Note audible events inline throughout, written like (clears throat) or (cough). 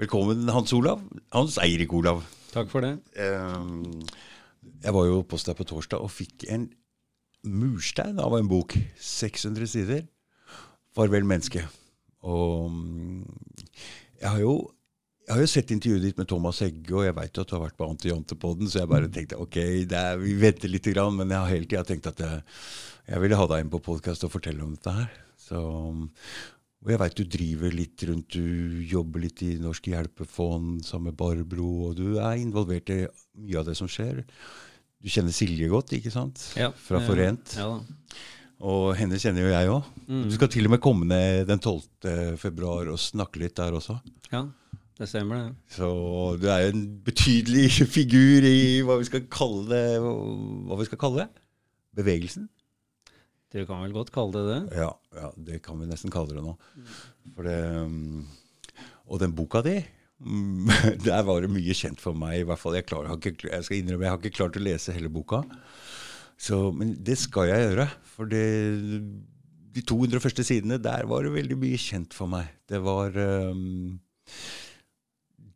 Velkommen, Hans Olav. Hans Eirik Olav. Takk for det. Eh, jeg var jo hos deg på torsdag og fikk en murstein av en bok. 600 sider. 'Farvel, menneske'. Og mm, jeg har jo jeg har jo sett intervjuet ditt med Thomas Hegge, og jeg veit at du har vært på Anti-Jantepodden, så jeg bare tenkte ok, er, vi venter litt, men jeg har hele tida tenkt at jeg, jeg, ville ha deg inn på podkast og fortelle om dette her. Så, og jeg veit du driver litt rundt, du jobber litt i Norsk Hjelpefond sammen med Barbro, og du er involvert i mye av det som skjer. Du kjenner Silje godt, ikke sant? Ja, Fra Forent. Ja, ja. Og henne kjenner jo jeg òg. Mm. Du skal til og med komme ned den 12. februar og snakke litt der også. Ja, det stemmer det. Så du er jo en betydelig (laughs) figur i hva vi skal kalle det hva vi skal kalle det? Bevegelsen? Dere kan vel godt kalle det det? Ja, ja det kan vi nesten kalle det nå. Det, um, og den boka di mm, (laughs) der var det mye kjent for meg. i hvert fall. Jeg, klar, jeg, ikke, jeg skal innrømme, jeg har ikke klart å lese hele boka. Så, men det skal jeg gjøre. For det, de 200 første sidene, der var det veldig mye kjent for meg. Det var um,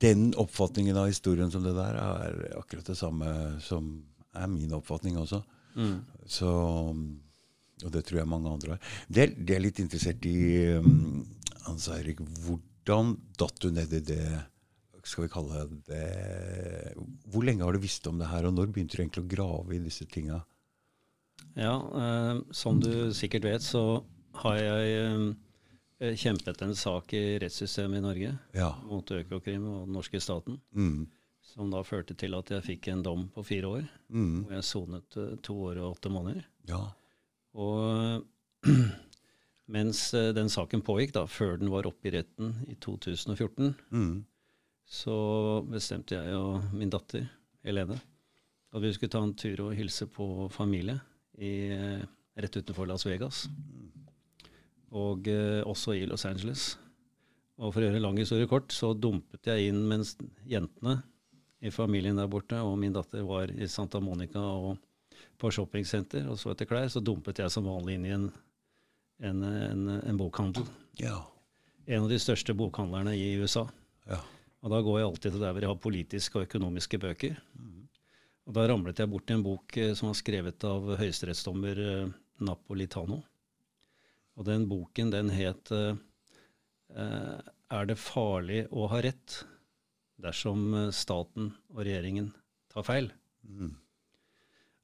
den oppfatningen av historien som det der er akkurat det samme som er min oppfatning også. Mm. Så, og det tror jeg mange andre har. Det, det er litt interessert i, um, Hans Eirik. Hvordan datt du ned i det skal vi kalle det Hvor lenge har du visst om det her, og når begynte du egentlig å grave i disse tinga? Ja, eh, som du sikkert vet, så har jeg eh, Eh, kjempet en sak i rettssystemet i Norge ja. mot Økokrim og den norske staten. Mm. Som da førte til at jeg fikk en dom på fire år. Mm. Hvor jeg sonet uh, to år og åtte måneder. Ja. Og (clears throat) mens uh, den saken pågikk, da, før den var oppe i retten i 2014, mm. så bestemte jeg og min datter Helene at vi skulle ta en tur og hilse på familie i, uh, rett utenfor Las Vegas. Og eh, også i Los Angeles. Og for å gjøre en lang historie kort, så dumpet jeg inn mens jentene i familien der borte og min datter var i Santa Monica og på shoppingsenter og så etter klær, så dumpet jeg som vanlig inn i en, en, en, en bokhandel. Ja. En av de største bokhandlerne i USA. Ja. Og da går jeg alltid til der hvor jeg har politiske og økonomiske bøker. Mm. Og da ramlet jeg bort i en bok eh, som var skrevet av høyesterettsdommer eh, Napolitano. Og den boken, den het uh, 'Er det farlig å ha rett dersom eh, staten og regjeringen tar feil?' Mm.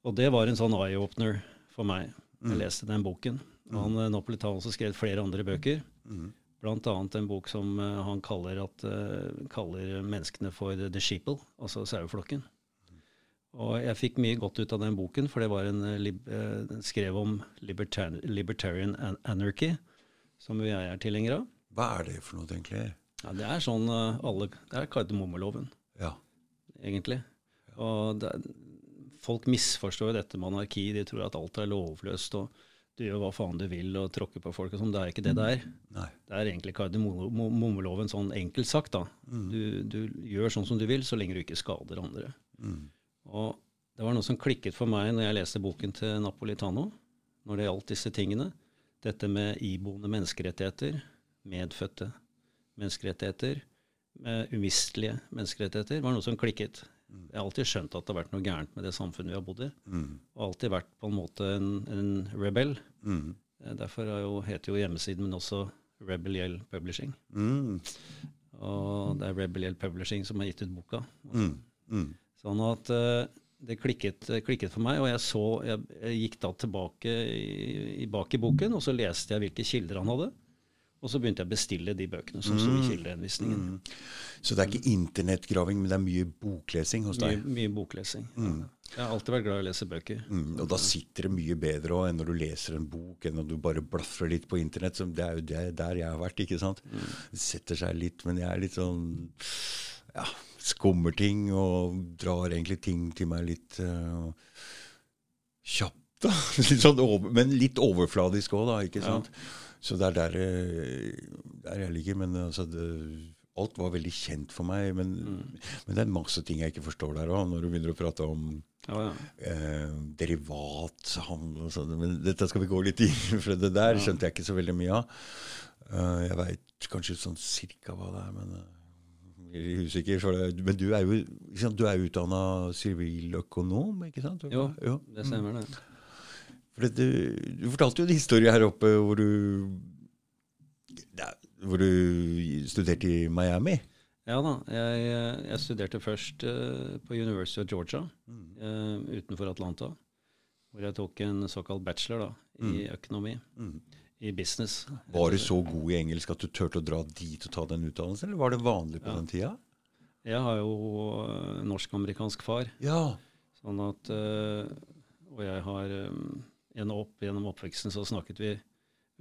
Og det var en sånn eye-opener for meg. Jeg mm. leste den boken. Han mm. Napolitan også skrevet flere andre bøker. Mm. Blant annet en bok som uh, han kaller, at, uh, kaller, menneskene for the sheeple, altså saueflokken. Og jeg fikk mye godt ut av den boken, for det var en den skrev om libertarian, libertarian, anarchy, som jeg er tilhenger av. Hva er det for noe, egentlig? Ja, Det er sånn alle, Det er kardemommeloven, ja. egentlig. Og det, folk misforstår dette monarkiet. De tror at alt er lovløst, og du gjør hva faen du vil og tråkker på folk og sånn. Det er ikke det det er. Nei. Det er egentlig kardemommeloven sånn enkelt sagt. da. Mm. Du, du, gjør sånn som du vil, så lenge du ikke skader andre. Mm. Og det var noe som klikket for meg når jeg leste boken til Napolitano, når det gjaldt disse tingene. Dette med iboende menneskerettigheter, medfødte menneskerettigheter, med umistelige menneskerettigheter, var noe som klikket. Jeg har alltid skjønt at det har vært noe gærent med det samfunnet vi har bodd i. Mm. Og alltid vært på en måte en, en rebell. Mm. Eh, derfor jo, heter jo hjemmesiden min også Rebel Yell Publishing. Mm. Og det er Rebel Yell Publishing som har gitt ut boka. Mm. Mm. Sånn at uh, det klikket, klikket, for meg, og jeg, så, jeg, jeg gikk da tilbake i, i, bak i boken, og så leste jeg hvilke kilder han hadde. Og så begynte jeg å bestille de bøkene som mm. sto i kildehenvisningen. Mm. Så det er ikke internettgraving, men det er mye boklesing hos deg? Mye, mye boklesing. Mm. Jeg har alltid vært glad i å lese bøker. Mm. Og da sitter det mye bedre også, enn når du leser en bok, enn når du bare blafrer litt på internett. det er jo det, der jeg har vært. ikke sant? Mm. Det setter seg litt, men jeg er litt sånn ja, skummer ting og drar egentlig ting til meg litt uh, kjapt. da. (laughs) litt sånn over, men litt overfladisk òg, da. ikke sant? Ja. Så det er der, eh, der, jeg ligger. Men altså, det, alt var veldig kjent for meg. Men, mm. men, det er masse ting jeg ikke forstår der òg, når du begynner å prate om ja, ja. Eh, derivathandel og sånn. Men dette skal vi gå litt inn for det der skjønte jeg ikke så veldig mye av. Uh, jeg veit kanskje sånn cirka hva det er, men uh, usikker, det, men du er jo liksom, du utdanna siviløkonom, ikke sant? Jo, det stemmer det. For det, du, fortalte jo en historie her oppe hvor du, ja, hvor du studerte i Miami. Ja da. Jeg, jeg studerte først uh, på University of Georgia mm. uh, utenfor Atlanta. Hvor jeg tok en såkalt bachelor da, i mm. økonomi. Mm i business. Var du så god i engelsk at du turte å dra dit og ta den utdannelsen, eller var det vanlig på ja. den tida? Jeg har jo uh, norsk-amerikansk far. Ja. Sånn at uh, Og jeg har um, opp, Gjennom oppveksten så snakket vi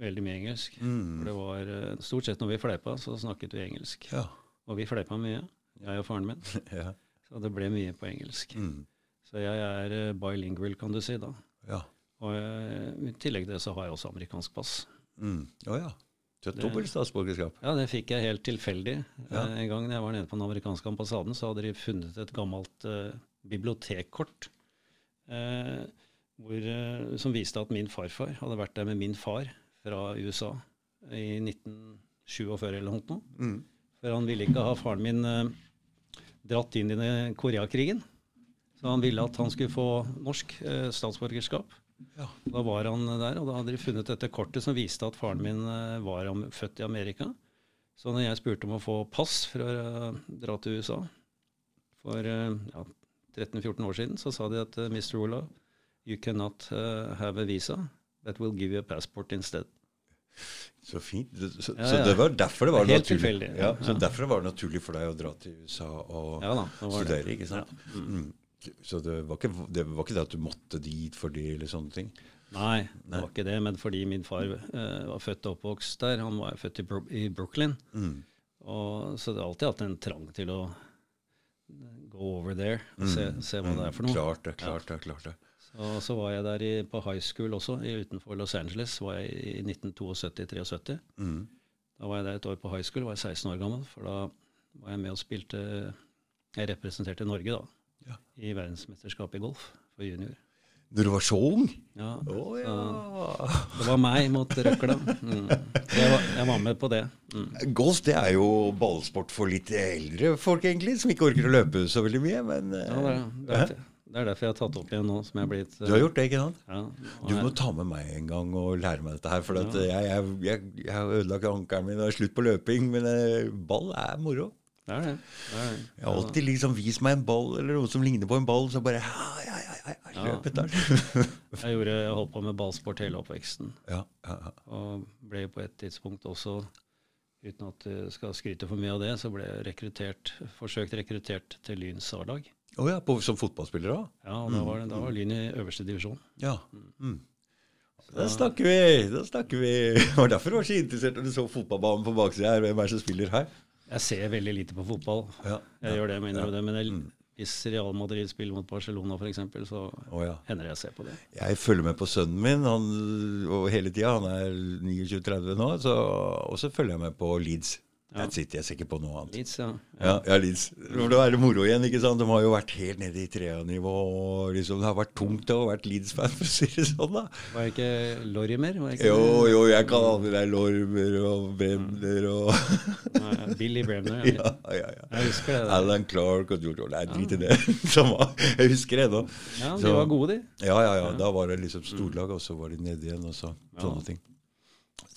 veldig mye engelsk. Mm. For det var uh, Stort sett når vi fleipa, så snakket vi engelsk. Ja. Og vi fleipa mye, jeg og faren min. (laughs) ja. Så det ble mye på engelsk. Mm. Så jeg er bilingual, kan du si, da. Ja. Og jeg, I tillegg til det så har jeg også amerikansk pass. Mm. Oh, ja. Dobbelt statsborgerskap? Ja, det fikk jeg helt tilfeldig. Ja. Eh, en gang jeg var nede på den amerikanske ambassaden, så hadde de funnet et gammelt uh, bibliotekkort uh, hvor, uh, som viste at min farfar hadde vært der med min far fra USA i 1947 eller noe. Mm. For han ville ikke ha faren min dratt inn i Koreakrigen. Så han ville at han skulle få norsk statsborgerskap. Ja. Da var han der, og da hadde de funnet dette kortet som viste at faren min eh, var født i Amerika. Så når jeg spurte om å få pass for å eh, dra til USA for eh, ja, 13-14 år siden, så sa de at Mr. Olav, you cannot uh, have a visa, but we'll give you a passport instead. Så fint. Så, ja, så det var derfor det var Helt naturlig. tilfeldig. Ja, så derfor det var naturlig for deg å dra til USA og da, studere, det. ikke sant? Mm. Mm. Så det var, ikke, det var, ikke, det at du måtte dit for det, eller sånne ting? Nei, det Nei. var ikke det. Men fordi min far uh, var født og oppvokst der. Han var født i, Bro i Brooklyn. Mm. Og, så det har alltid hatt en trang til å go over there og mm. se, se, hva mm. det er for noe. Klart det, klart det. klart det. Så, så var jeg der i, på high school også, utenfor Los Angeles. var jeg i 1972-73. Mm. Da var jeg der et år på high school, var jeg 16 år gammel. For da var jeg med og spilte Jeg representerte Norge, da ja. i verdensmesterskapet i golf for junior. Når du var så ung? Ja. Oh, ja. det var meg mot røkla. Mm. Jeg, var, jeg, var med på det. Mm. Golf det er jo ballsport for litt eldre folk, egentlig, som ikke orker å løpe så veldig mye. Men, ja, det, er, det, er, det, er, derfor jeg har tatt opp igjen nå. som jeg har blitt... Du har gjort det, ikke sant? Ja, du må ta med meg en gang og lære meg dette her. For ja. jeg, jeg, jeg, har ødelagt ankelen min og er slutt på løping. Men eh, ball er moro. Det er det. det, er det. Jeg har alltid liksom vist meg en ball eller noe som ligner på en ball, så bare ja, ja, ja, ja, løp etter (laughs) jeg, gjorde, jeg holdt på med ballsport hele oppveksten. Ja, ja, ja. Og ble på et tidspunkt også, uten at du skal skryte for mye av det, så ble jeg rekruttert, forsøkt rekruttert til Lyns A-lag. Oh, ja, som fotballspiller òg? Ja, da var, da var Lyn i øverste divisjon. Ja. Mm. Da snakker vi! Da snakker vi. Det var derfor du var så interessert når du så fotballbanen på baksida her. Hvem er det som spiller her? Jeg ser veldig lite på fotball. Ja, jeg gjør det, jeg mener ja. det. Men jeg, mm. hvis Real Madrid spiller mot Barcelona f.eks., så oh, ja. hender det jeg ser på det. Jeg følger med på sønnen min han, og hele tida. Han er 29-30 nå. Så, og så følger jeg med på Leeds. That's sitter Jeg sikker på noe annet. Leeds, ja. Ja, ja Leeds. Det må være moro igjen. ikke sant? De har jo vært helt nede i trea-nivå. Liksom, det har vært tungt å ha vært Leeds-fan, (laughs) for å si det sånn. da. Var det ikke Lorimer? Ikke jo, jo, jeg kan alle deg Lorimer og Bremner og Billy Bremner. Ja. (laughs) ja, ja, ja. Jeg husker det. Da. Alan Clark og George Nei, drit i det. (laughs) jeg husker det ennå. Ja, de var gode, de. Ja, ja, ja. Da var det liksom storlag, og så var de nede igjen, og så sånne ting.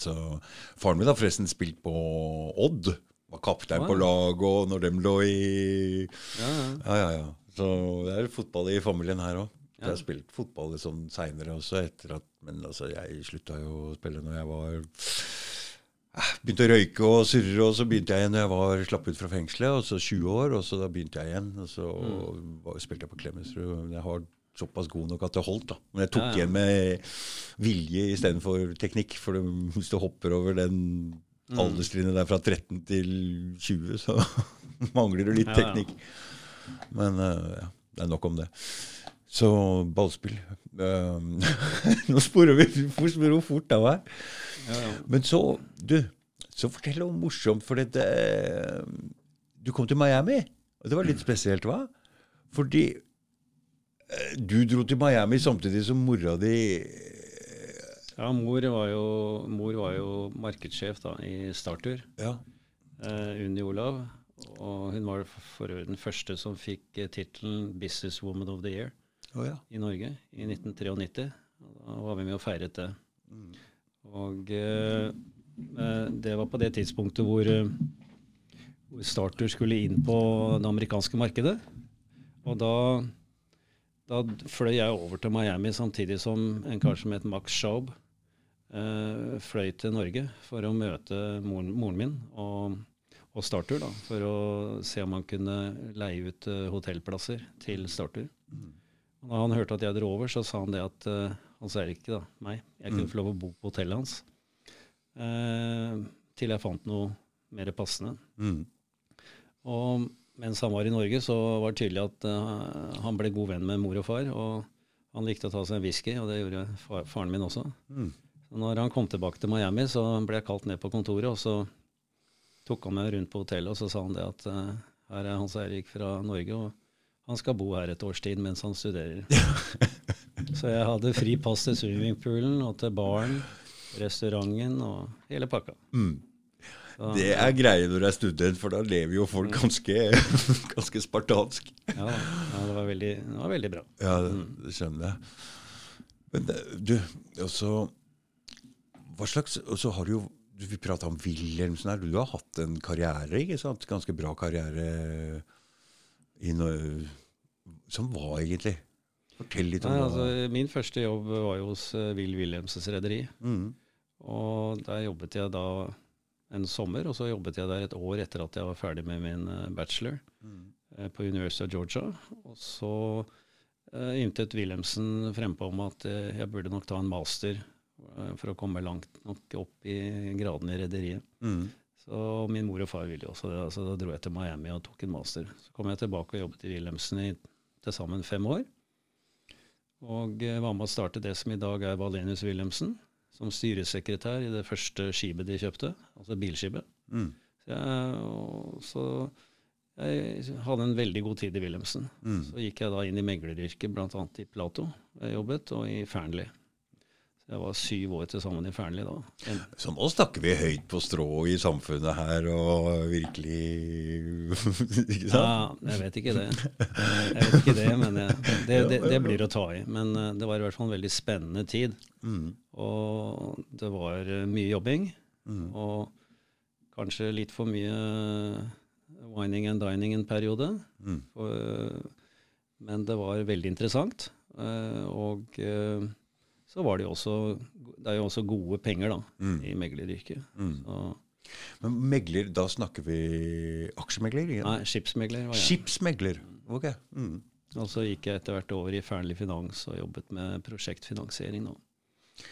Så Faren min har forresten spilt på Odd. Var kaptein på laget og når de lå i ja ja. ja, ja, ja. Så det er fotball i familien her òg. Jeg har spilt fotball sånn seinere også, etter at, men altså, jeg slutta jo å spille når jeg var eh, Begynte å røyke og surre, og så begynte jeg igjen når jeg var slapp ut fra fengselet. Og så 20 år, og så da begynte jeg igjen. Og så mm. spilte jeg på Klemetsrud. Jeg har såpass god nok at det holdt. da. Men jeg tok ja, ja. igjen med vilje istedenfor teknikk. For hvis du hopper over den mm. alderstrinnet der fra 13 til 20, så (laughs) mangler du litt ja, teknikk. Men uh, ja, det er nok om det. Så ballspill um, (laughs) Nå sporer vi hvor fort det var. Men så, du, så fortell noe morsomt. For det, du kom til Miami, og det var litt (clears throat) spesielt, hva? Fordi du dro til Miami samtidig som mora di Ja, mor var jo, mor var jo markedssjef da, i Startur ja. eh, Unni Olav. Og hun var for øvrig den første som fikk uh, tittelen 'Businesswoman of the Year' oh, ja. i Norge i 1993. Da var vi med og feiret det. Mm. Og eh, det var på det tidspunktet hvor, hvor Starter skulle inn på det amerikanske markedet. Og da, da fløy jeg over til Miami samtidig som en kar som het Max Schaub eh, fløy til Norge for å møte moren, moren min og, og Startur, da, for å se om han kunne leie ut uh, hotellplasser til Startur. Mm. Da han hørte at jeg dro over, så sa han det at uh, Hans Erik, da, meg, jeg kunne mm. få lov å bo på hotellet hans. til jeg fant noe mer passende. Mm. Og mens han var i Norge, så var det tydelig at han ble god venn med mor og far. og han likte å ta seg en whisky, og det gjorde faren min også. Mm. Når han kom tilbake til Miami, så ble jeg kalt ned på kontoret, og så tok han meg rundt på hotellet, og så sa han det at uh, her er Hans Eirik fra Norge, og han skal bo her et års tid mens han studerer. (laughs) så jeg hadde fri pass til swimmingpoolen og til baren, restauranten og hele pakka. Mm. Det er greie når du er student, for da lever jo folk ganske, (laughs) ganske spartansk. ja, ja det, var veldig, det, var veldig, bra. Ja, det, det skjønner jeg. Men du, også hva slags, og så har du jo Vi prata om Wilhelmsen her. Du har hatt en karriere, ikke sant? Ganske bra karriere i Norge. Som var egentlig? Fortell litt om Nei, altså, Min første jobb var jo hos uh, Will Wilhelmsens rederi. Mm. Og der jobbet jeg da en sommer, og så jobbet jeg der et år etter at jeg var ferdig med min uh, bachelor mm. uh, på University of Georgia. Og så uh, ymtet Wilhelmsen frempå om at jeg burde nok ta en master Eh, for å komme langt nok opp i gradene i rederiet. Mm. Så min mor og far ville jo også det. Så da dro jeg til Miami og tok en master. Så kom jeg tilbake og jobbet i Wilhelmsen i til sammen fem år. Og eh, var med å starte det som i dag er Valenius Wilhelmsen, som styresekretær i det første skipet de kjøpte, altså bilskipet. Mm. Så, jeg, så, jeg, hadde en veldig god tid i Wilhelmsen. Mm. Så gikk jeg da inn i megleryrket, bl.a. i Plato, jeg jobbet, og i Fearnley. Jeg var syv år til sammen i Fearnley da. En så nå snakker vi høyt på strå i samfunnet her, og virkelig (laughs) Ikke sant? Ja, jeg vet ikke det. Jeg vet ikke det, men jeg, det, det, det, blir å ta i. Men eh, det var i hvert fall en veldig spennende tid. Mm. Og det var eh, mye jobbing. Mm. Og kanskje litt for mye wining and dining en periode. Mm. For, men det var veldig interessant. Eh, og så var det jo også Det er jo også gode penger da, mm. i megleryrket. Mm. Men megler, da snakker vi aksjemegler? Igjen? Nei, skipsmegler. Var jeg. Skipsmegler, ok. Mm. Og så gikk jeg etter hvert over i Fearnley Finans og jobbet med prosjektfinansiering. nå.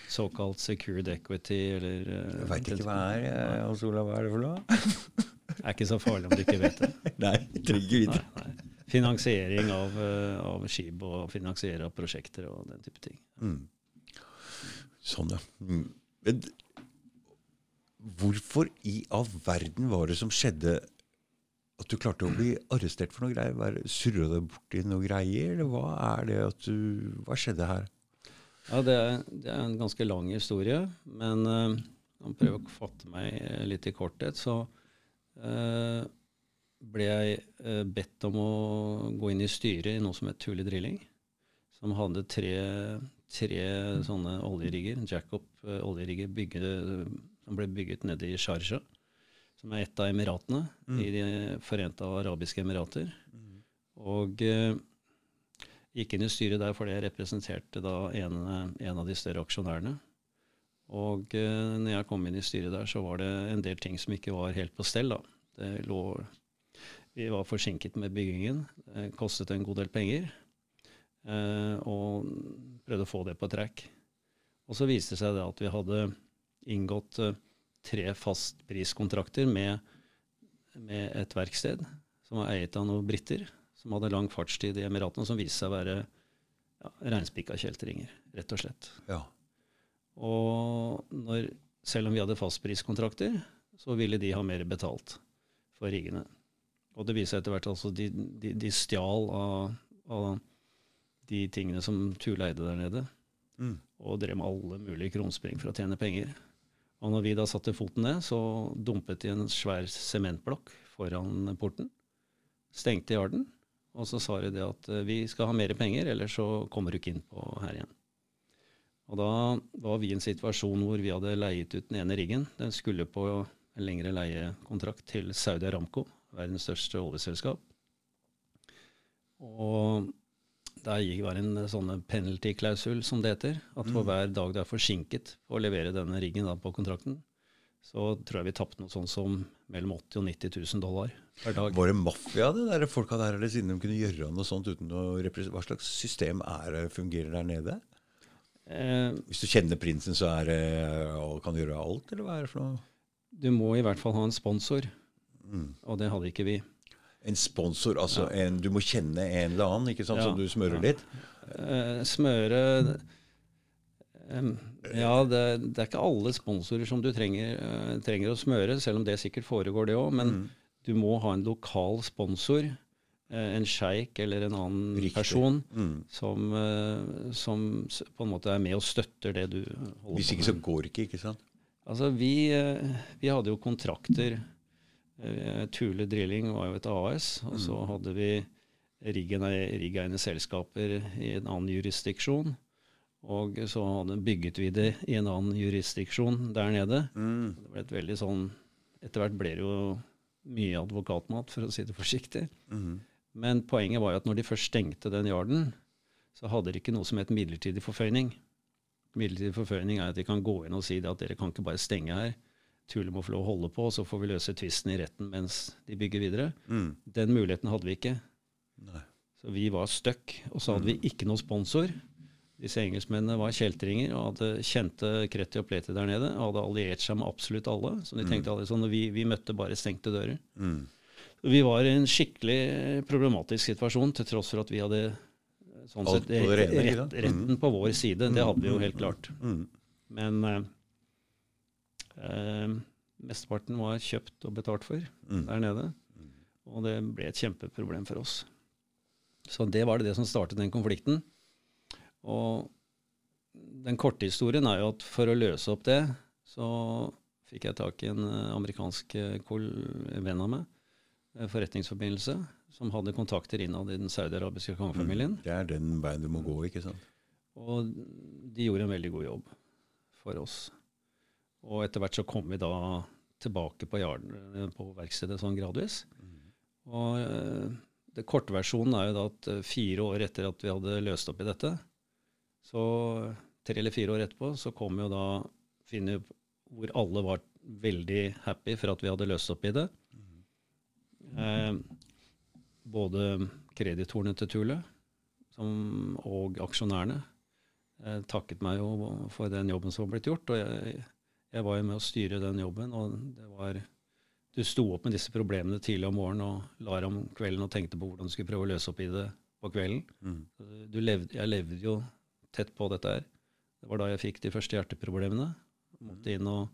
Såkalt secured equity eller uh, Jeg veit ikke hva det er. Hans Olav, hva er det for noe? det er ikke så farlig om du ikke vet det. (laughs) nei, trenger ikke vite. Finansiering av, uh, av skip og finansiere av prosjekter og den type ting. Mm. Sånn, ja. Mm. Men hvorfor i all verden var det som skjedde at du klarte å bli arrestert for noe greier? Surra deg borti noe greier, eller hva er det at du Hva skjedde her? Ja, det det er en ganske lang historie, men uh, jeg prøver å fatte meg litt i korthet. Så uh, ble jeg uh, bedt om å gå inn i styret i noe som het Tule Drilling, som hadde tre tre sånne oljerigger, Jacob uh, oljerigger, som ble bygget nede i Sharjah, som er et av emiratene mm. i De forente arabiske emirater. Mm. Og eh, gikk inn i styret der fordi jeg representerte da en, en av de større aksjonærene. Og eh, når jeg kom inn i styret der, så var det en del ting som ikke var helt på stell. da. Det lå, vi var forsinket med byggingen. Det kostet en god del penger. Uh, og prøvde å få det på trekk. Og så viste det seg det at vi hadde inngått uh, tre fastpriskontrakter med, med et verksted som var eiet av noen briter som hadde lang fartstid i Emiratene, som viste seg å være ja, reinspikka kjeltringer, rett og slett. Ja. Og når, selv om vi hadde fastpriskontrakter, så ville de ha mer betalt for riggene. Og det viser seg etter hvert altså de, de, de stjal av, av de tingene som Tule eide der nede. Mm. Og drev med alle mulige krumspring for å tjene penger. Og når vi da satte foten ned, så dumpet de en svær sementblokk foran porten. Stengte yarden. Og så sa de det at eh, vi skal ha mer penger, ellers så kommer du ikke inn på her igjen. Og da var vi i en situasjon hvor vi hadde leiet ut den ene riggen. Den skulle på en lengre leiekontrakt til Saudi Aramco, verdens største oljeselskap. Og der var det en sånn penalty-klausul, som det heter. At for mm. hver dag du er forsinket på å levere denne riggen på kontrakten, så tror jeg vi tapte noe sånt som mellom 80 og 90 000 dollar per dag. Var det mafia, det der folka der, eller siden de kunne gjøre noe sånt uten å Hva slags system er, fungerer der nede? Eh, Hvis du kjenner prinsen, så er det, kan du gjøre alt, eller hva er det for noe? Du må i hvert fall ha en sponsor, mm. og det hadde ikke vi. En sponsor, altså en, du må kjenne en eller annen, ikke sant, som du smører litt? Uh, smøre ja, det, det, er ikke alle sponsorer som du trenger, uh, trenger, å smøre, selv om det sikkert foregår, det òg. Men mm. du må ha en lokal sponsor, uh, en sjeik eller en annen Riktig. person, mm. som, som, på en måte er med og støtter det du holder på med. Hvis ikke så går det ikke, ikke sant? Altså, vi, vi hadde jo kontrakter. Thule Drilling var jo et AS, og så mm. hadde vi riggeiende selskaper i en annen jurisdiksjon. Og så hadde bygget vi det i en annen jurisdiksjon der nede. Mm. Det ble et veldig sånn, Etter hvert ble det jo mye advokatmat, for å si det forsiktig. Mm. Men poenget var jo at når de først stengte den yarden, så hadde de ikke noe som het midlertidig forføyning. Midlertidig forføyning er at de kan gå inn og si at dere kan ikke bare stenge her. Tule må få lov å holde på, og så får vi løse tvisten i retten mens de bygger videre. Mm. Den muligheten hadde vi ikke. Nei. Så vi var stuck. Og så hadde vi mm. ikke noen sponsor. Disse engelskmennene var kjeltringer og hadde kjente Kreti og Pleti der nede. og hadde alliert seg med absolutt alle. Så de tenkte mm. sånn, vi, vi, møtte bare stengte dører. Mm. Vi var i en skikkelig problematisk situasjon, til tross for at vi hadde sånn sett, rett, rett, retten på vår side. Det hadde vi jo helt klart. Mm. Men eh, eh, mesteparten var kjøpt og betalt for mm. der nede. Og det ble et kjempeproblem for oss. Så det var det, som startet den konflikten. Og den korte historien er jo at for å løse opp det, så fikk jeg tak i en eh, amerikansk eh, venn av meg, eh, forretningsforbindelse, som hadde kontakter innad i den saudiarabiske kongefamilien. Mm, det er den veien du må gå, ikke sant? Og de gjorde en veldig god jobb for oss. Og etter hvert så kom vi da tilbake på, jarden, på verkstedet sånn gradvis. Mm. Og det korte versjonen er jo da at fire år etter at vi hadde løst opp i dette, så tre eller fire år etterpå så kom jo da Finne hvor alle var veldig happy for at vi hadde løst opp i det. Eh, både kreditorene til Thule som, og aksjonærene eh, takket meg jo for den jobben som var blitt gjort. Og jeg, jeg, var jo med å styre den jobben. og det var Du sto opp med disse problemene tidlig om morgenen og la om kvelden og tenkte på hvordan du skulle prøve å løse opp i det på kvelden. Mm. Levde, jeg levde jo tett på dette her. Det var da jeg fikk de første hjerteproblemene. Måtte inn og,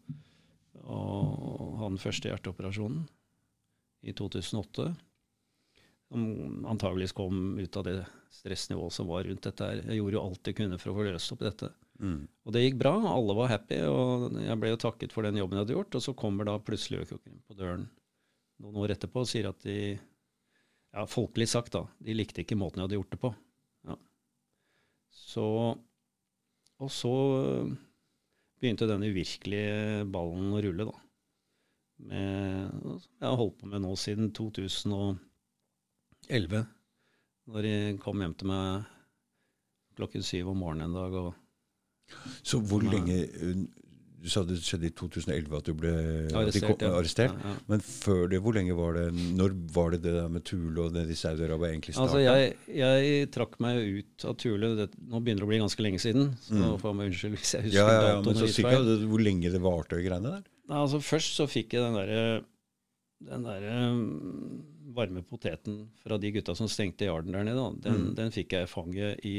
og ha den første hjerteoperasjonen i 2008. Som antageligvis kom ut av det stressnivået som var rundt dette. her. Jeg gjorde jo alt jeg kunne for å få løst opp dette. Mm. Og det gikk bra. Alle var happy, og jeg ble jo takket for den jobben jeg hadde gjort. Og så kommer da plutselig Økokrim på døren noen år etterpå og sier at de ja, folkelig sagt, da, de likte ikke måten jeg hadde gjort det på. Ja. Så, og så begynte den uvirkelige ballen å rulle, da. Med, jeg har holdt på med nå siden 2011. Når jeg kom hjem til meg klokken syv om morgenen en dag. Og, så hvor lenge du sa det skjedde i 2011 at du ble arrestert. Ja. arrestert. Ja, ja. Men før det, hvor lenge var det? Når var det det der med Thule og det i Saudi-Arabia egentlig starta? Altså, jeg, jeg, trakk meg ut av Thule det, Nå begynner det å bli ganske lenge siden. Så mm. får jeg meg unnskyld hvis jeg husker ja, ja, ja, Men så sikkert hvor lenge det varte, greiene der? Nei, altså Først så fikk jeg den derre den der, um, varme poteten fra de gutta som stengte yarden der nede. Den, mm. den fikk jeg i fanget i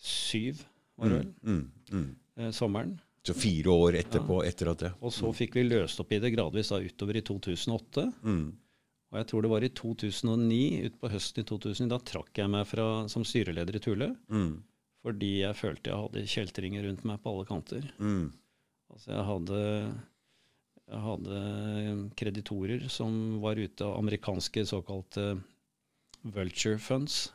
2007, var det vel. Mm. mm, mm eh, sommeren. Så fire år etterpå, ja. etter at det Og så fikk vi løst opp i det gradvis da utover i 2008. Mm. Og jeg tror det var i 2009, utpå høsten i 2009, da trakk jeg meg fra, som styreleder i Tule. Mm. Fordi jeg følte jeg hadde kjeltringer rundt meg på alle kanter. Mm. Altså jeg hadde Jeg hadde kreditorer som var ute av amerikanske såkalte vulture funds,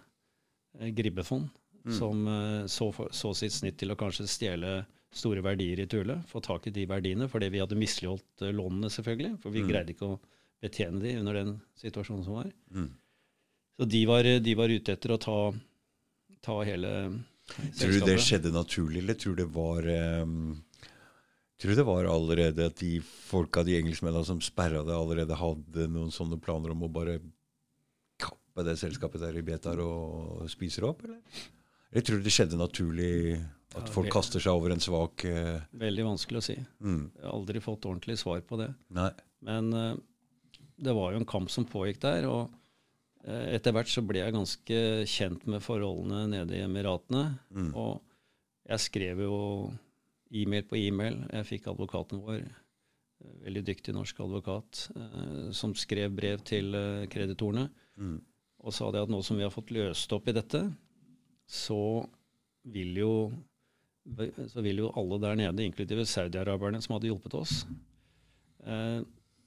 gribbefond, mm. som så, så, sitt snitt til å kanskje stjele store verdier i Tule. Få tak i de verdiene fordi vi hadde misligholdt lånene, selvfølgelig. For vi mm. greide ikke å betjene de under den situasjonen som var. Mm. Så de var, de var, ute etter å ta, ta hele selskapet. Tror du det skjedde naturlig, eller tror du det var um, Tror du det var allerede at de folka, de engelskmennene som sperra det, allerede hadde noen sånne planer om å bare kappe det selskapet der i Betar og spise det opp, eller? Eller tror du det skjedde naturlig at folk kaster seg over en svak uh... Veldig vanskelig å si. Mm. Jeg har aldri fått ordentlig svar på det. Nei. Men uh, det var jo en kamp som pågikk der. og eh, etter hvert så ble jeg ganske kjent med forholdene nede i Emiratene. Mm. Og jeg skrev jo e-mail på e-mail. Jeg fikk advokaten vår, veldig dyktig norsk advokat, som skrev brev til kreditorene mm. og sa det at nå som vi har fått løst opp i dette, så vil jo, så vil jo alle der nede, inklusive saudiaraberne som hadde hjulpet oss, eh,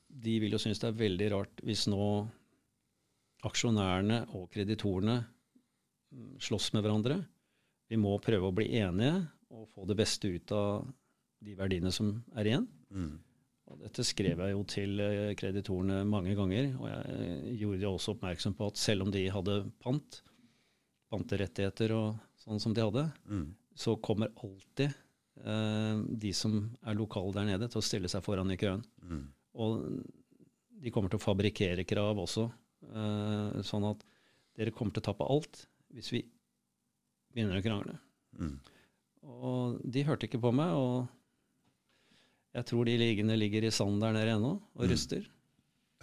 de vil jo synes det er veldig rart hvis nå aksjonærene og kreditorene slåss med hverandre. Vi må prøve å bli enige og få det beste ut av de verdiene som er igjen. Mm. Og dette skrev jeg jo til eh, kreditorene mange ganger, og jeg gjorde de også oppmerksom på at selv om de hadde pant, panterettigheter og sånn som de hadde, mm. så kommer alltid eh, de som er lokale der nede, til å stille seg foran i køen. Mm. Og de kommer til å fabrikkere krav også, Eh, sånn at dere kommer til å tape alt hvis vi begynner å krangle. Mm. Og de hørte ikke på meg, og jeg tror de liggende ligger i sanden der nede ennå og mm. ruster.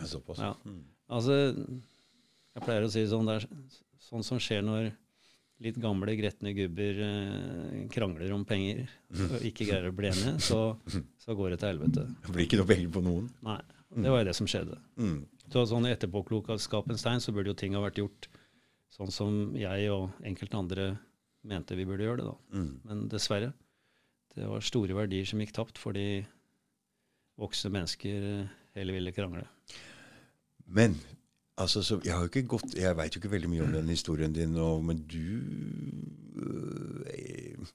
Såpass. Ja. Mm. Altså, jeg pleier å si sånn det er sånn som skjer når litt gamle, gretne gubber eh, krangler om penger og ikke greier å bli enige, så, så, går det til helvete. Det blir ikke noe penger på noen? Nei. Det var jo det som skjedde. Mm. Så sånn etterpåklokskapens tegn så burde jo ting ha vært gjort sånn som jeg og enkelte andre mente vi burde gjøre det. da. Mm. Men dessverre. Det var store verdier som gikk tapt fordi voksne mennesker eh, heller ville krangle. Men Altså, så, jeg har jo ikke gått, jeg veit jo ikke veldig mye om den historien din, og, men du øh,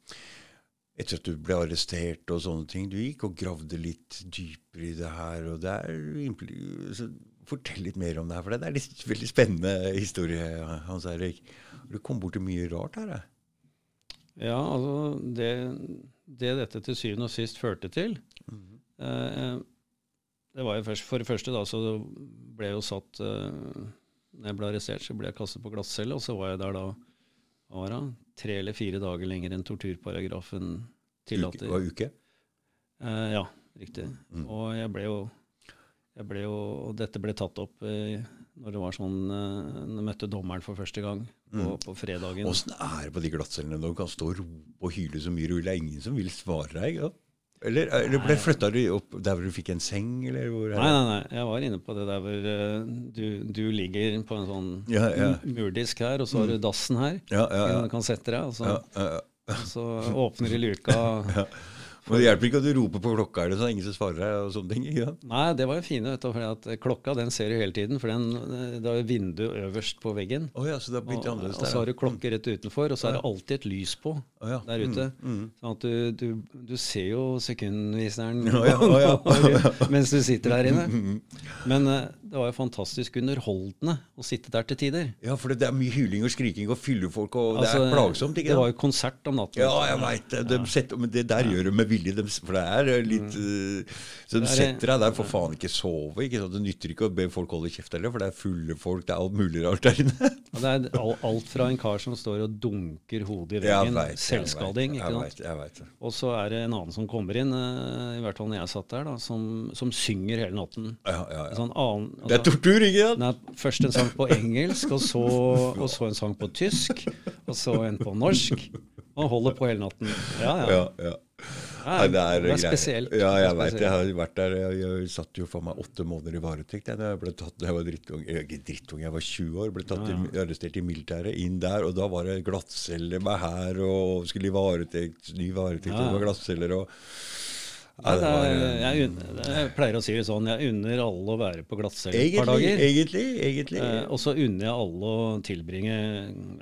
Etter at du ble arrestert og sånne ting, du gikk og gravde litt dypere i det her. og det er, så Fortell litt mer om det her, for det er en veldig spennende historie. Hans Erik. Du kom borti mye rart her. Ja, altså det, det, dette til syvende og sist førte til mm -hmm. eh, det var jo først, For det første da, så ble jeg jo satt uh, Når jeg ble arrestert, så ble jeg kastet på glattcelle, og så var jeg der da det, tre eller fire dager lenger enn torturparagrafen tillater. Uke, var uke? Uh, ja, riktig. Mm. Og jeg ble jo jeg ble jo, Dette ble tatt opp uh, når det var sånn uh, når jeg møtte dommeren for første gang på, mm. på fredagen. Åssen er det på de glattcellene du kan stå og rope og hyle så mye? Det er ingen som vil svare deg? Ja? Eller, eller ble flytta du opp der hvor du fikk en seng? Eller hvor nei, nei, nei. Jeg var inne på det der hvor uh, du, du, ligger på en sånn ja, ja. murdisk her, og så har du mm. dassen her. Ja, ja, ja. Du kan sette deg, og så, og så åpner du luka. (laughs) ja. Men det hjelper ikke at du roper på klokka, er det sånn ingen som svarer deg? og sånne ting, ikke? Nei, det var jo fine. du, for at Klokka den ser du hele tiden, for den, det er vindu øverst på veggen. Oh, ja, så det er blitt der, og så har du klokke rett utenfor, og så er det alltid et lys på oh, ja. der ute. Mm, mm. Sånn at du, du, du, ser jo sekundviseren oh, (laughs) ja, (laughs) mens du sitter der inne. (laughs) Men uh, det var jo fantastisk underholdende å sitte der til tider. Ja, for det er mye hyling og skriking og fyllefolk, og altså, det er plagsomt. ikke Det var jo konsert om natten. Ja, jeg veit det. De setter, men det der ja. gjør de med vilje, de, for det er eh, litt mm. uh, Så de setter deg der for faen ikke sove. ikke sant? Det nytter ikke å be folk holde kjeft heller, for det er fulle folk, det er alt mulig rart der inne. Ja, det er alt fra en kar som står og dunker hodet i veggen, selvskading, ikke sant. Jeg vet, det. Og så er det en annen som kommer inn, uh, i hvert fall når jeg satt der, da, som, som synger hele natten. Ja, ja, ja. Sånn annen, det er tortur, ikke sant? Nei, først en sang på engelsk, og så, og så, en sang på tysk, og så en på norsk. Og holder på hele natten. Ja, ja. ja, ja. Det, er, det er spesielt. Ja, jeg veit Jeg har vært der. Jeg, jeg, satt jo for meg åtte måneder i varetekt. Jeg, ble tatt, jeg var drittung. Ikke drittung, jeg var 20 år. Ble tatt ja, ja. arrestert i militæret. Inn der. Og da var det glattceller meg her, og skulle i varetekt, ny varetekt, ja. og glattceller. og Ja, var, jeg, jeg, pleier å si det sånn, jeg unner alle å være på glattcelle et par dager. Egentlig, egentlig. Eh, og så unner jeg alle å tilbringe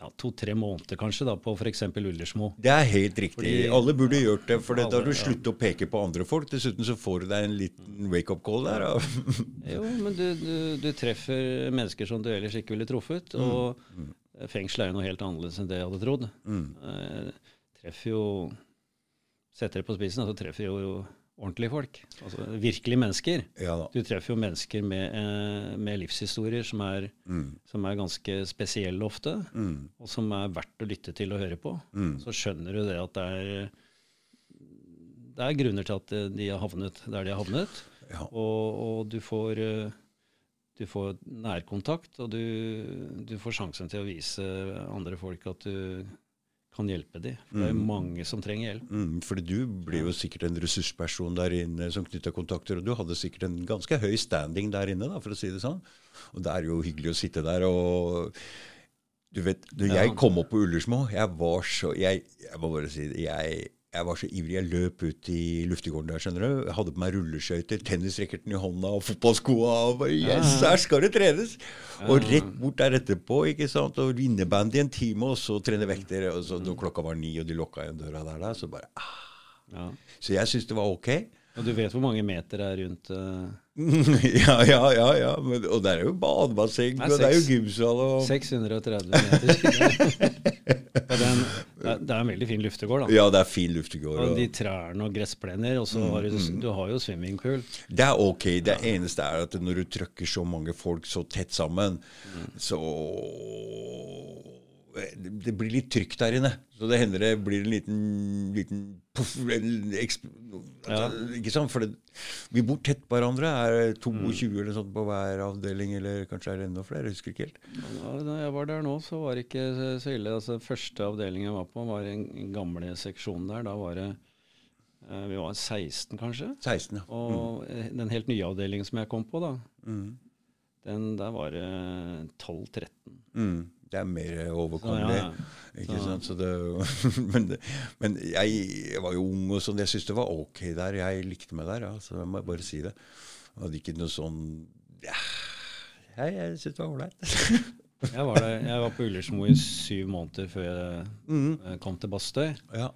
ja, to-tre måneder kanskje da, på f.eks. Ullersmo. Det er helt riktig. Fordi, alle burde gjort det, for alle, da har du sluttet ja. å peke på andre folk. Dessuten så får du deg en liten wake-up call der. (laughs) jo, men du, du, du, treffer mennesker som du ellers ikke ville truffet. Mm. Og mm. fengsel er jo noe helt annerledes enn det jeg hadde trodd. Mm. Eh, treffer jo Setter det på spissen, så treffer jo ordentlige folk. Altså virkelige mennesker. Ja, du treffer jo mennesker med, eh, med livshistorier som er, mm. som er, ganske spesielle ofte, mm. og som er verdt å lytte til og høre på. Mm. Så skjønner du det at det er, det er grunner til at de har havnet der de har havnet. Ja. Og, og, du får eh, du får nærkontakt, og du, du får sjansen til å vise andre folk at du kan hjelpe dem. For det er mm. mange som trenger hjelp. Mm, fordi du blir jo sikkert en ressursperson der inne som knytter kontakter, og du hadde sikkert en ganske høy standing der inne, da, for å si det sånn. Og det er jo hyggelig å sitte der og Du vet, når jeg kom opp på Ullersmo, jeg var så Jeg, jeg må bare si det. jeg jeg var så ivrig. Jeg løp ut i luftegården der. skjønner du. Jeg hadde på meg rulleskøyter, tennisracketen i hånda og fotballskoa. Og bare, yes, her skal det trenes! Og rett bort der etterpå ikke sant? og innebandy en time, og så trene vekter. Og så når klokka var ni, og de lukka igjen døra der, da, så bare ah. Så jeg syns det var ok. Og du vet hvor mange meter det er rundt uh... (laughs) ja, ja, ja. ja. Men, og det er jo badebasseng, og det er jo gymsal og 630 meter. det, er en, det, er en, veldig fin luftegård, da. Ja, det er fin luftegård. Og de trærne og gressplener, og så mm, har du, mm. du har jo swimmingpool. Det er ok. Det ja. eneste er at når du trøkker så mange folk så tett sammen, mm. så det blir litt trykk der inne. Så det hender det blir en liten, liten puff, en ja. Ikke sant? For det, vi bor tett på hverandre. Er 22 mm. eller sånt på hver avdeling, eller kanskje er det enda flere? Jeg husker ikke helt. Ja, da jeg var der nå, så var det ikke så ille. Altså, første avdeling jeg var på, var den gamle seksjonen der. Da var det eh, vi var 16, kanskje. 16, ja. Og mm. den helt nye avdelingen som jeg kom på, da, mm. den, der var det 12-13. Mm det er mer overkommelig. Ja, ja. Ikke sant? Så det, (laughs) men, men jeg, jeg, var jo ung, og sånn. Jeg syntes det var ok der. Jeg likte meg der, ja, så jeg må bare si det. Jeg hadde ikke noe sånn ja, Jeg, jeg syntes det var ålreit. (laughs) jeg, var jeg var på Ullersmo i syv måneder før jeg mm. kom til Bastøy. Ja.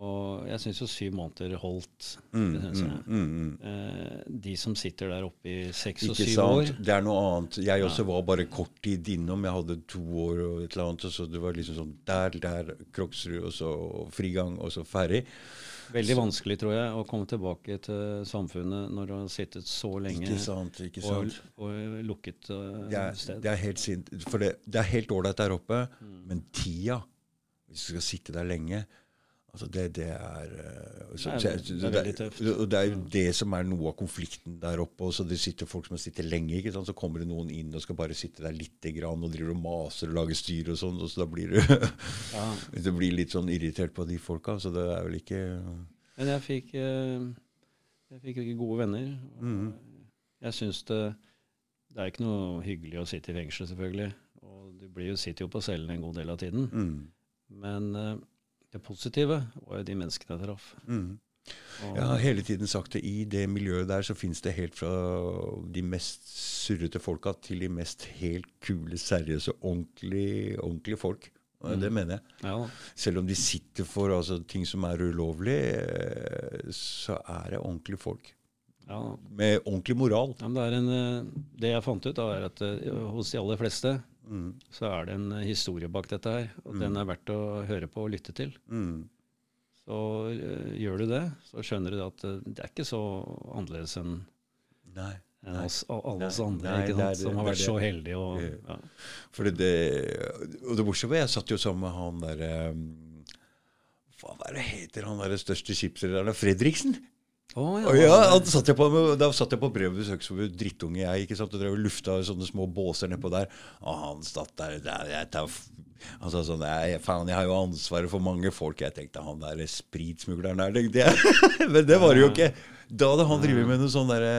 Og jeg syns jo syv måneder holdt. Mm, mm, mm, mm, eh, de som sitter der oppe i seks og syv år Det er noe annet. Jeg også var bare kort tid innom. Jeg hadde to år og et eller annet. så det var liksom sånn der, der, Kroksrud, og så frigang, og så ferdig. Veldig vanskelig, tror jeg, å komme tilbake til samfunnet når du har sittet så lenge ikke sant, ikke sant. Og, og lukket uh, det er, sted. Det er helt sint. For det, det er helt ålreit der oppe, mm. men tida Hvis du skal sitte der lenge Altså det, det, er, eh, så, Nei, det, er veldig tøft. Og det er jo det som er noe av konflikten der oppe. Og så det sitter folk som sitter lenge, ikke sant? så kommer det noen inn og skal bare sitte der lite grann og driver og maser og lager styr og sånn. og så da blir du (laughs) ja. det blir litt sånn irritert på de folka. Så det er vel ikke Men jeg fikk, eh, jeg fikk gode venner. Mm. Jeg syns det Det er ikke noe hyggelig å sitte i fengsel, selvfølgelig. Og du blir jo, sitter jo på cellen en god del av tiden. Mm. Men eh, det positive var jo de menneskene jeg traff. Mm. Jeg har hele tiden sagt det. I det miljøet der så fins det helt fra de mest surrete folka til de mest helt kule, seriøse, ordentlige, ordentlige folk. Mm. Det mener jeg. Ja. Selv om de sitter for altså, ting som er ulovlig, eh, så er det ordentlige folk. Ja. Med ordentlig moral. Ja, det, en, eh, det, jeg fant ut, da, er at eh, hos de aller fleste mm. så er det en historie bak dette her. Og mm. den er verdt å høre på og lytte til. Mm. Så uh, gjør du det, så skjønner du at uh, det er ikke så annerledes enn Nei. enn oss, alle oss andre nei, det det, som har vært så heldige. Og, ja. Fordi det, og det morsomme Jeg satt jo sammen med han derre Hva er heter han der største skipsrederen? Fredriksen? Oh, ja. ja satt på, da satt jeg på brevbesøk besøksforbud, drittunge, jeg. ikke sant, og drev og lufta sånne små båser nedpå der. Og han satt der, der jeg tar, Han sa sånn jeg, Faen, jeg har jo ansvaret for mange folk. Jeg tenkte han der spritsmugleren der, tenkte jeg. (laughs) Men det var det jo ikke. Da hadde han drevet med noe sånn derre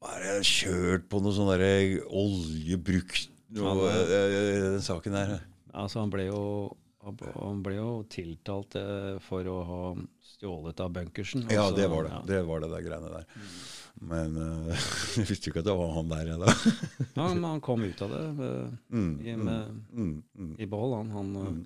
er kjørt på noe sånn derre oljebrukt noe, ja, den saken der. Altså, han ble jo Han ble jo tiltalt eh, for å ha stjålet av bunkersen. Ja, det var det. Ja. Det var det der greiene der. Mm. Men uh, (laughs) jeg visste jo ikke at det var han der ennå. (laughs) ja, men han kom ut av det med, mm, i, med, mm, mm, i behold, han. han mm.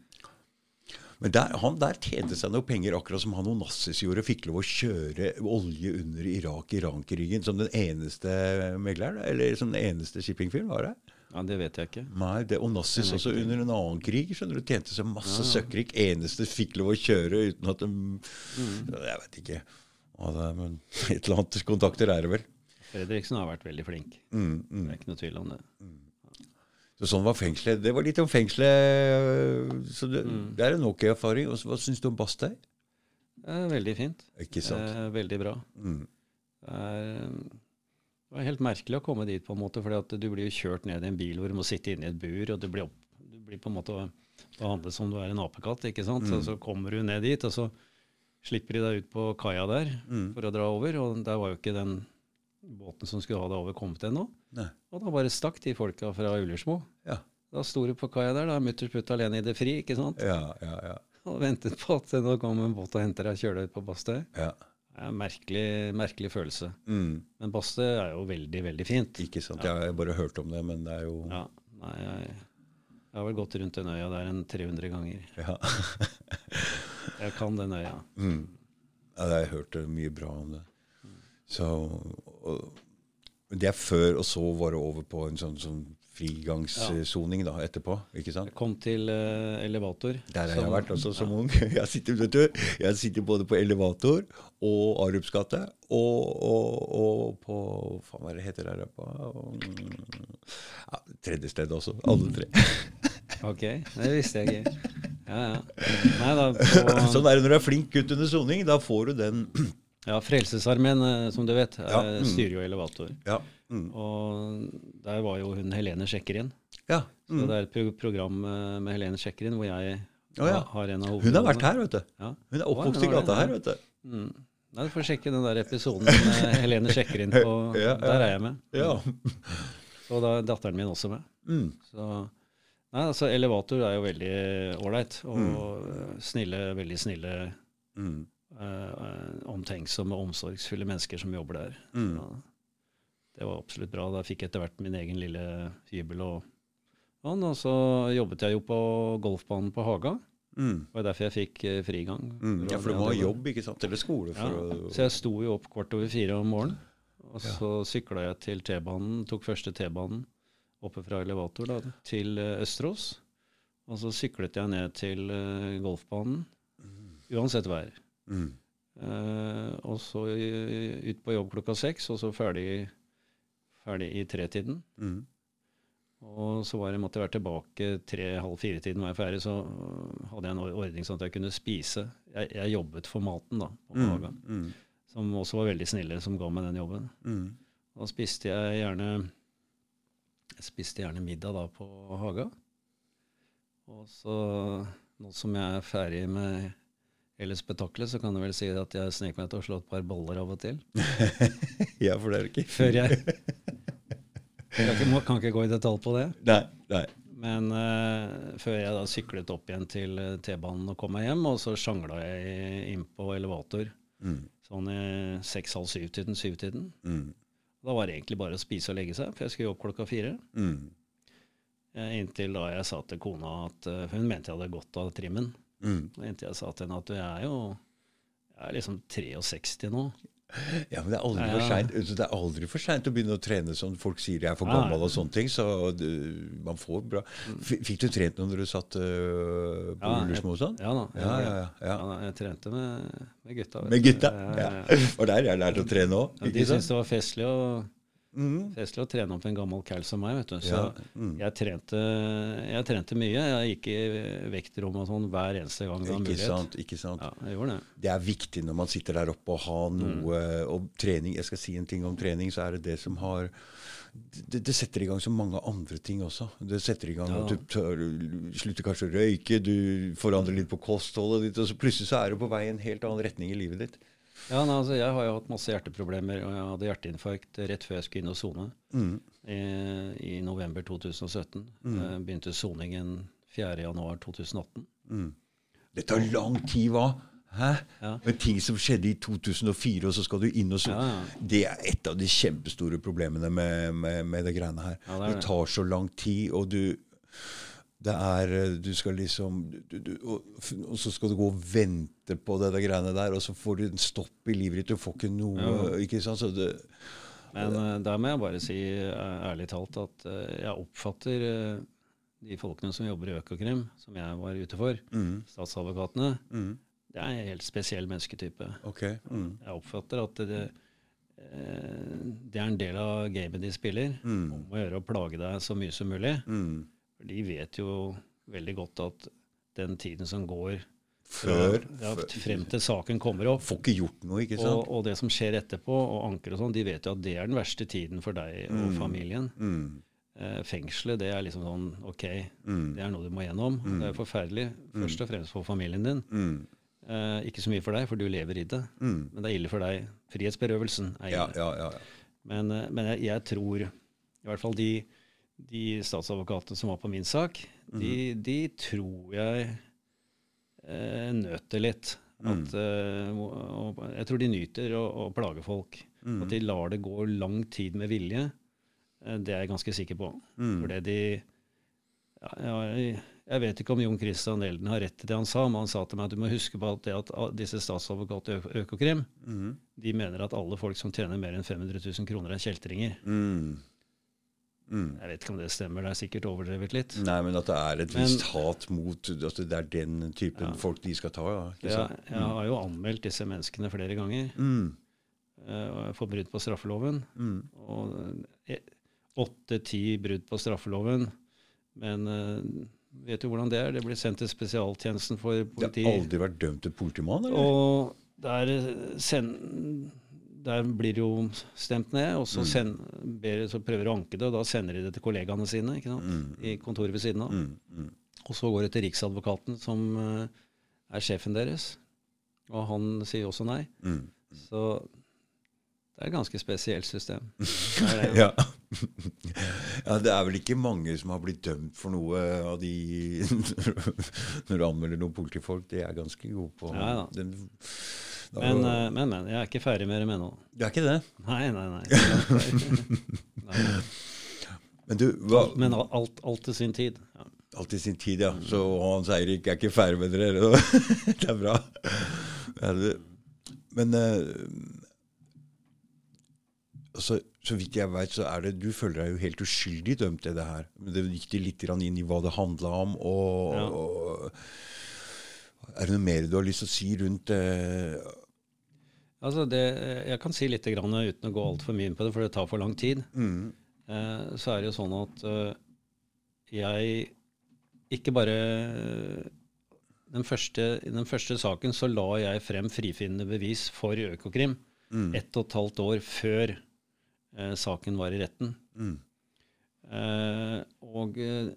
Men der, han der tjente seg noe penger, akkurat som han Onassis gjorde. Fikk lov å kjøre olje under Irak-Iran-krigen som den eneste megleren? Eller som den eneste shippingfirmaen, var det? Ja, Det vet jeg ikke. Nei, det Onassis også under en annen krig. skjønner du, Tjente seg masse ja, søkkrik. Eneste fikk lov å kjøre uten at de mm. Jeg vet ikke. Det, men (laughs) et eller annet kontakter er det vel. Fredriksen har vært veldig flink. Mm, mm. Det er ikke noe tvil om det. Mm. Så sånn var fengselet. Det var litt om fengselet. Så det, mm. det er en ok erfaring. Og hva syns du om Bastøy? Eh, veldig fint. Ikke sant? Eh, veldig bra. Mm. Det er det var helt merkelig å komme dit, på en måte, for du blir jo kjørt ned i en bil hvor du må sitte inne i et bur, og du blir, opp, du blir på en måte behandlet som du er en apekatt. ikke sant? Mm. Så, så, kommer du ned dit, og så slipper de deg ut på kaia der mm. for å dra over. Og der var jo ikke den båten som skulle ha deg over, kommet ennå. Og da bare stakk de folka fra Ullersmo. Ja. Da sto du på kaia der, da mutters putt alene i det fri, ikke sant? Ja, ja, ja. Og ventet på at det kom en båt og henter deg og kjører deg ut på Bastøy. Ja. Det er en merkelig, merkelig følelse. Mm. Men Baste er jo veldig, veldig fint. Ikke sant. Ja. Jeg har bare hørt om det, men det er jo ja. Nei, jeg, jeg, har vel gått rundt den øya der en 300 ganger. Ja. (laughs) jeg kan den øya. Mm. Ja, jeg har hørt mye bra om det. Så, og, det er før, og så var det over på en sånn, sånn frigangssoning da, etterpå. ikke sant? Jeg kom til uh, elevator. Der har jeg vært også som ja. ung. (laughs) Jeg sitter, vet du, jeg sitter både på elevator og Arups gate og, og, og, på Hva heter det der oppe? Ja, tredje sted også. Alle tre. (laughs) ok, det visste jeg ikke. Ja, ja. Nei, da, på, (laughs) sånn er det når du er flink gutt under soning. Da får du den Ja, Frelsesarmeen, eh, som du vet, ja. mm. styrer jo elevator. Ja. Mm. Og der var jo hun Helene Sjekkerin. Ja. Mm. Så det er et pro program eh, med Helene Sjekkerin hvor jeg oh, ja. har en av Hun har vært her, vet du. Ja. Hun er oppvokst i gata her, vet du. Mm. Nei, Du får sjekke den der episoden med (laughs) Helene Sjekkerin på ja, Der er jeg med. Ja. Og da er datteren min også med. Mm. Så Nei, altså Elevator er jo veldig ålreit. Og mm. snille, veldig snille, mm. Eh, omtenksomme, omsorgsfulle mennesker som jobber der. Mm. Så, det var absolutt bra. Da fikk jeg etter hvert min egen lille hybel. Og, og så jobbet jeg jo på golfbanen på Haga. Mm. Det var derfor jeg fikk uh, frigang. Mm. Ja, For du må ha jobb, ikke sant? Eller skole? ja, å... Så jeg sto jo opp kvart over fire om morgenen. Og ja. så sykla jeg til T-banen, tok første T-banen oppe fra elevator da, til uh, Østerås. Og så syklet jeg ned til uh, golfbanen, mm. uansett vær. Mm. og så ut på jobb klokka seks, og så ferdig ferdig i tretiden. Mm. Og så var jeg, måtte jeg være tilbake tre-halv fire-tiden var jeg ferdig, så hadde jeg en ordning sånn at jeg kunne spise. Jeg, jeg jobbet for maten da, på mm. Mm. som også var veldig snille, som ga meg den jobben. Mm. Da spiste jeg gjerne jeg spiste gjerne middag da på Haga. Og så, nå som jeg er ferdig med hele spetakkelet, så kan du vel si at jeg snek meg til å slå et par boller av og til. (laughs) ja, for det er det ikke. Før Jeg kan ikke, kan ikke, gå i detalj på det. Nei, nei. Men uh, før jeg da syklet opp igjen til uh, T-banen og kom meg hjem, og så sjangla jeg inn på elevator mm. sånn i seks-halv syv-tiden, syv-tiden. Mm. Da var det egentlig bare å spise og legge seg, for jeg skulle opp klokka fire. Mm. Uh, inntil da jeg sa til kona at uh, Hun mente jeg hadde gått av trimmen. Mm. Inntil jeg sa til henne at du er jo jeg er liksom 63 nå. Ja, men det er aldri for seint. Det er aldri for seint å begynne å trene sånn folk sier jeg er for gammel og sånne ting. Så man får bra Fikk du trent noe når du satt uh, på ja, Ullersmo og sånn? Ja da. Ja, ja, ja, ja. jeg trente med, med gutta. Med gutta? Ja, (laughs) Og der jeg lærte å trene òg. de syntes det var festlig. og Mm. Festlig å trene opp en gammel cal som meg. vet du. Så ja. mm. jeg, trente, jeg, trente, mye. Jeg gikk i vektrom og sånn hver eneste gang det var mulighet. Sant, ikke sant. Ja, jeg gjorde det. det er viktig når man sitter der oppe og har noe mm. Og trening, jeg skal si en ting om trening, så er det det som har det, det, setter i gang så mange andre ting også. Det setter i gang ja. at du tør, slutter kanskje å røyke, du forandrer litt på kostholdet ditt, og så plutselig så er du på vei i en helt annen retning i livet ditt. Ja, nei, altså, Jeg har jo hatt masse hjerteproblemer, og jeg hadde hjerteinfarkt rett før jeg skulle inn og sone. Mm. I, I, november 2017. Mm. Begynte soningen 4.1.2018. Mm. Det tar lang tid, hva? Hæ? Ja. Men ting som skjedde i 2004, og så skal du inn og sone ja, ja. Det er et av de kjempestore problemene med, med, med det greiene her. Det, det. det, tar så lang tid, og du det er Du skal liksom du, du, og, og, så skal du gå og vente på det, greiene der, og så får du en stopp i livet ditt. Du får ikke noe ikke sant? Så det, Men det. der må jeg bare si ærlig talt at jeg oppfatter de folkene som jobber i Økokrim, som jeg var ute for, mm. statsadvokatene, mm. det er en helt spesiell mennesketype. Okay. Mm. Jeg oppfatter at det, eh, det, er en del av gamet de spiller, mm. om å gjøre å plage deg så mye som mulig. Mm. De vet jo veldig godt at den tiden som går før, ja, frem til saken kommer opp. Får ikke gjort noe, ikke sant? Og, og det som skjer etterpå, og anker og sånn, de vet jo at det er den verste tiden for deg og mm. familien. Mm. Eh, fengselet, det er liksom sånn OK, mm. det er noe du må gjennom. Mm. Det er forferdelig, mm. først og fremst for familien din. Mm. Eh, ikke så mye for deg, for du lever i det. Men det er ille for deg. Frihetsberøvelsen er ille. Ja, ja, ja, men, eh, men jeg, jeg, tror, i hvert fall de, de statsadvokatene som var på min sak, de, de, tror jeg eh, nøter litt. At, uh, jeg tror de nyter å, å plage folk. At de lar det gå lang tid med vilje. Eh, det er jeg ganske sikker på. Mm. Fordi de ja, jeg, jeg, vet ikke om Jon Christian Elden har rett i det han sa, men han sa til meg at du må huske på at, at disse statsadvokatene i Økokrim mm. de mener at alle folk som tjener mer enn 500 000 kroner, er kjeltringer. Mm. Mm. Jeg vet ikke om det stemmer, det er sikkert overdrevet litt. Nei, men at det er et visst hat mot at det er den typen ja. folk de skal ta. Ja, ja jeg mm. har jo anmeldt disse menneskene flere ganger uh, for brudd på straffeloven. Mm. Og jeg, åtte-ti brudd på straffeloven. Men uh, vet du hvordan det er? Det blir sendt til spesialtjenesten for politi. Det har aldri vært dømt til politimann? eller? Og der, eh, send, der blir det jo stemt ned, og så, mm. send, ber, så prøver de å anke det, og da sender de det til kollegaene sine mm. i kontoret ved siden av. Mm. mm. Og så går det til Riksadvokaten, som uh, er sjefen deres. Og han sier også nei. Mm. Så det er et ganske spesielt system. (laughs) ja. (laughs) ja. Det er vel ikke mange som har blitt dømt for noe av de (laughs) Når du anmelder noen politifolk. De er ganske gode på ja, den, men, uh, men, men, jeg er ikke ferdig med det ennå. Du er ikke det? Nei, nei, nei. nei. (laughs) Men du, hva Men alt, alt til sin tid. Ja. Alt til sin tid, ja. Så Hans Eirik er ikke ferdig med dere? (laughs) det er bra. Men uh, altså, så vidt jeg veit, så er det Du føler deg jo helt uskyldig dømt i det her. Men det gikk litt inn i hva det handla om. Og, ja. og, Er det noe mer du har lyst til å si rundt det? Altså det, jeg kan si litt grann, uten å gå altfor mye inn på det, for det tar for lang tid. Mm. Eh, så er det jo sånn at eh, jeg ikke bare den første, I den første saken så la jeg frem frifinnende bevis for Økokrim mm. ett og et halvt år før eh, saken var i retten. Mm. Eh, og eh,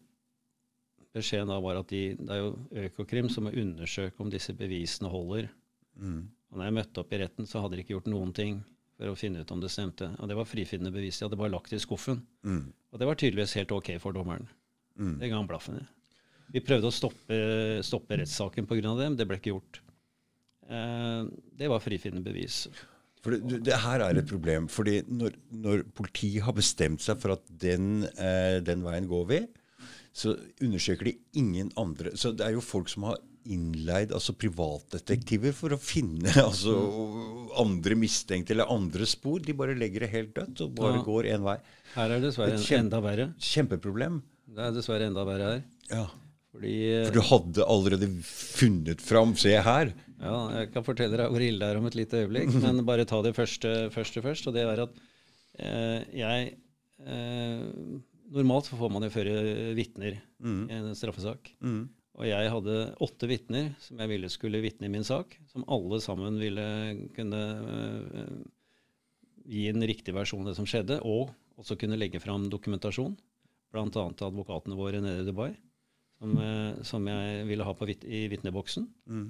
beskjeden da var at de, det er jo Økokrim som må undersøke om disse bevisene holder. Mm. Og når jeg møtte opp i retten, så hadde de ikke gjort noen ting for å finne ut om det stemte. Og det var frifinnende bevis. De hadde bare lagt det i skuffen. Mm. Og det var tydeligvis helt ok for dommeren. Mm. Det ga han blaffen i. Vi prøvde å stoppe, stoppe rettssaken pga. det, men det ble ikke gjort. Eh, det var frifinnende bevis. For det, det, her er et problem. fordi når, når, politiet har bestemt seg for at den, eh, den, veien går vi, så undersøker de ingen andre. Så det er jo folk som har innleid altså privatdetektiver for å finne (laughs) altså, andre mistenkte eller andre spor. De bare legger det helt dødt og bare ja. går én vei. Her er det dessverre enda verre. Kjempeproblem. Det er dessverre enda verre her. Ja. Fordi, For du hadde allerede funnet fram Se her. Ja, jeg kan fortelle deg hvor ille det er om et lite øyeblikk. (laughs) Men bare ta det første, første først. Og det er at eh, jeg eh, Normalt får man jo føre vitner mm. i en straffesak. Mm. Og jeg hadde åtte vitner som jeg ville skulle vitne i min sak. Som alle sammen ville kunne eh, gi en riktig versjon av det som skjedde. Og også kunne legge fram dokumentasjon. Bl.a. advokatene våre nede i Dubai som, eh, som jeg ville ha vit i vitneboksen. Mm.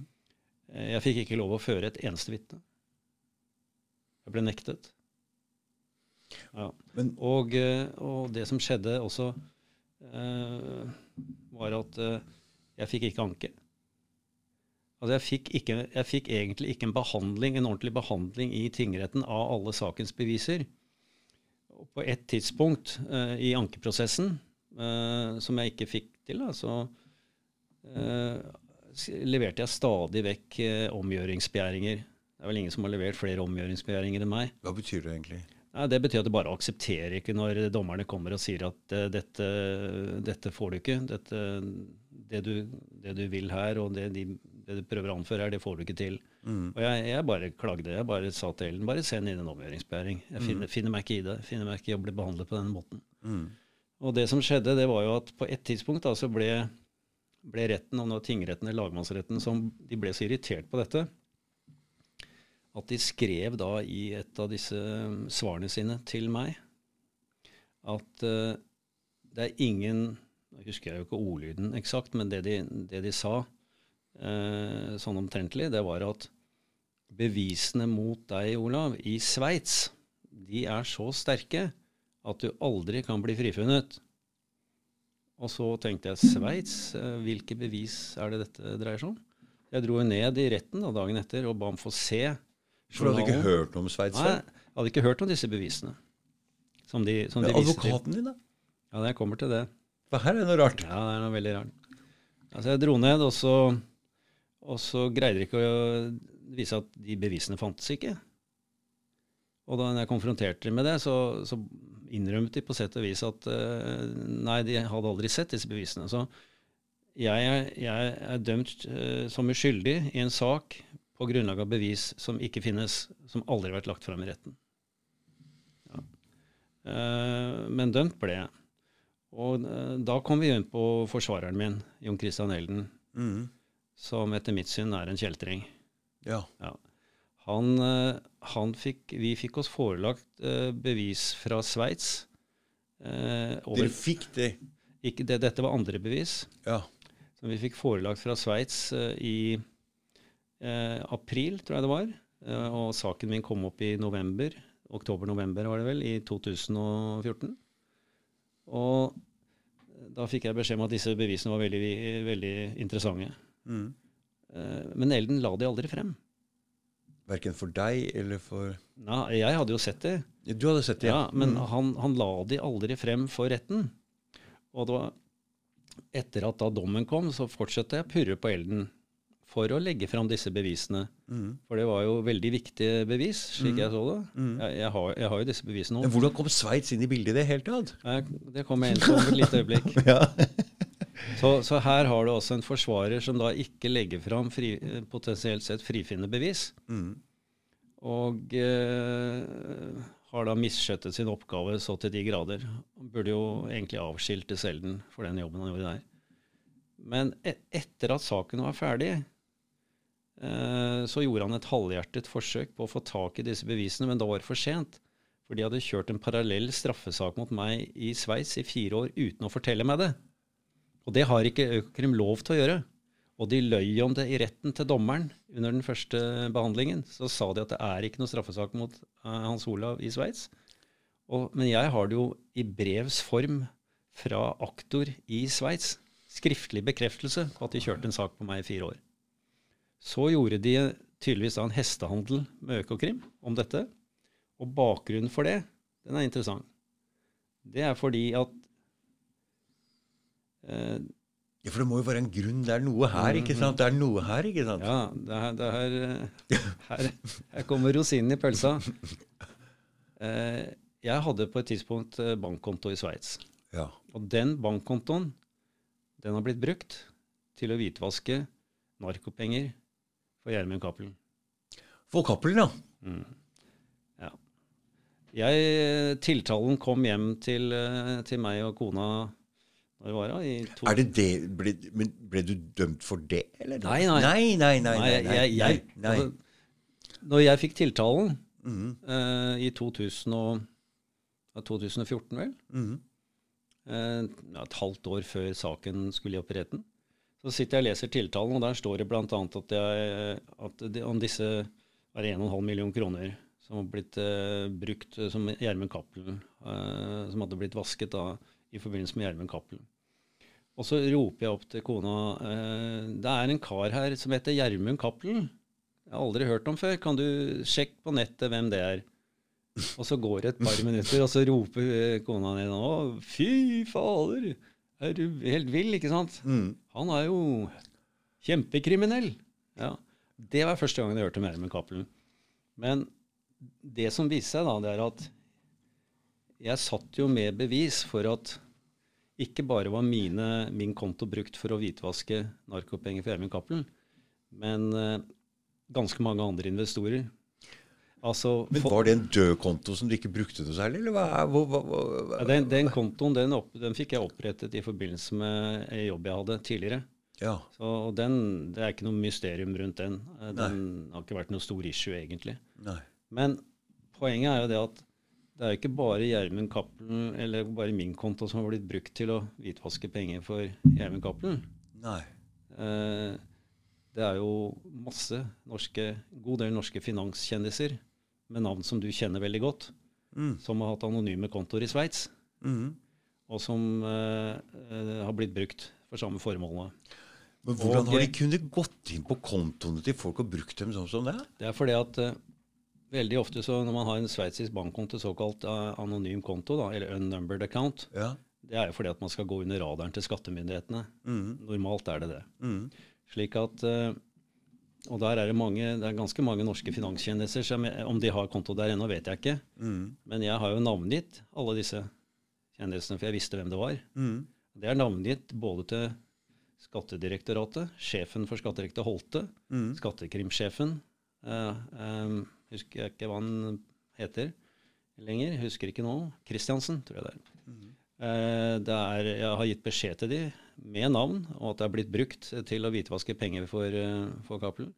Eh, jeg fikk ikke lov å føre et eneste vitne. Jeg ble nektet. Ja. Men, og, og, det som skjedde også, var at jeg fikk ikke anke. Altså jeg fikk, ikke, jeg fikk, egentlig ikke en behandling, en ordentlig behandling i tingretten av alle sakens beviser. Og på et tidspunkt uh, i ankeprosessen, uh, som jeg ikke fikk til, da, så uh, leverte jeg stadig vekk omgjøringsbegjæringer. Det er vel ingen som har levert flere omgjøringsbegjæringer enn meg. Hva betyr det egentlig? Nei, det betyr at du bare aksepterer ikke når dommerne kommer og sier at dette, dette får du ikke. Dette, det, du, det, du, vil her, og det de det du prøver å anføre her, det får du ikke til. Mm. Og jeg, jeg, bare klagde. Jeg bare sa til Ellen bare send inn en omgjøringsbegjæring. Jeg finner, mm. finner, meg ikke i det. Finner meg ikke i å bli behandlet på denne måten. Mm. Og det som skjedde, det var jo at på et tidspunkt da, så ble, ble retten, og nå tingretten eller lagmannsretten, som de ble så irritert på dette, at de skrev da i et av disse svarene sine til meg at uh, det er ingen Nå husker jeg jo ikke ordlyden eksakt, men det de, det de sa, eh, sånn omtrentlig, det var at bevisene mot deg, Olav, i Sveits, de er så sterke at du aldri kan bli frifunnet. Og så tenkte jeg Sveits, eh, hvilke bevis er det dette dreier seg om? Jeg dro ned i retten da, dagen etter og ba om få se. For du hadde ikke hørt om Sveits? Nei, jeg hadde ikke hørt om disse bevisene. Som de, som de advokaten din, da? Ja, jeg kommer til det. For her er det noe rart. Ja, det er noe veldig rart. Altså, jeg dro ned, og så og så greide de ikke å vise at de bevisene fantes ikke. Og da jeg konfronterte dem med det, så, så innrømmet de på sett og vis at uh, nei, de hadde aldri sett disse bevisene. Så jeg er, jeg er dømt uh, som uskyldig i en sak på grunnlag av bevis som ikke finnes, som aldri har vært lagt fram i retten. Ja. Uh, men dømt ble jeg. Og da kom vi inn på forsvareren min, Jon Christian Elden. Mm som etter mitt syn er en kjeltring. Ja. ja. Han, eh, han fikk, vi fikk oss forelagt uh, bevis fra Sveits. Eh, Dere fikk det? Ikke, det? Dette var andre bevis. Ja. Som vi fikk forelagt fra Sveits i april, tror jeg det var. og saken min kom opp i november. Oktober-november var det vel, i 2014. Og da fikk jeg beskjed om at disse bevisene var veldig, veldig interessante. Mm. Men Elden la de aldri frem. Verken for deg eller for Nei, jeg hadde jo sett det. Du hadde sett det, ja. ja men mm. han, han, la de aldri frem for retten. Og det var etter at da dommen kom, så fortsatte jeg å purre på Elden for å legge fram disse bevisene. Mm. For det var jo veldig viktige bevis, slik mm. jeg så det. Mm. Jeg, jeg, har, jeg, har, jo disse bevisene nå. Hvordan kom Sveits inn i bildet i det hele tatt? Det kom jeg inn på om et lite øyeblikk. (laughs) ja. (laughs) Så, så, her har du også en forsvarer som da ikke legger fram fri, potensielt sett frifinnende bevis. Mm. Og eh, har da misskjøttet sin oppgave så til de grader. Burde jo egentlig avskilte Selden for den jobben han gjorde der. Men et, etter at saken var ferdig, eh, så gjorde han et halvhjertet forsøk på å få tak i disse bevisene, men da var det for sent. For de hadde kjørt en parallell straffesak mot meg i Sveits i fire år uten å fortelle meg det. Og det har ikke Økokrim lov til å gjøre. Og de løy om det i retten til dommeren under den første behandlingen. Så sa de at det er ikke noe straffesak mot uh, Hans Olav i Sveits. Men jeg har det jo i brevs form fra aktor i Sveits. Skriftlig bekreftelse på at de kjørte en sak på meg i fire år. Så gjorde de tydeligvis en hestehandel med Økokrim om dette. Og bakgrunnen for det, den er interessant. Det er fordi at Eh, ja, For det må jo være en grunn. Det er noe her, ikke sant? Det er noe her, ikke sant? Ja, det er, det er eh, her, her, kommer rosinen i pølsa. Eh, jeg hadde på et tidspunkt bankkonto i Sveits. Ja. Og den bankkontoen den har blitt brukt til å hvitvaske narkopenger for Gjermund Cappelen. For Cappelen, ja. Mm. ja. Jeg, tiltalen kom hjem til, til meg og kona når var det? I to... Er det det ble, Men ble du dømt for det, eller? Nei, nei. Nei, nei, nei. nei, nei, jeg, jeg, nei altså, når jeg fikk tiltalen mm. uh, i 2000 og, 2014, vel, mm. uh, et halvt år før saken skulle i retten, så sitter jeg og leser tiltalen, og der står det bl.a. at, at om disse er 1,5 million kroner som har blitt uh, brukt som Gjermund Cappelen, som hadde blitt vasket da i forbindelse med Gjermund Cappelen. Og så roper jeg opp til kona eh, Det er en kar her som heter Gjermund Cappelen. Jeg har aldri hørt om før. Kan du sjekke på nettet hvem det er? Og så går det et par minutter, og så roper eh, kona ned Å, fy fader! Er du helt vill, ikke sant? Mm. Han er jo kjempekriminell. Ja. Det var første gangen jeg hørte mer om Cappelen. Men det som viste seg, da, det er at jeg satt jo med bevis for at ikke bare var mine, min konto brukt for å hvitvaske narkopenger for Gjermund Cappelen, men uh, ganske mange andre investorer. Altså, men Var det en død konto som du ikke brukte noe særlig? eller hva, hva, hva, hva? Den, den, kontoen den, opp, den, fikk jeg opprettet i forbindelse med en jobb jeg hadde tidligere. Ja. Så den, Det er ikke noe mysterium rundt den. Eh, den Nei. har ikke vært noe stor issue, egentlig. Nei. Men poenget er jo det at det er jo ikke bare Gjermund Cappelen eller bare min konto som har blitt brukt til å hvitvaske penger for Gjermund Cappelen. Nei. Eh, det er jo masse norske, god del norske finanskjendiser med navn som du kjenner veldig godt, mm. som har hatt anonyme kontoer i Sveits, mm. og som eh, eh, har blitt brukt for samme formålene. Men Hvordan og, har de kunnet gått inn på kontoene til folk og brukt dem sånn som det? Det er fordi at eh, veldig ofte så når man har en sveitsisk bankkonto, såkalt uh, anonym konto, da, eller unnumbered account, ja. det er jo fordi at man skal gå under radaren til skattemyndighetene. Mm. Normalt er det det. Mm. Slik at uh, og der er det mange, det er ganske mange norske finanskjendiser. Om de har konto der ennå, vet jeg ikke. Mm. Men jeg har jo navngitt alle disse kjendisene, for jeg visste hvem det var. Mm. Det er navngitt både til Skattedirektoratet, sjefen for Skattedirektoratet Holte, mm. skattekrimsjefen. Uh, um, husker jeg ikke hva han heter lenger. Husker ikke nå. Kristiansen, tror jeg det er. Mm. Uh, det er jeg har gitt beskjed til de med navn, og at det er blitt brukt til å hvitvaske penger for, uh, for Cappelen.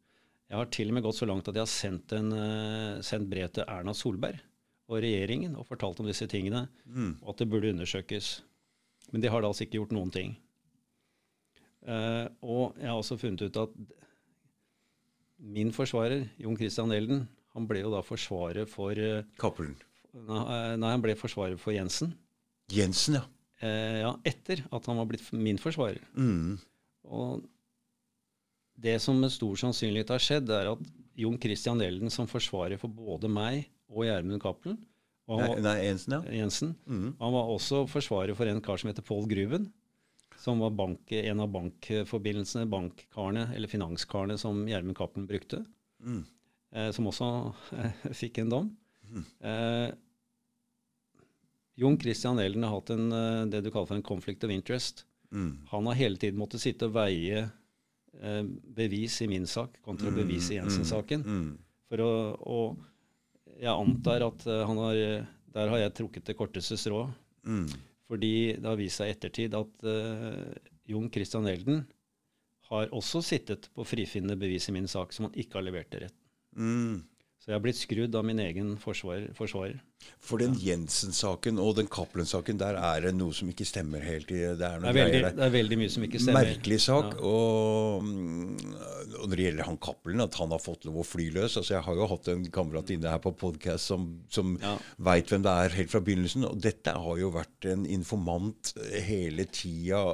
Jeg har til og med gått så langt at jeg har sendt, en, uh, sendt brev til Erna Solberg og regjeringen og fortalt om disse tingene, mm. og at det burde undersøkes. Men de har da altså ikke gjort noen ting. Uh, og jeg har også funnet ut at min forsvarer, Jon Christian Elden, han ble jo da forsvarer for Cappelen? Nei, han ble forsvarer for Jensen. Jensen, ja eh, ja, etter at han var blitt min forsvarer. Mm. Og det som med stor sannsynlighet har skjedd, er at Jon Christian Elden som forsvarer for både meg og Gjermund Cappelen nei, nei, Jensen, ja. Jensen mm. Han var også forsvarer for en kar som heter Pål Gruven. Som var bank, en av bankforbindelsene, bankkarene, eller finanskarene, som Gjermund Cappelen brukte. Mm. Eh, som også eh, (laughs) fikk en dom. Mm. Eh, Jon Christian Elden har hatt en, eh, det du kaller for en conflict of interest. Mm. Han har hele tiden måttet sitte og veie eh, bevis i min sak kontra mm. bevis i Jensen-saken. Mm. mm. For å, og jeg antar at uh, han har Der har jeg trukket det korteste strået. Mm. Fordi det har vist seg i ettertid at eh, Jon Christian Elden har også sittet på frifinnende bevis i min sak som han ikke har levert til retten. Mm. Så jeg har blitt skrudd av min egen forsvarer. forsvarer. For den Jensen-saken og den Cappelen-saken, der er det noe som ikke stemmer helt? Det, er det, er veldig, det, er veldig, mye som ikke stemmer. Merkelig sak. Ja. Og, og, når det gjelder han Cappelen, at han har fått lov å fly løs altså Jeg har jo hatt en kamerat inne her på podkast som, som ja. veit hvem det er helt fra begynnelsen. Og dette har jo vært en informant hele tida,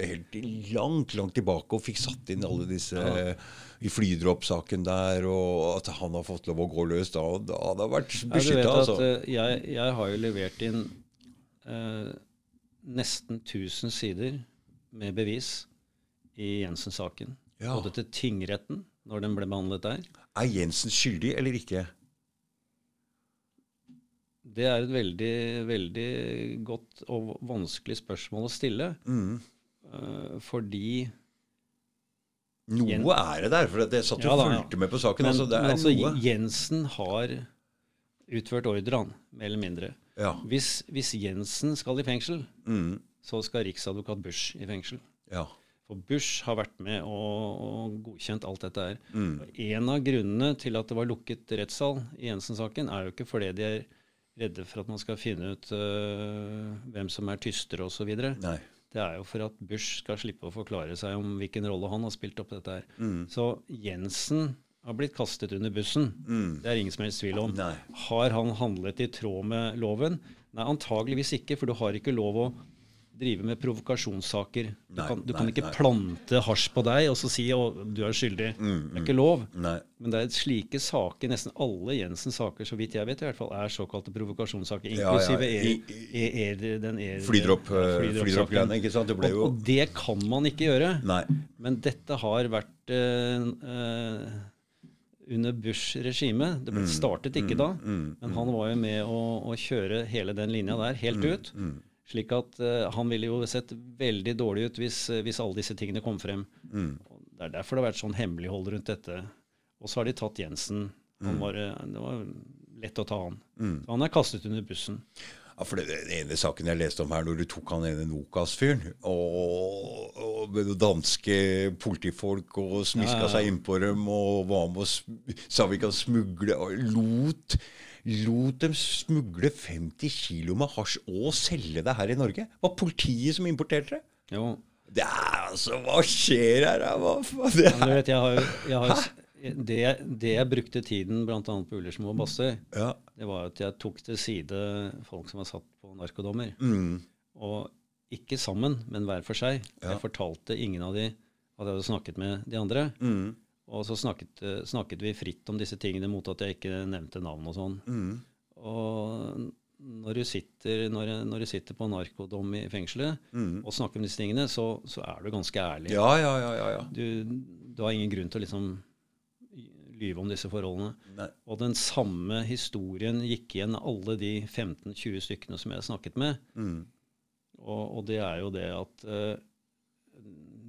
helt langt, langt tilbake, og fikk satt inn alle disse ja i flydroppsaken der, og at han har fått lov å gå løs da. da hadde han vært beskytta. Altså. Jeg, jeg, har jo levert inn eh, nesten 1000 sider med bevis i Jensen-saken. Ja. Både til tingretten, når den ble behandlet der. Er Jensen skyldig eller ikke? Det er et veldig, veldig godt og vanskelig spørsmål å stille. Mm. Eh, fordi noe er det der, for jeg satt og ja, fulgte med på saken. Men, altså, men altså, Jensen har utført ordrene, mer eller mindre. Ja. Hvis, hvis, Jensen skal i fengsel, mm. så skal riksadvokat Bush i fengsel. Ja. For Bush har vært med og, og godkjent alt dette her. Mm. En av grunnene til at det var lukket rettssal i Jensen-saken, er jo ikke fordi de er redde for at man skal finne ut uh, hvem som er tystere osv. Det er jo for at Bush skal slippe å forklare seg om hvilken rolle han har spilt opp dette her. Mm. Så Jensen har blitt kastet under bussen. Mm. Det er ingen som helst tvil om. Nei. Har han handlet i tråd med loven? Nei, antageligvis ikke, for du har ikke lov å drive med provokasjonssaker. Du, nei, kan, du nei, kan, ikke nei. plante hasj på deg og så si at du er skyldig. Mm, mm. Det er ikke lov. Men det er slike saker, nesten alle Jensens saker, så vidt jeg vet, i hvert fall, er såkalte provokasjonssaker. Inklusive ja, ja. Er, er, er, den er, Flydropp-greiene. Flydropp? Det og, og, det kan man ikke gjøre. Men dette har vært øh, uh, under Bush-regimet. Det ble mm, startet ikke mm, da, mm, men han var jo med å, å kjøre hele den linja der helt ut. Slik at uh, han ville jo sett veldig dårlig ut hvis, hvis alle disse tingene kom frem. Det er derfor det har vært sånn hemmelighold rundt dette. Og så har de tatt Jensen. Var, det var lett å ta han. Så han er kastet under bussen. Ja, for Den ene saken jeg leste om her, når du tok han ene Nokas-fyren og, og og, danske politifolk og smiska ja, ja. seg innpå dem og var med og sa vi kan smugle og lot, lot dem smugle 50 kilo med hasj og selge det her i Norge? Det var politiet som importerte det? Jo. Det er altså Hva skjer her? Hva, det er, ja, vet, jeg har, har, det, det, jeg brukte tiden bl.a. på Ullersmo og Basse, ja. det var at jeg tok til side folk som var satt på narkodommer. Mm. Og ikke sammen, men hver for seg. Ja. Jeg fortalte ingen av de at jeg hadde snakket med de andre. Mm. Og så snakket, snakket, vi fritt om disse tingene mot at jeg ikke nevnte navn og sånn. Mm. Og når du, sitter, når, når du, sitter, på narkodom i fengselet mm. og snakker om disse tingene, så, så, er du ganske ærlig. Ja, ja, ja, ja du, du, har ingen grunn til å liksom lyve om disse forholdene. Nei. Og den samme historien gikk igjen alle de 15-20 stykkene som jeg snakket med. Mm. Og, og, det er jo det at uh,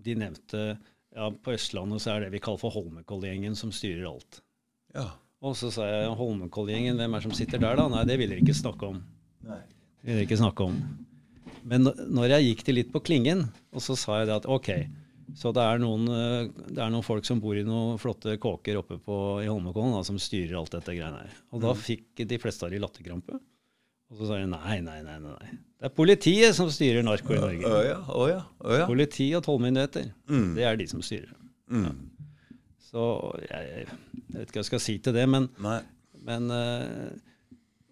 de nevnte ja, På Østlandet så er det vi kaller for Holmenkollgjengen som styrer alt. Ja. Og så sa jeg Holmenkollgjengen, hvem er det som sitter der, da? Nei, det vil dere ikke snakke om. Nei. Det vil dere ikke snakke om. Men når jeg gikk til litt på klingen, og så sa jeg det at OK, så det er, noen, eh, det er noen folk som bor i noen flotte kåker oppe på, i Holmenkollen som styrer alt dette greiene her. Og da mm. fikk de fleste av de latterkrampe. Og så sa de nei, nei, nei, nei. Det er politiet som styrer narko i Norge. Å, ja, å, ja, å, ja. Politi og tollmyndigheter. Mm. Det er de som styrer. Mm. Så jeg, jeg, vet ikke hva jeg skal si til det, men, men uh,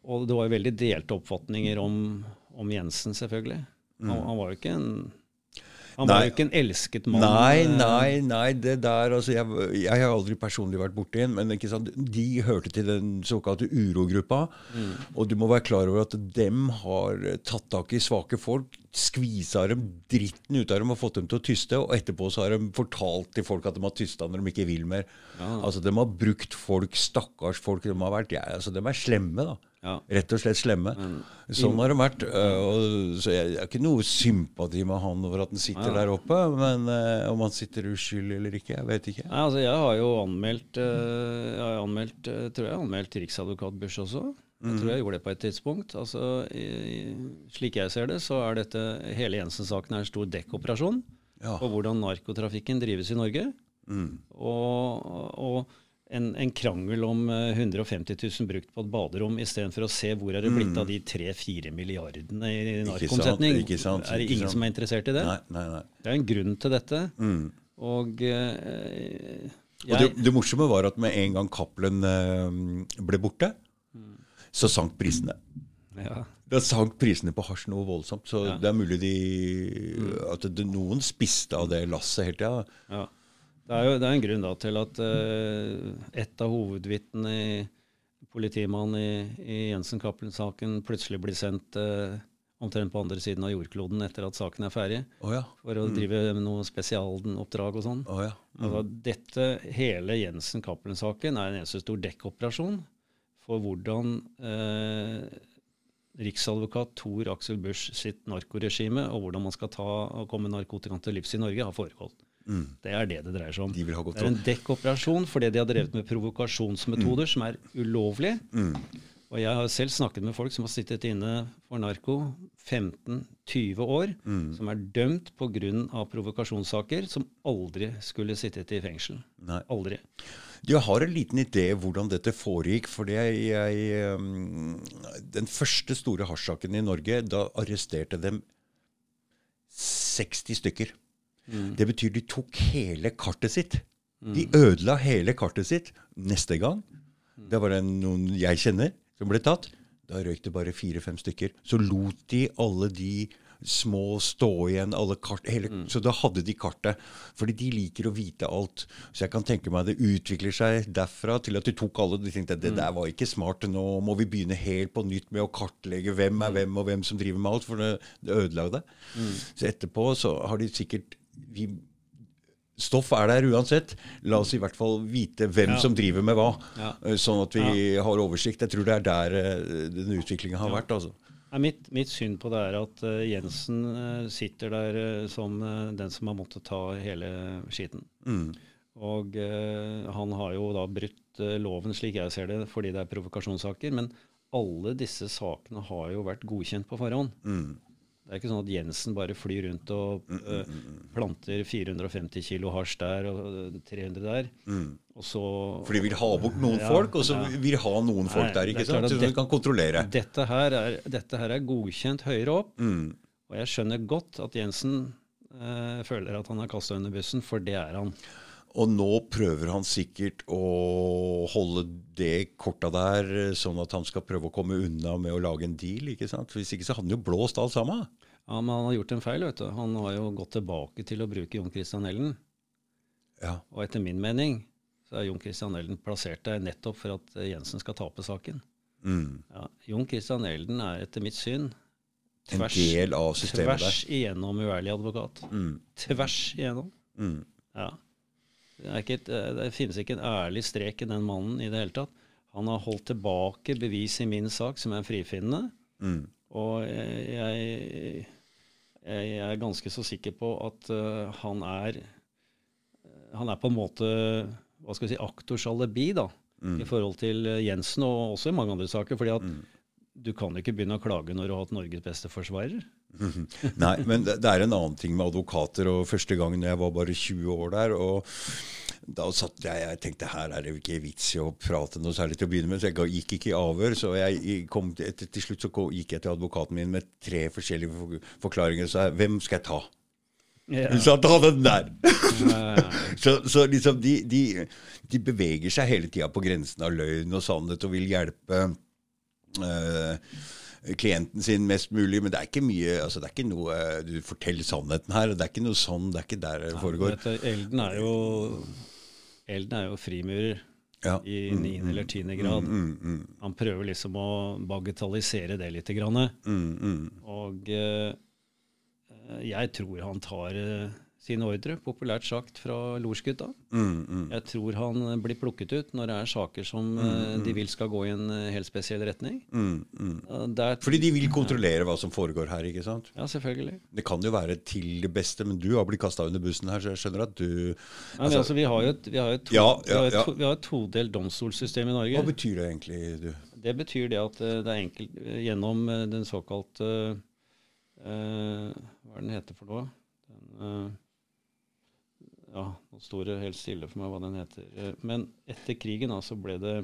Og det var jo veldig delte oppfatninger om, om Jensen, selvfølgelig. Han, mm. han var jo ikke en han var jo ikke en elsket mann. Nei, eh. nei, nei. det der, altså, jeg, jeg har aldri personlig vært borti en, men ikke sant, de hørte til den såkalte urogruppa. Mm. Og du må være klar over at dem har tatt tak i svake folk, skvisa dem dritten ut av dem og fått dem til å tyste. Og etterpå så har de fortalt til folk at de har tysta når de ikke vil mer. Ja. Altså, De har brukt folk, stakkars folk. De har vært, ja, altså, de er slemme, da. Ja. Rett og slett slemme. Men, sånn har det vært. Uh, og, så jeg, jeg har ikke noe sympati med han over at han sitter ja. der oppe. Men uh, om han sitter uskyldig eller ikke, jeg vet ikke. Nei, altså, jeg har jo anmeldt, uh, jeg har anmeldt tror jeg anmeldt riksadvokat Bush også. Jeg tror mm. jeg gjorde det på et tidspunkt. Altså, i, slik jeg ser det, så er dette hele Jensen-saken er en stor dekkoperasjon ja. på hvordan narkotrafikken drives i Norge. Mm. og, og en, en, krangel om 150 eh, 000 brukt på et baderom, istedenfor å se hvor er det blitt mm. av de 3-4 milliardene i narkomsetning. Ikke sant, er det ingen som er interessert i det? Nei, nei, nei. Det er en grunn til dette. Mm. Og, eh, og det, det, morsomme var at med en gang Cappelen eh, ble borte, mm. så sank prisene. Ja. Da sank prisene på hasj noe voldsomt. Så ja. det er mulig de, mm. at det, noen spiste av det lasset hele tida. Ja. Det er jo det er en grunn da, til at uh, et av hovedvitnene i politimannen i, i Jensen-Cappelen-saken plutselig blir sendt uh, omtrent på andre siden av jordkloden etter at saken er ferdig, oh, ja. for å mm. drive med noe spesialoppdrag og sånn. Oh, ja. mm. altså, dette, hele Jensen-Cappelen-saken er en eneste stor dekkoperasjon for hvordan uh, riksadvokat Tor Aksel Busch sitt narkoregime og hvordan man skal ta og komme narkotikaen til livs i Norge, har foregått. Mm. Det er det det dreier seg om. De det er en dekkoperasjon fordi de har drevet med provokasjonsmetoder mm. som er ulovlige. Mm. Og jeg har selv snakket med folk som har sittet inne for narko 15-20 år, mm. som er dømt pga. provokasjonssaker, som aldri skulle sittet i fengsel. Nei. Aldri. Jeg har en liten idé hvordan dette foregikk. jeg, um, Den første store hasjsaken i Norge, da arresterte dem 60 stykker. Mm. Det betyr de tok hele kartet sitt. Mm. De ødela hele kartet sitt. Neste gang det var det noen jeg kjenner, som ble tatt. Da røyk det bare fire-fem stykker. Så lot de alle de små stå igjen, alle kart hele, mm. Så da hadde de kartet. Fordi de liker å vite alt. Så jeg kan tenke meg det utvikler seg derfra til at de tok alle. De tenkte at det mm. der var ikke smart. Nå må vi begynne helt på nytt med å kartlegge hvem er mm. hvem, og hvem som driver med alt. For det, det ødela det. Mm. Så etterpå så har de sikkert vi Stoff er der uansett. La oss i hvert fall vite hvem ja. som driver med hva, ja. Eh, sånn at vi ja. har oversikt. Jeg tror det er der uh, den utviklinga har vært. altså. Mitt, mitt, syn på det er at uh, Jensen uh, sitter der som den som har måttet ta hele skitten. Mm. Og han har jo da brutt loven, slik jeg ser det, fordi det er provokasjonssaker. Men alle disse sakene har jo vært godkjent på forhånd. Mm. Det er ikke sånn at Jensen bare flyr rundt og uh, planter 450 kilo hasj der og 300 der. Mm. Og så, For de vil ha bort noen ja, folk, og så ja. vil ha noen folk Nei, der, ikke sant? Så de kan kontrollere. Dette her, er, dette her er godkjent høyere opp. Mm. Og jeg skjønner godt at Jensen uh, føler at han er kasta under bussen, for det er han. Og nå prøver han sikkert å holde det korta der, sånn at han skal prøve å komme unna med å lage en deal. ikke sant? Hvis ikke så hadde han jo blåst alt sammen. Ja, Men han har gjort en feil. vet du. Han har jo gått tilbake til å bruke Jon Christian Ellen. Ja. Og etter min mening så er Jon Christian Elden plassert der nettopp for at Jensen skal tape saken. Mm. Ja, Jon Christian Elden er etter mitt syn tvers, en del av systemet tvers der. igjennom uærlig advokat. Mm. Tvers igjennom. Mm. Ja. Det, et, det, finnes ikke en ærlig strek i den mannen i det hele tatt. Han har holdt tilbake bevis i min sak som er frifinnende. Mm. Og jeg, jeg, er ganske så sikker på at uh, han er Han er på en måte hva skal vi si, aktors alibi da, mm. i forhold til Jensen, og også i mange andre saker. fordi at mm. du kan ikke begynne å klage når du har hatt Norges beste forsvarer. Nei, men det, det, er en annen ting med advokater. og Første gangen jeg var bare 20 år der. og da satt jeg, jeg tenkte her er det ikke vits i å prate noe særlig til å begynne med, så jeg gikk ikke i avhør. Så jeg kom, til, til slutt så gikk jeg til advokaten min med tre forskjellige forklaringer. Så jeg, hvem skal jeg ta? Hun sa ta den der! (laughs) så, så, liksom de, de, de, beveger seg hele tida på grensen av løgn og sannhet og vil hjelpe. Uh, klienten sin mest mulig. Men det er ikke mye altså det er ikke noe, Du forteller sannheten her. Det er ikke noe sånn, det er ikke der det foregår. Ja, Elden er jo, Elden er jo frimurer. Ja. I mm, niende mm, eller tiende grad. Mm, mm, mm, Han prøver liksom å bagatellisere det litt. Grann. Mm, Og eh, jeg tror han tar uh, sin ordre, populært sagt, fra Lorsgutta. Mm, mm. Jeg tror han blir plukket ut når det er saker som mm, eh, de mm. vil skal gå i en eh, helt spesiell retning. Mm, mm. Der, Fordi de vil kontrollere hva som foregår her, ikke sant? Ja, selvfølgelig. Det kan jo være til det beste, men du har blitt kasta under bussen her, så jeg skjønner at du altså, men altså, Vi har jo et, vi har et, to, ja, ja, ja. to, et todelt domstolssystem i Norge. Hva betyr det egentlig? du? Det betyr det at det er enkelt gjennom den såkalte uh, Hva er den heter for noe? Den, uh, ja, nå står det helt stille for meg hva den heter. Eh, men etter krigen da, så ble det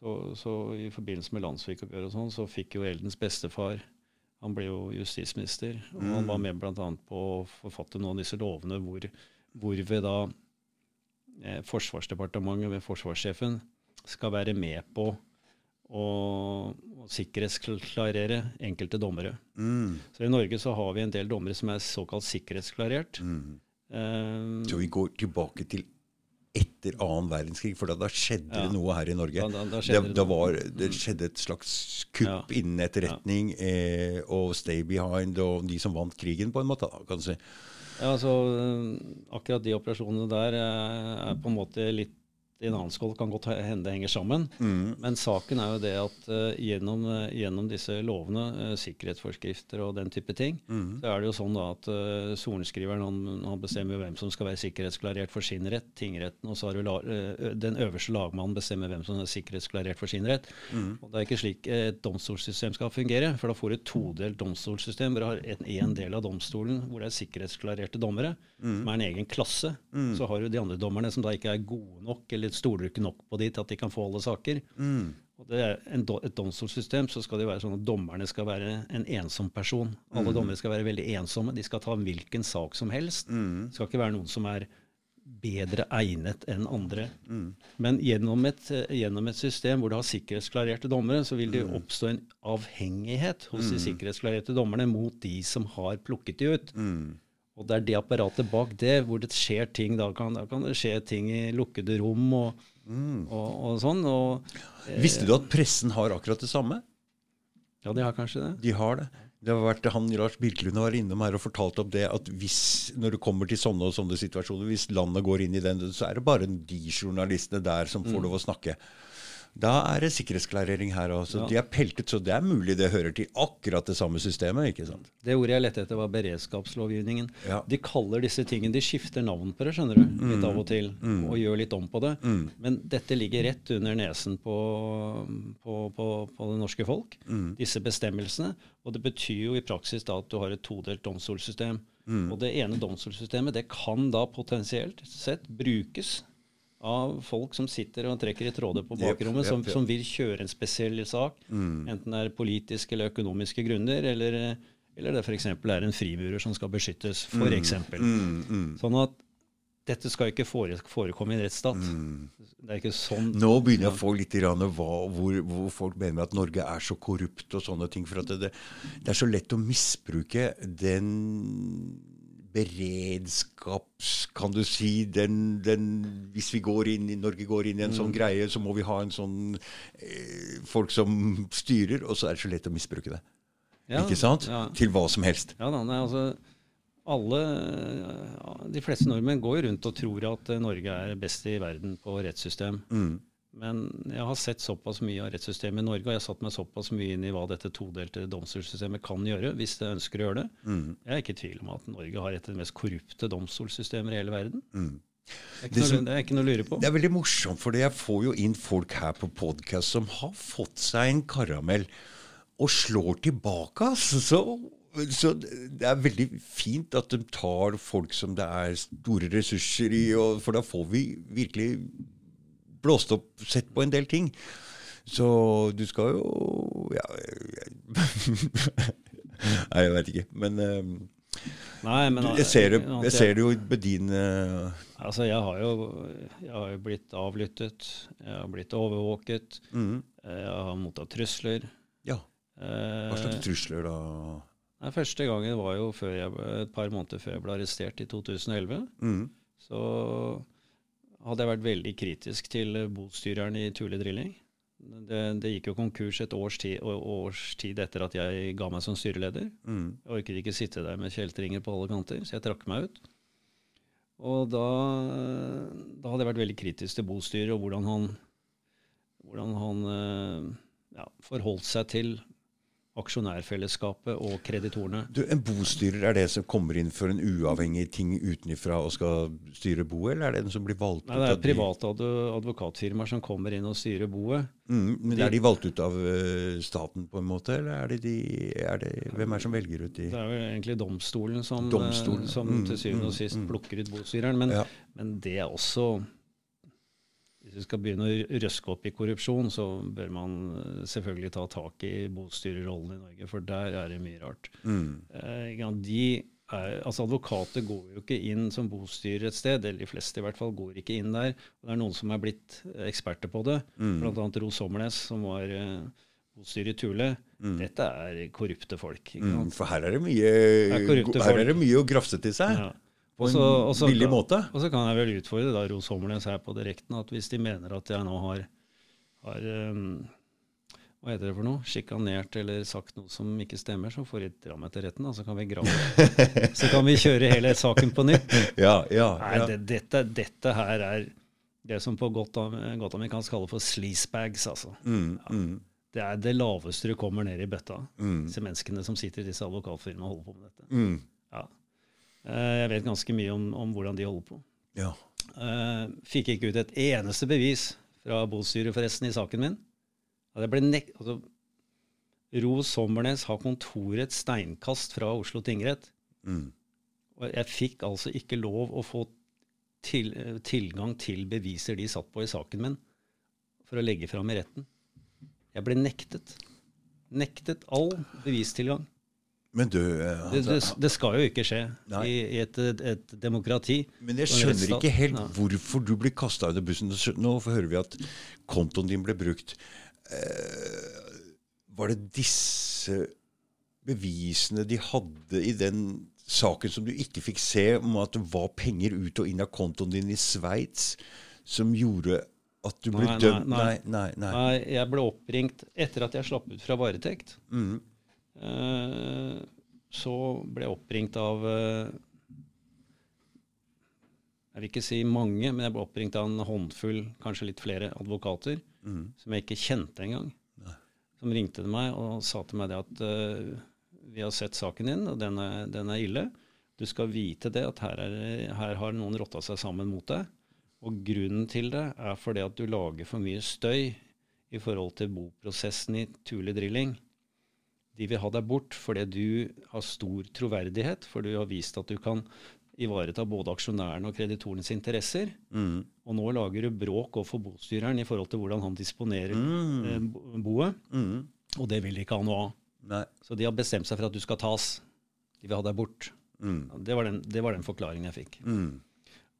så, så I forbindelse med landssvikoppgjøret og sånn, så fikk jo Eldens bestefar Han ble jo justisminister, og mm. han var med bl.a. på å forfatte noen av disse lovene hvor, hvorved da eh, Forsvarsdepartementet ved forsvarssjefen skal være med på å, å sikkerhetsklarere enkelte dommere. Mm. Så I Norge så har vi en del dommere som er såkalt sikkerhetsklarert. Mm. Um, så vi går tilbake til etter annen verdenskrig, for da, da skjedde ja. det noe her i Norge. Da, da, det, det, var, det, mm. skjedde et slags kupp ja. innen etterretning ja. eh, og stay behind og de som vant krigen, på en måte. kan du si. Ja, altså, Akkurat de operasjonene der er, er på en måte litt i en annen skål kan godt hende det henger sammen. Mm. Men saken er jo det at uh, gjennom, uh, gjennom, disse lovene, uh, sikkerhetsforskrifter og den type ting, mm. så er det jo sånn da at sorenskriveren han, han, bestemmer hvem som skal være sikkerhetsklarert for sin rett, tingretten, og så har du den øverste lagmannen bestemmer hvem som er sikkerhetsklarert for sin rett. Mm. Og Det er ikke slik et domstolssystem skal fungere, for da får du et todelt domstolssystem hvor du har en, en, del av domstolen hvor det er sikkerhetsklarerte dommere, mm. som er en egen klasse. Mm. Så har du de andre dommerne som da ikke er gode nok eller stoler du ikke nok på de til at de kan få alle saker. Mm. Og det er en, Et domstolssystem så skal det være sånn at dommerne skal være en ensom person. Alle mm. dommere skal være veldig ensomme. De skal ta hvilken sak som helst. Mm. Det skal ikke være noen som er bedre egnet enn andre. Mm. Men gjennom et, gjennom et, system hvor du har sikkerhetsklarerte dommere, så vil det mm. oppstå en avhengighet hos mm. de sikkerhetsklarerte dommerne mot de som har plukket de ut. Mm. Og det er det apparatet bak det hvor det skjer ting. Da kan, da kan det skje ting i lukkede rom og, mm. og, og sånn. Og, eh, Visste du at pressen har akkurat det samme? Ja, de har kanskje det. De har det. Det har vært, han Lars Birkelund var innom her og fortalte om det at hvis, når det kommer til sånne og sånne situasjoner, hvis landet går inn i den, så er det bare de journalistene der som får mm. lov å snakke. Da er det sikkerhetsklarering her også. Ja. De er peltet, så det er mulig det hører til akkurat det samme systemet. ikke sant? Det ordet jeg lette etter, var beredskapslovgivningen. Ja. De kaller disse tingene De skifter navn på det, skjønner du, litt mm. av og til, mm. og gjør litt om på det. Mm. Men dette ligger rett under nesen på, på, på, på det norske folk, mm. disse bestemmelsene. Og det betyr jo i praksis da at du har et todelt domstolssystem. Mm. Og det ene domstolssystemet det kan da potensielt sett brukes av folk som sitter og trekker i tråder på bakrommet, yep, yep, yep. Som, som, vil kjøre en spesiell sak. Mm. Enten det er politiske eller økonomiske grunner, eller, eller det f.eks. er en frimurer som skal beskyttes, f.eks. Mm. Mm, mm. Sånn at dette skal ikke forekomme i en rettsstat. Mm. Det er ikke sånn Nå begynner jeg å få litt hva, hvor, hvor, folk mener at Norge er så korrupt og sånne ting. For det, det er så lett å misbruke den beredskaps... Kan du si den, den, Hvis vi går inn, Norge går inn i en sånn mm. greie, så må vi ha en sånn eh, folk som styrer, og så er det så lett å misbruke det. Ja, ikke sant? Ja. Til hva som helst. Ja, da, nei, altså, alle, De fleste nordmenn går rundt og tror at Norge er best i verden på rettssystem. Mm. Men jeg har sett såpass mye av rettssystemet i Norge, og jeg har satt meg såpass mye inn i hva dette todelte domstolssystemet kan gjøre, hvis det ønsker å gjøre det. Mm. Jeg er ikke i tvil om at Norge har et av de mest korrupte domstolssystemer i hele verden. Mm. Det, er som, noe, det, er ikke noe, å lure på. Det er veldig morsomt, for jeg får jo inn folk her på podkast som har fått seg en karamell og slår tilbake. Altså. Så, så, det er veldig fint at de tar folk som det er store ressurser i, og, for da får vi virkelig blåst opp sett på en del ting. Så du skal jo Ja (laughs) Nei, jeg vet ikke. Men, um, Nei, men jeg, ser det, jeg ser det jo med din uh, Altså, jeg har, jo, jeg har jo blitt avlyttet. Jeg har blitt overvåket. Mm. Jeg har mottatt trusler. Ja. Hva slags eh, trusler da? Nei, første gangen var jo jeg, et par måneder før jeg ble arrestert i 2011. Mm. Så hadde jeg vært veldig kritisk til bostyreren i Tule Drilling. Det, det, gikk jo konkurs et års tid, års tid, etter at jeg ga meg som styreleder. Mm. Jeg orket ikke sitte der med kjeltringer på alle kanter, så jeg trakk meg ut. Og da, da hadde jeg vært veldig kritisk til bostyret og hvordan han, hvordan han eh, ja, forholdt seg til aksjonærfellesskapet og kreditorene. Du, en bostyrer, er det som kommer inn for en uavhengig ting utenfra og skal styre boet, eller er det den som blir valgt Nei, ut? Det er private advokatfirmaer som kommer inn og styrer boet. Mm, men de, Er de valgt ut av uh, staten, på en måte, eller er det de, er det, hvem er det som velger ut de? Det er jo egentlig domstolen som, eh, domstolen. som mm, til syvende og mm, sist mm, plukker ut bostyreren. Men, ja. men det er også hvis vi skal begynne å røske opp i korrupsjon, så bør man eh, selvfølgelig ta tak i bostyrerrollen i Norge, for der er det mye rart. Mm. Eh, de er, altså Advokater går jo ikke inn som bostyrer et sted, eller de fleste i hvert fall går ikke inn der. Og det er noen som er blitt eh, eksperter på det, mm. bl.a. Ro Sommernes, som var bostyrer i Tule. Mm. Dette er korrupte folk. Mm, for her er det mye, her er det mye å grafse til seg. Ja på en også, billig måte. Og så kan jeg vel utfordre da Ros Hommernes her på direkten at hvis de mener at jeg nå har, har um, hva heter det for noe, sjikanert eller sagt noe som ikke stemmer, så får de dra meg til retten. Da, så kan vi grave. (laughs) så kan vi kjøre hele saken på nytt. (laughs) ja, ja, Nei, ja. Det, dette, dette, her er det som på godt, godt amerikansk kaller for sleasebags. Altså. Mm, mm. Det er det laveste du kommer ned i bøtta. Mm. Disse menneskene som sitter i disse advokatfirmaene og holder på med dette. Mm. Ja. Eh, jeg vet ganske mye om, om hvordan de holder på. Ja. Eh, fikk ikke ut et eneste bevis fra bostyret forresten i saken min. Altså, Ro Sommernes har kontoret steinkast fra Oslo tingrett. Mm. Og jeg fikk altså ikke lov å få til, tilgang til beviser de satt på i saken min, for å legge fram i retten. Jeg ble nektet. Nektet all bevistilgang. Men du, altså, det, det, det, skal jo ikke skje i, i et, et, demokrati. Men jeg skjønner ikke helt ja. hvorfor du blir kasta under bussen. Nå hører vi at kontoen din ble brukt. Eh, var det disse bevisene de hadde i den saken som du ikke fikk se, om at det var penger ut og inn av kontoen din i Sveits, som gjorde at du ble nei, dømt nei nei. nei nei, Jeg ble oppringt etter at jeg slapp ut fra varetekt. Mm. Uh, så ble jeg oppringt av uh, Jeg vil ikke si mange, men jeg ble oppringt av en håndfull, kanskje litt flere advokater, mm. som jeg ikke kjente engang. Som ringte til meg og sa til meg det at uh, vi har sett saken din, og den er, den er ille. Du skal vite det at her, er, her har noen rotta seg sammen mot deg. Og grunnen til det er fordi at du lager for mye støy i forhold til boprosessen i Tule Drilling. De vil ha deg bort fordi du har stor troverdighet, for du har vist at du kan ivareta både aksjonærene og kreditorenes interesser. Mm. Og nå lager du bråk overfor bostyreren i forhold til hvordan han disponerer mm. eh, boet. Mm. Og det vil de ikke ha noe av. Nei. Så de har bestemt seg for at du skal tas. De vil ha deg bort. Mm. Det, var den, det, var den, forklaringen jeg fikk. Mm.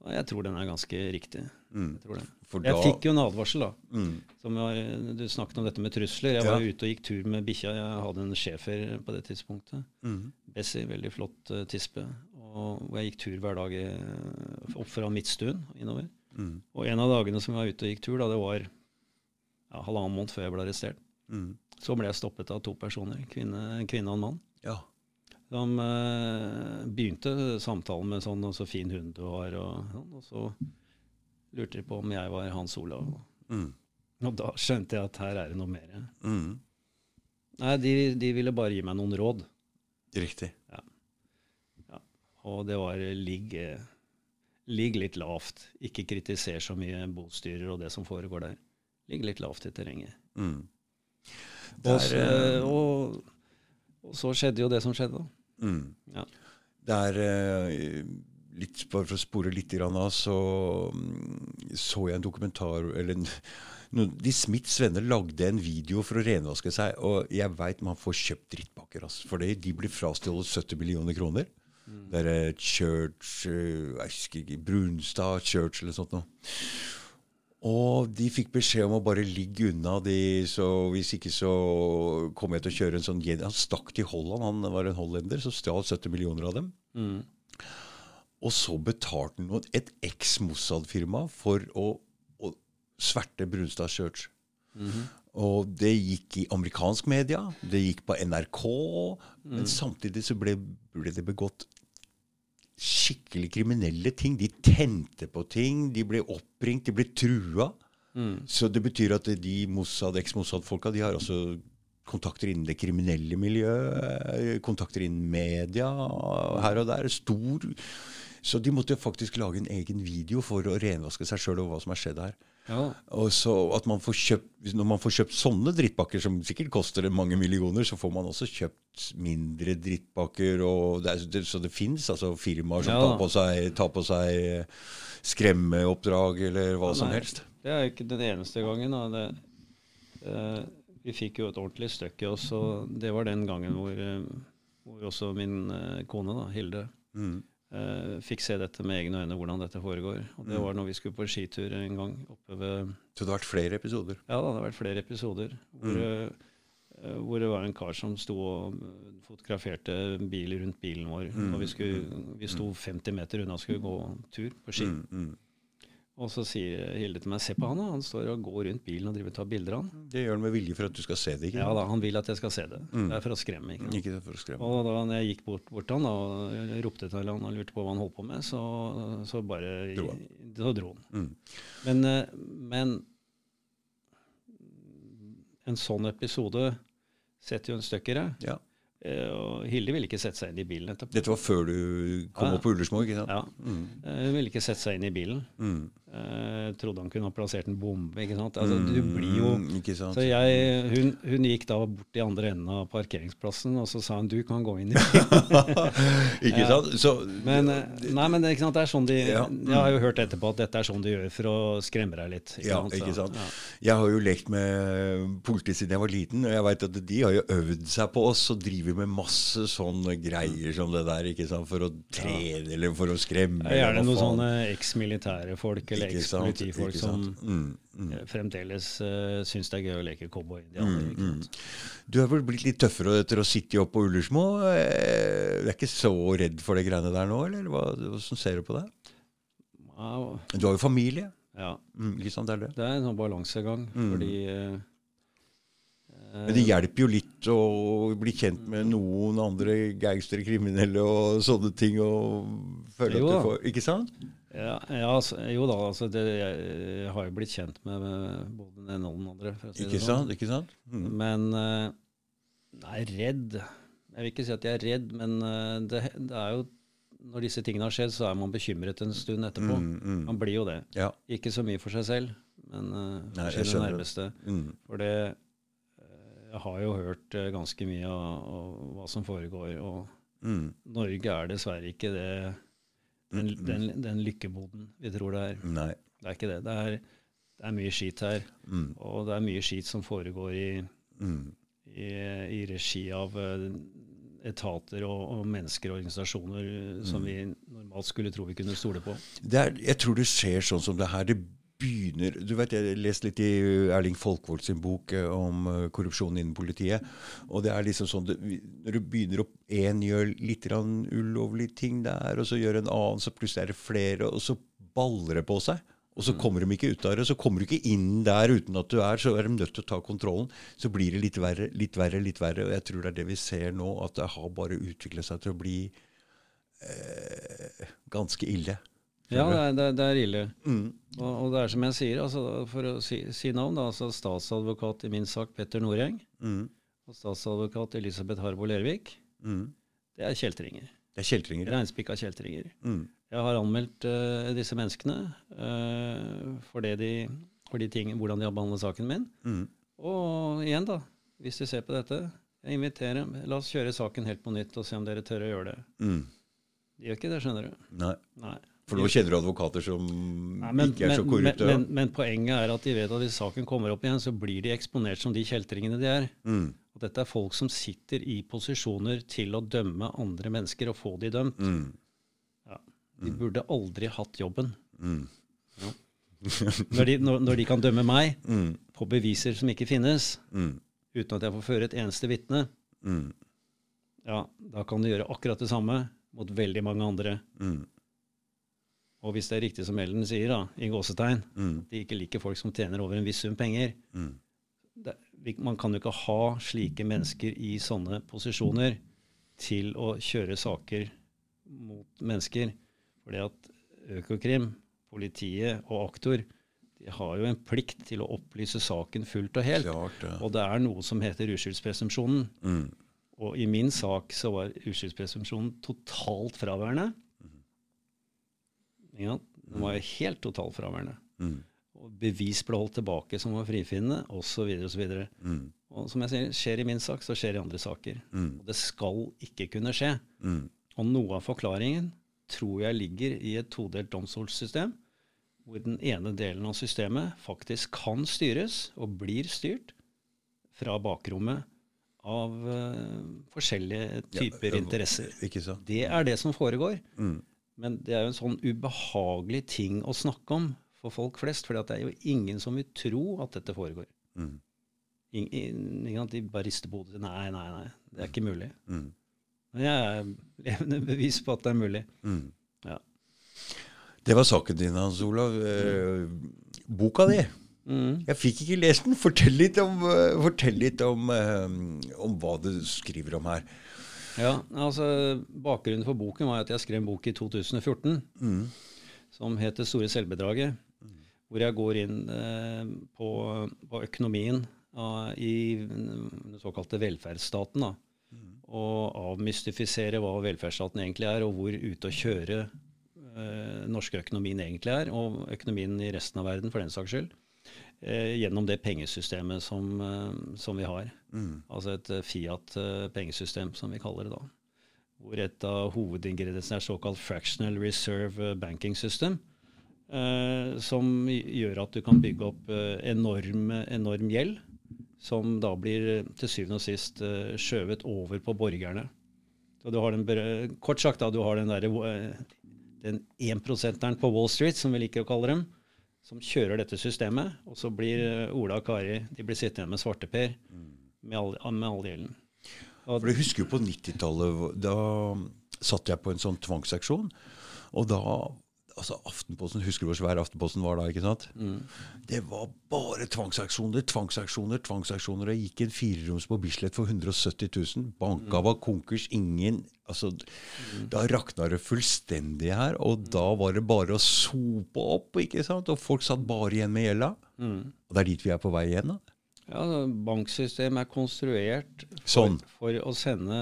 Og jeg tror den er ganske riktig. Mm. Jeg, jeg, fikk jo en advarsel, da. Mm. Var, du snakket om dette med trusler. Jeg var ja. ute og gikk tur med bikkja. Jeg hadde en schæfer på det tidspunktet. Mm. Bessie, veldig flott uh, tispe. Og hvor jeg gikk tur hver dag uh, opp fra Midtstuen innover. Mm. Og en av dagene som jeg var ute og gikk tur, da, det var ja, halvannen måned før jeg ble arrestert. Mm. Så ble jeg stoppet av to personer, kvinne, en kvinne og en mann. Ja. De eh, begynte samtalen med sånn 'så fin hund du har', og, sånn, og så lurte de på om jeg var Hans Olav. Mm. Og da skjønte jeg at her er det noe mer. Mm. Nei, de, de, ville bare gi meg noen råd. Riktig. Ja. ja. Og det var ligg, ligg litt lavt. Ikke kritiser så mye bostyrer og det som foregår der. Ligg litt lavt i terrenget. Mm. Der, og, så, og, og, så skjedde jo det som skjedde, da. Mm. Ja. Det er eh, litt, Bare for å spore litt av, så mm, så jeg en dokumentar eller (laughs) De Smiths venner lagde en video for å renvaske seg. Og jeg veit man får kjøpt drittpakker. Altså, for de blir frastjålet 70 millioner kroner. Mm. Det er Church uh, jeg husker ikke, Brunstad Church eller sånt noe. Og de fikk beskjed om å bare ligge unna de, så hvis ikke så kommer jeg til å kjøre en sånn Han stakk til Holland, han var en hollender, så stjal 70 millioner av dem. Mm. Og så betalte han et eks-Mossad-firma for å, å, sverte Brunstad Church. Mm -hmm. Og det gikk i amerikansk media, det gikk på NRK, mm. men samtidig så ble, ble det begått skikkelig kriminelle ting. De tente på ting, de ble oppringt, de ble trua. Mm. Så det betyr at de Mossad, eks-Mossad-folka de har altså kontakter innen det kriminelle miljøet, kontakter innen media her og der. Stor. Så de måtte faktisk lage en egen video for å renvaske seg sjøl over hva som har skjedd her. Ja. Og så at man får kjøpt, Når man får kjøpt sånne drittpakker, som sikkert koster mange millioner, så får man også kjøpt mindre drittpakker. Det er, det, så det fins altså firmaer som ja. tar, på seg, tar, på seg, skremmeoppdrag eller hva ja, som helst. Det er ikke den eneste gangen. Det, eh, vi fikk jo et ordentlig støkk i oss, og det var den gangen hvor, uh, hvor også min eh, kone, da, Hilde, mm. Uh, fikk se dette med egne øyne, hvordan dette foregår. Og Det mm. var når vi skulle på skitur en gang. oppe ved... Så det har vært flere episoder? Ja, da, det har vært flere episoder. Hvor, mm. uh, hvor, det var en kar som sto og fotograferte bil rundt bilen vår. Mm. Og vi, skulle, mm. vi sto 50 meter unna og skulle gå tur på ski. Mm. Mm. Og så sier Hilde til meg se på han, da. han står og går rundt bilen og driver og tar bilder av han. Det gjør han med vilje for at du skal se det? ikke Ja da, han vil at jeg skal se det. Mm. Det er for å skremme. Ikke, ikke for å skremme. Og da når jeg gikk bort, bort han da, og ropte til han og lurte på hva han holdt på med, så, så bare dro han. Så dro han. Mm. Men, eh, men, en sånn episode setter jo en støkk i deg. Ja. Eh, og Hilde ville ikke sette seg inn i bilen etterpå. Dette var før du kom ja. opp på Ullersmo? ikke sant? Ja. Mm. Eh, hun ville ikke sette seg inn i bilen. Mm. Uh, trodde han kunne ha plassert en bombe. ikke sant? Altså, mm, du blir jo... Sant? Så jeg, hun, hun, gikk da bort i andre enden av parkeringsplassen, og så sa hun 'du kan gå inn'. (laughs) ikke sant? Så, men, uh, nei, men ikke sant? det er sånn de ja, Jeg har jo hørt etterpå at dette er sånn de gjør for å skremme deg litt. Ikke ja, sant? ikke sant? Ja. Jeg har jo lekt med politiet siden jeg var liten, og jeg vet at de har jo øvd seg på oss og driver med masse sånne greier som det der, ikke sant? for å trene eller for å skremme. Gjerne noen sånne eks-militære folk. eller eller eks-politifolk som mm, mm. Eh, fremdeles uh, syns det er gøy å leke cowboy. Mm, mm. Du har vel blitt litt tøffere etter å sitte opp på Ullersmo? Eh, du er ikke så redd for det greiene der nå, eller hva, hvordan ser du på det? Wow. Du har jo familie. Ja. Mm, ikke sant, det er det? Det er en sånn balansegang. Mm. fordi... Uh, men det hjelper jo litt å bli kjent med noen andre gangstere, kriminelle og sånne ting. og føle at du får, Ikke sant? Ja, ja altså, jo da. Altså det, jeg har jo blitt kjent med, med både den ene og den andre. Si ikke, sant, sånn. ikke sant? Mm. Men uh, Nei, redd Jeg vil ikke si at jeg er redd, men uh, det, det, er jo Når disse tingene har skjedd, så er man bekymret en stund etterpå. Mm, mm. Man blir jo det. Ja. Ikke så mye for seg selv, men for sine nærmeste. Mm. For det Jeg har jo hørt ganske mye av, av, hva som foregår, og mm. Norge er dessverre ikke det den, mm, mm. den, den lykkeboden vi tror det er. Nei. Det er ikke det. Det er, det er mye skit her. Mm. Og det er mye skit som foregår i, mm. i, i regi av uh, etater og, og, mennesker og organisasjoner mm. som vi normalt skulle tro vi kunne stole på. Er, jeg tror det skjer sånn som det her. Det begynner Du vet, Jeg leste litt i Erling Folkvold sin bok eh, om uh, korrupsjon innen politiet. og det er liksom sånn, Når du begynner opp én gjør litt ulovlige ting der, og så gjør en annen, så plutselig er det flere, og så baller det på seg. Og så mm. kommer de ikke ut av det. Så kommer du ikke inn der uten at du er, så er de nødt til å ta kontrollen. Så blir det litt verre, litt verre, litt verre. Og jeg tror det er det vi ser nå, at det har bare utviklet seg til å bli eh, ganske ille. Ja, det er, det, det er ille. Mm. Og, og, det er som jeg sier, altså, for å si, si navn, da, altså statsadvokat i min sak Petter Noreng mm. og statsadvokat Elisabeth Harbo Lervik, mm. det er kjeltringer. Det er kjeltringer. Reinspikka kjeltringer. Mm. Jeg har anmeldt uh, disse menneskene uh, for, de, for de ting, hvordan de har behandlet saken min. Mm. Og igjen, da, hvis de ser på dette, jeg inviterer dem. La oss kjøre saken helt på nytt og se om dere tør å gjøre det. Mm. De gjør ikke det, skjønner du. Nei. Nei. For nå kjenner du advokater som Nei, men, ikke er så korrupte. Men, men, men, poenget er at de vet at hvis saken kommer opp igjen, så blir de eksponert som de kjeltringene de er. Mm. Og dette er folk som sitter i posisjoner til å dømme andre mennesker og få de dømt. Mm. Ja. De mm. burde aldri hatt jobben. Mm. Ja. Når, de, når, når, de, kan dømme meg mm. på beviser som ikke finnes, mm. uten at jeg får føre et eneste vitne, ja, da kan de gjøre akkurat det samme mot veldig mange andre. Mm. Og hvis det er riktig som Ellen sier, da, i gåsetegn, mm. de ikke liker folk som tjener over en viss sum penger mm. det, Man kan jo ikke ha slike mennesker i sånne posisjoner til å kjøre saker mot mennesker. Fordi at Økokrim, politiet og aktor de har jo en plikt til å opplyse saken fullt og helt. Klart, ja. Og det er noe som heter uskyldspresumpsjonen. Mm. Og i min sak så var uskyldspresumpsjonen totalt fraværende. Ja, den var jo helt totalfraværende. Mm. Og bevis ble holdt tilbake som var frifinnende, osv. osv. Mm. Og som jeg sier, skjer i min sak, så skjer i andre saker. Mm. Og det skal ikke kunne skje. Mm. Og noe av forklaringen tror jeg ligger i et todelt domstolssystem, hvor den ene delen av systemet faktisk kan styres, og blir styrt, fra bakrommet av uh, forskjellige typer ja, interesser. Det er det som foregår. Mm. Men det er jo en sånn ubehagelig ting å snakke om for folk flest. For det er jo ingen som vil tro at dette foregår. Mm. Ingen, de bare rister på hodet. Nei, nei, nei. Det er ikke mulig. Mm. Men jeg er levende bevis på at det er mulig. Mm. Ja. Det var saken din, Hans Olav. Eh, boka di. Mm. Jeg fikk ikke lest den. Fortell litt om, uh, fortell litt om, uh, om hva du skriver om her. Ja, altså Bakgrunnen for boken var at jeg skrev en bok i 2014 mm. som het 'Det store selvbedraget'. Mm. Hvor jeg går inn eh, på, på, økonomien uh, i den såkalte velferdsstaten. da, mm. Og avmystifisere hva velferdsstaten egentlig er, og hvor ute å kjøre eh, norske økonomien egentlig er, og økonomien i resten av verden for den saks skyld, gjennom det pengesystemet som, eh, som vi har. Mm. Altså et eh, Fiat-pengesystem, som vi kaller det da. Hvor et av hovedingrediensene er såkalt fractional reserve banking system. Eh, som gjør at du kan bygge opp enorm, enorm gjeld, som da blir til syvende og sist skjøvet over på borgerne. Så du har den, kort sagt, da, du har den der, den 1% på Wall Street, som vi liker å kalle dem, som kjører dette systemet. Og så blir eh, Ola og Kari de blir sittende igjen med svarteper med all, med all gjelden. For Du husker jo på 90-tallet. Da satt jeg på en sånn tvangsaksjon. Og da altså Aftenposten, Husker du hvor svær Aftenposten var da? ikke sant? Mm. Det var bare tvangsaksjoner, tvangsaksjoner, tvangsaksjoner. Jeg gikk en fireroms på Bislett for 170 000. Banka mm. var konkurs. Ingen altså, mm. Da rakna det fullstendig her. Og da var det bare å sope opp. ikke sant? Og folk satt bare igjen med gjelda. Mm. Og det er dit vi er på vei igjen. da. Ja, Banksystemet er konstruert for, sånn. for å sende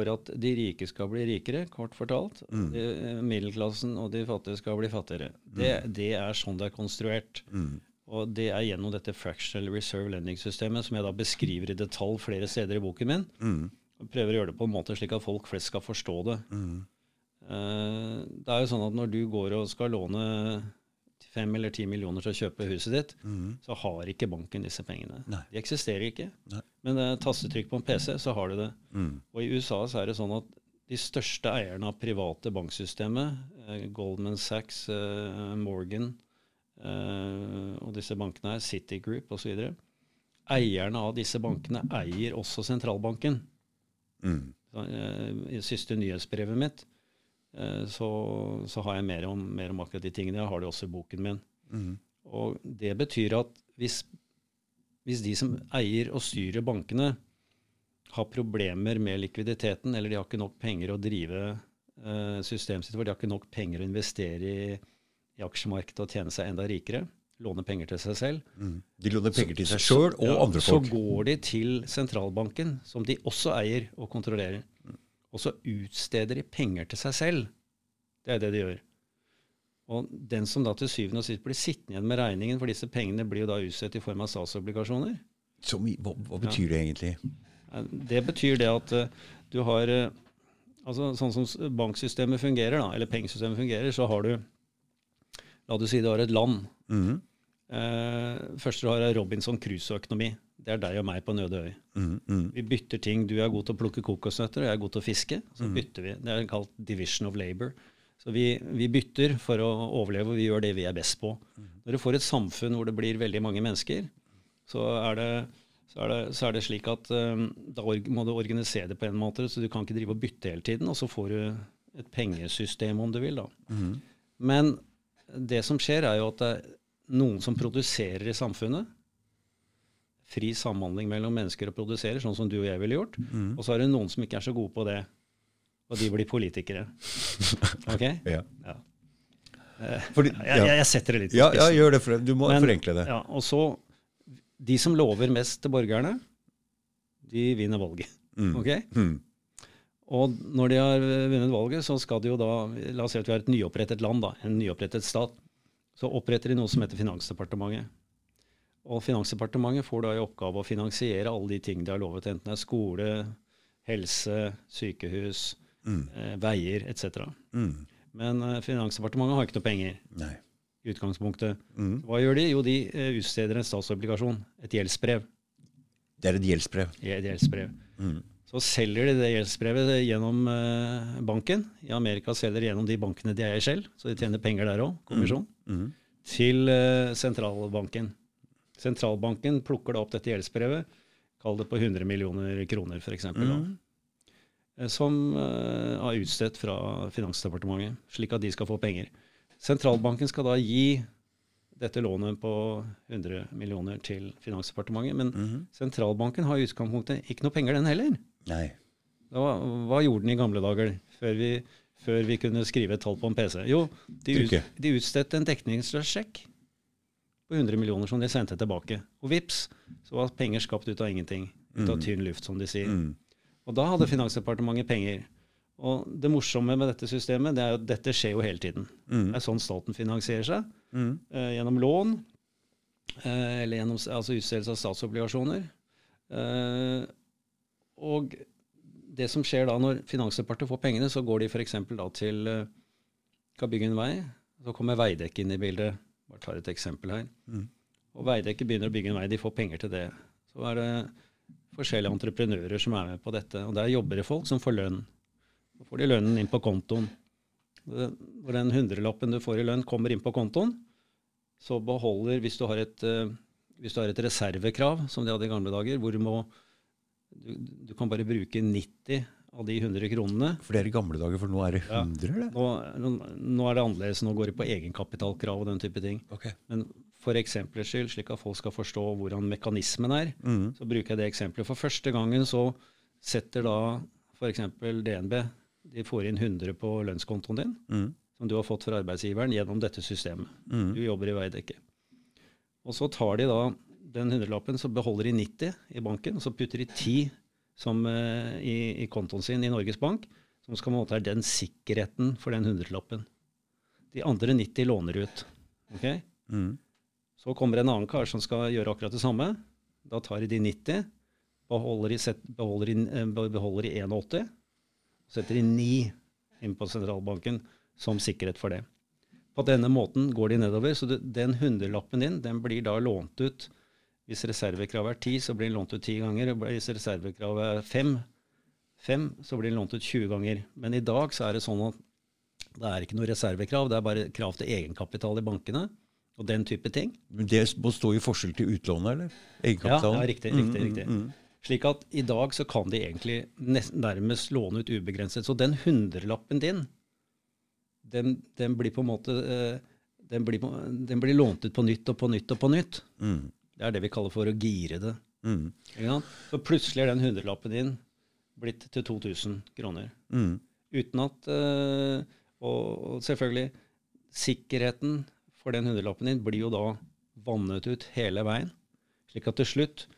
for at de rike skal bli rikere, kort fortalt. Mm. De, eh, middelklassen og de fattige skal bli fattigere. Det, mm. det er sånn det er konstruert. Mm. Og det er gjennom dette fractional reserve lending-systemet, som jeg da beskriver i detalj flere steder i boken min. Mm. Og prøver å gjøre det på en måte slik at folk flest skal forstå det. Uh, det er jo sånn at når du går og skal låne fem eller ti millioner til å kjøpe huset ditt, mm. så har ikke banken disse pengene. Nei. De eksisterer ikke. Nei. Men er tastetrykk på en PC, så har du det. Mm. Og i USA så er det sånn at de største eierne av private banksystemet, eh, Goldman Sachs, eh, Morgan eh, og disse bankene her, Citigroup osv. Eierne av disse bankene eier også sentralbanken. Mm. Så, eh, I siste nyhetsbrevet mitt Eh, så, så, har jeg mer om, mer om, akkurat de tingene. Jeg har det også i boken min. Mm. Og det betyr at hvis, hvis, de som eier og styrer bankene, har problemer med likviditeten, eller de har ikke nok penger å drive eh, systemet sitt for, de har ikke nok penger å investere i, i aksjemarkedet og tjene seg enda rikere, låne penger til seg selv mm. De låner penger til seg sjøl og ja, andre folk. Så går de til sentralbanken, som de også eier og kontrollerer. Og så utsteder de penger til seg selv. Det er det de gjør. Og den som da til syvende og sist blir sittende igjen med regningen for disse pengene, blir jo da utstedt i form av statsobligasjoner. Så, hva, hva, betyr ja. det egentlig? Det betyr det at uh, du har uh, altså Sånn som banksystemet fungerer, da, eller pengesystemet fungerer, så har du La du si du har et land. Mm -hmm. uh, først du har Robinson Crusoe-økonomi. Det er deg og meg på en øde øy. Mm, mm. Vi bytter ting. Du er god til å plukke kokosnøtter, og jeg er god til å fiske. Så mm. bytter vi. Det er kalt division of labor. Så vi, vi, bytter for å overleve, og vi gjør det vi er best på. Mm. Når du får et samfunn hvor det blir veldig mange mennesker, så er det, så er det, så er det slik at um, da må du organisere det på en måte, så du kan ikke drive og bytte hele tiden. Og så får du et pengesystem, om du vil. da. Mm. Men det som skjer, er jo at det er noen som produserer i samfunnet fri samhandling mellom mennesker og produserer, sånn som du og jeg ville gjort. Mm. Og så er det noen som ikke er så gode på det, og de blir politikere. (laughs) Ok? ja. ja. Eh, Fordi, ja. Jeg, jeg, setter det litt ja, ja, gjør det. For, du må Men, forenkle det. Ja, og så, De som lover mest til borgerne, de vinner valget. Mm. Ok? Mm. Og når de har vunnet valget, så skal de jo da La oss si at vi har et nyopprettet land, da, en nyopprettet stat. Så oppretter de noe som heter Finansdepartementet. Og Finansdepartementet får da i oppgave å finansiere alle de ting de har lovet, enten det er skole, helse, sykehus, mm. eh, veier etc. Mm. Men eh, Finansdepartementet har ikke noe penger Nei. i utgangspunktet. Mm. Hva gjør de? Jo, de eh, utsteder en statsobligasjon, et gjeldsbrev. Det er et gjeldsbrev? Ja, et gjeldsbrev. Mm. Så selger de det gjeldsbrevet gjennom banken. I Amerika selger de gjennom de bankene de eier selv, så de tjener penger der òg, kommisjon, mm. Mm. til sentralbanken. Sentralbanken plukker da opp dette gjeldsbrevet, kall det på 100 millioner kroner f.eks., mm. Eh, som er har utstedt fra Finansdepartementet, slik at de skal få penger. Sentralbanken skal da gi dette lånet på 100 millioner til Finansdepartementet, men mm. sentralbanken har i utgangspunktet ikke noe penger, den heller. Nei. Da, hva gjorde den i gamle dager, før vi, før vi kunne skrive et tall på en PC? Jo, de, ut, de utstedte en dekningsløs sjekk på 100 millioner som de sendte tilbake. Og vips, så var penger skapt ut av ingenting. Ut av mm. tynn luft, som de sier. Mm. Og da hadde Finansdepartementet penger. Og det morsomme med dette systemet det er at dette skjer jo hele tiden. Mm. Det er sånn staten finansierer seg. Mm. Eh, gjennom lån, eh, eller gjennom altså utstedelse av statsobligasjoner. Eh, og det som skjer da når Finansdepartementet får pengene, så går de f.eks. da til eh, skal bygge en vei. Så kommer Veidekke inn i bildet. Bare tar et eksempel her. Mm. Og Veidekke begynner å bygge en vei. De får penger til det. Så er det forskjellige entreprenører som er med på dette. Og der jobber det folk som får lønn. Så får de lønnen inn på kontoen. Når den hundrelappen du får i lønn, kommer inn på kontoen, så beholder Hvis du har et, uh, hvis du har et reservekrav, som de hadde i gamle dager, hvor du må du, du, kan bare bruke 90 av de 100 kronene. For det er i gamle dager, for nå er det 100, ja. Nå, nå, er det annerledes. Nå går det på egenkapitalkrav og den type ting. Okay. Men for eksemplets skyld, slik at folk skal forstå hvordan mekanismen er, mm. så bruker jeg det eksempelet. For første gangen så setter da f.eks. DNB de får inn 100 på lønnskontoen din, mm. som du har fått fra arbeidsgiveren gjennom dette systemet. Mm. Du jobber i Veidekke. Og så tar de da den hundrelappen, så beholder de 90 i banken, og så putter de 10 som, uh, i, i, kontoen sin i Norges Bank, som skal måte være den sikkerheten for den hundrelappen. De andre 90 låner ut. Okay? Mm. Så kommer en annen kar som skal gjøre akkurat det samme. Da tar de de 90, beholder de, set, beholder de, eh, beholder de 81, setter de 9 inn på sentralbanken som sikkerhet for det. På denne måten går de nedover, så den hundrelappen din den blir da lånt ut hvis reservekravet er 10, så blir den lånt ut 10 ganger. og Hvis reservekravet er 5, 5, så blir den lånt ut 20 ganger. Men i dag så er det sånn at det er ikke noe reservekrav, det er bare krav til egenkapital i bankene og den type ting. Men Det må stå i forskjell til utlånet, eller? Egenkapitalen? Ja, ja riktig. riktig, mm, riktig. Mm, mm. Slik at i dag så kan de egentlig nærmest låne ut ubegrenset. Så den hundrelappen din, den, den blir på en måte eh, den blir, den blir, lånt ut på nytt og på nytt og på nytt. Mm. Det er det vi kaller for å gire det. Mm. Så plutselig er den hundrelappen din blitt til 2000 kroner. Mm. Uten at uh, Og selvfølgelig, sikkerheten for den hundrelappen din blir jo da vannet ut hele veien. Slik at til slutt,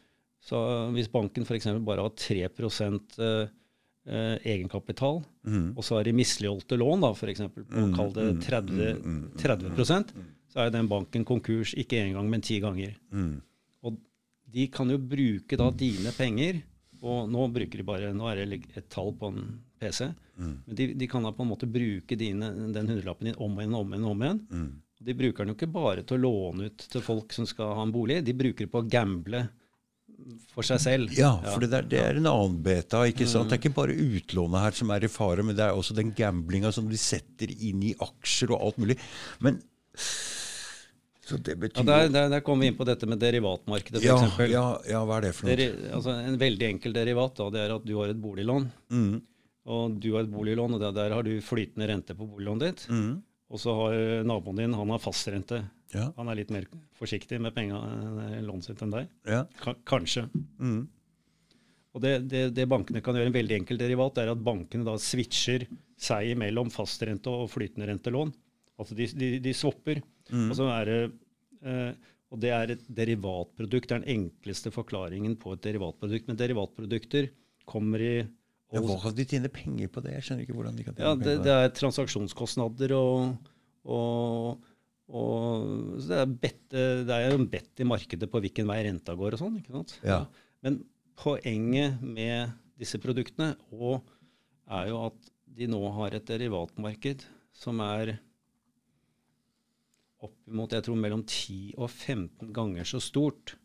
så hvis banken f.eks. bare har 3 uh, Uh, egenkapital, mm. og så har de misligholdte lån, da, f.eks. på å kall det 30, mm, 30 mm, mm, så er den banken konkurs ikke én gang, men ti ganger. Mm. Og de kan jo bruke da dine penger og nå bruker de bare, nå er det et tall på en PC. Mm. Men de, de, kan da på en måte bruke dine, den hundrelappen din om igjen om igjen. om igjen. Mm. De bruker den jo ikke bare til å låne ut til folk som skal ha en bolig. De bruker det på å gamble for seg selv. Ja, for det, der, det er en annen beta. ikke sant? Det er ikke bare utlånet her som er i fare, men det er også den gamblinga som de setter inn i aksjer og alt mulig. Men så det betyr... Ja, der, der, der kommer vi inn på dette med derivatmarkedet, f.eks. Ja, ja, ja, hva er det for noe? Deri, altså, en veldig enkel derivat da, det er at du har et boliglån. Mm. Og du har et boliglån, og der, der har du flytende rente på boliglånet ditt. Mm. Og så har naboen din han har fastrente. Ja. Han er litt mer forsiktig med penga eh, lånet sitt enn deg. Ja. kanskje. Mm. Og det, det, det, bankene kan gjøre, en veldig enkel derivat, er at bankene da switcher seg imellom fastrente og flytende rentelån. Altså de, de, de swapper. Mm. Og så er det Eh, og det er et derivatprodukt. Det er den enkleste forklaringen på et derivatprodukt. Men derivatprodukter kommer i ja, Hva kan de tjene penger på det? Jeg skjønner ikke hvordan de kan tjene ja, det, penger på det. Det er transaksjonskostnader og, og, og det, er bet, det er jo en bedt i markedet på hvilken vei renta går og sånn. ikke sant? Ja. Men poenget med disse produktene er jo at de nå har et derivatmarked som er oppimot jeg tror mellom 10 og 15 ganger så stort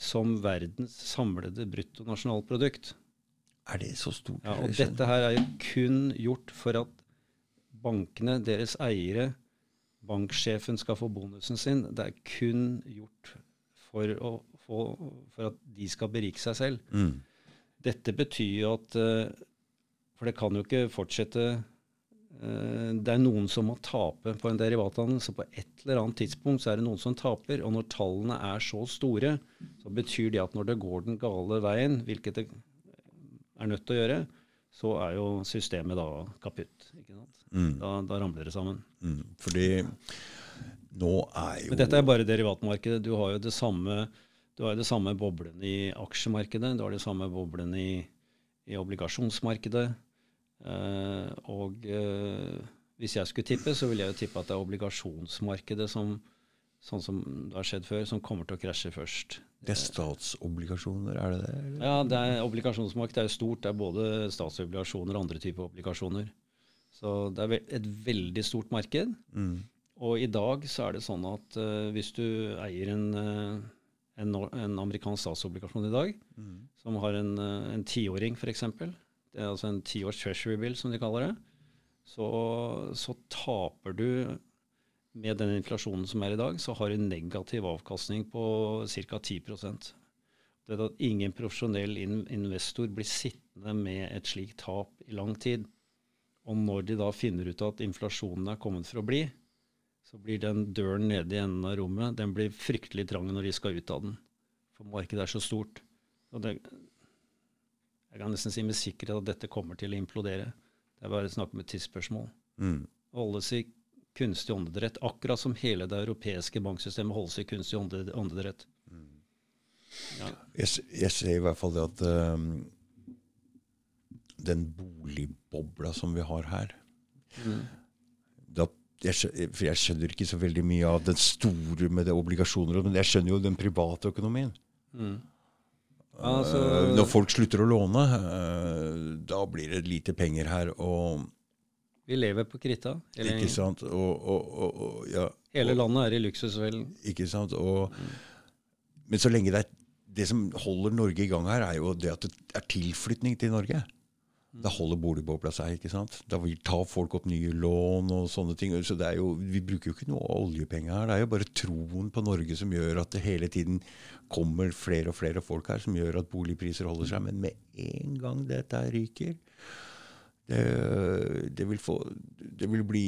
som verdens samlede bruttonasjonalprodukt. Er det så stort? Ja, og dette her er jo kun gjort for at bankene, deres eiere, banksjefen skal få bonusen sin. Det er kun gjort for, å, for, for at de skal berike seg selv. Mm. Dette betyr jo at eh, For det kan jo ikke fortsette Eh, det er noen som må tape på en derivathandel. Så på et eller annet tidspunkt så er det noen som taper. Og når tallene er så store, så betyr det at når det går den gale veien, hvilket det er nødt til å gjøre, så er jo systemet da kaputt. Mm. Da, da, ramler det sammen. Mm. Fordi nå er jo Men dette er bare derivatmarkedet. Du har jo det samme, du har det samme boblen i aksjemarkedet. Du har det samme boblen i, i obligasjonsmarkedet. Eh, og eh, hvis jeg skulle tippe, så ville jeg jo tippe at det er obligasjonsmarkedet som, sånn som det har skjedd før, som kommer til å krasje først. Det er statsobligasjoner, er det det? Eller? Ja, det er obligasjonsmarkedet er jo stort. Det er både statsobligasjoner og andre typer obligasjoner. Så det er et veldig stort marked. Mm. Og i dag så er det sånn at uh, hvis du eier en, uh, en, en, amerikansk statsobligasjon i dag, mm. som har en, uh, en tiåring f.eks., det er altså en tiårs treasury bill, som de kaller det, så, så, taper du med den inflasjonen som er i dag, så har en negativ avkastning på ca. 10% Det er at ingen profesjonell investor blir sittende med et slikt tap i lang tid. Og når de da finner ut at inflasjonen er kommet for å bli, så blir den døren nede i enden av rommet den blir fryktelig trang når de skal ut av den. For markedet er så stort. Og det, jeg kan nesten si med sikkerhet at dette kommer til å implodere. Det er bare snakk om et tidsspørsmål. Mm. i kunstig åndedrett, akkurat som hele det europeiske banksystemet holdes i kunstig åndedrett. Ja. Jeg, jeg, ser i hvert fall det at um, den boligbobla som vi har her mm. da, jeg, For jeg skjønner ikke så veldig mye av den store med det obligasjoner, men jeg skjønner jo den private økonomien. Mm. Altså, uh, når folk slutter å låne, uh, da blir det lite penger her. og vi lever på krita. Eller, ikke sant? Og, og, og, ja, hele landet er i luksusfellen. Ikke sant? Mm. Men så lenge det er det som holder Norge i gang her, er jo det at det er tilflytning til Norge. Da holder boligbobla seg. ikke sant? Da tar folk opp nye lån og sånne ting. Så det er jo, Vi bruker jo ikke noe oljepenger her. Det er jo bare troen på Norge som gjør at det hele tiden kommer flere og flere folk her, som gjør at boligpriser holder seg. Men med en gang dette ryker, det, det, vil, få, det vil bli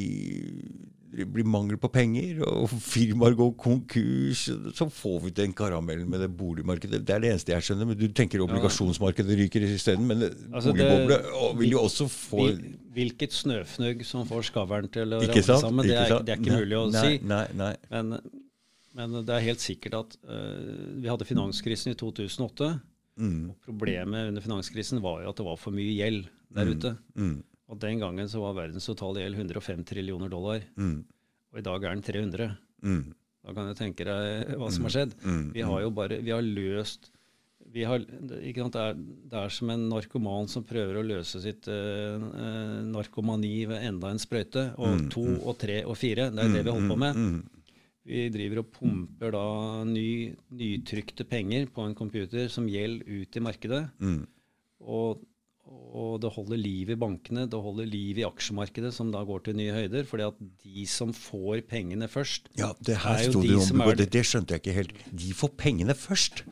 det blir mangel på penger, og firmaer går konkurs. Så får vi den karamellen med det boligmarkedet. Det er det eneste jeg skjønner. Men Du tenker obligasjonsmarkedet ryker isteden. Men altså boligboble vil jo også få Hvilket snøfnugg som får skavlen til å ramle sammen, det er, det er, ikke mulig å nei, si. Nei, nei. Men, men, det er helt sikkert at uh, vi hadde finanskrisen i 2008. Mm. Problemet under finanskrisen var jo at det var for mye gjeld der mm. ute. Mm. Og den gangen så var verdens totale gjeld 105 trillioner dollar. Mm. Og i dag er den 300. Mm. Da kan du tenke deg hva som har skjedd. Vi har jo bare Vi har løst vi har, det, er, det, er, som en narkoman som prøver å løse sitt uh, narkomani ved enda en sprøyte. Og to og tre og fire. Det er det vi holder på med. Vi driver og pumper da ny, nytrykte penger på en computer som gjeld ut i markedet. Og og det holder liv i bankene, det holder liv i aksjemarkedet, som da går til nye høyder. fordi at de som får pengene først Ja, det her sto det om, det, det skjønte jeg ikke helt. De får pengene først?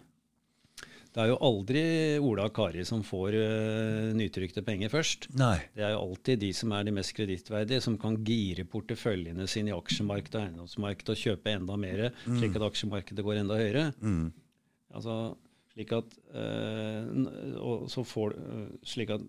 Det er jo aldri Ola og Kari som får uh, nytrykte penger først. Nei. Det er jo alltid de som er de mest kredittverdige, som kan gire porteføljene sine i aksjemarkedet og eiendomsmarkedet og kjøpe enda mer, mm. slik at aksjemarkedet går enda høyere. Mm. Altså, slik at, uh, så får, uh, slik at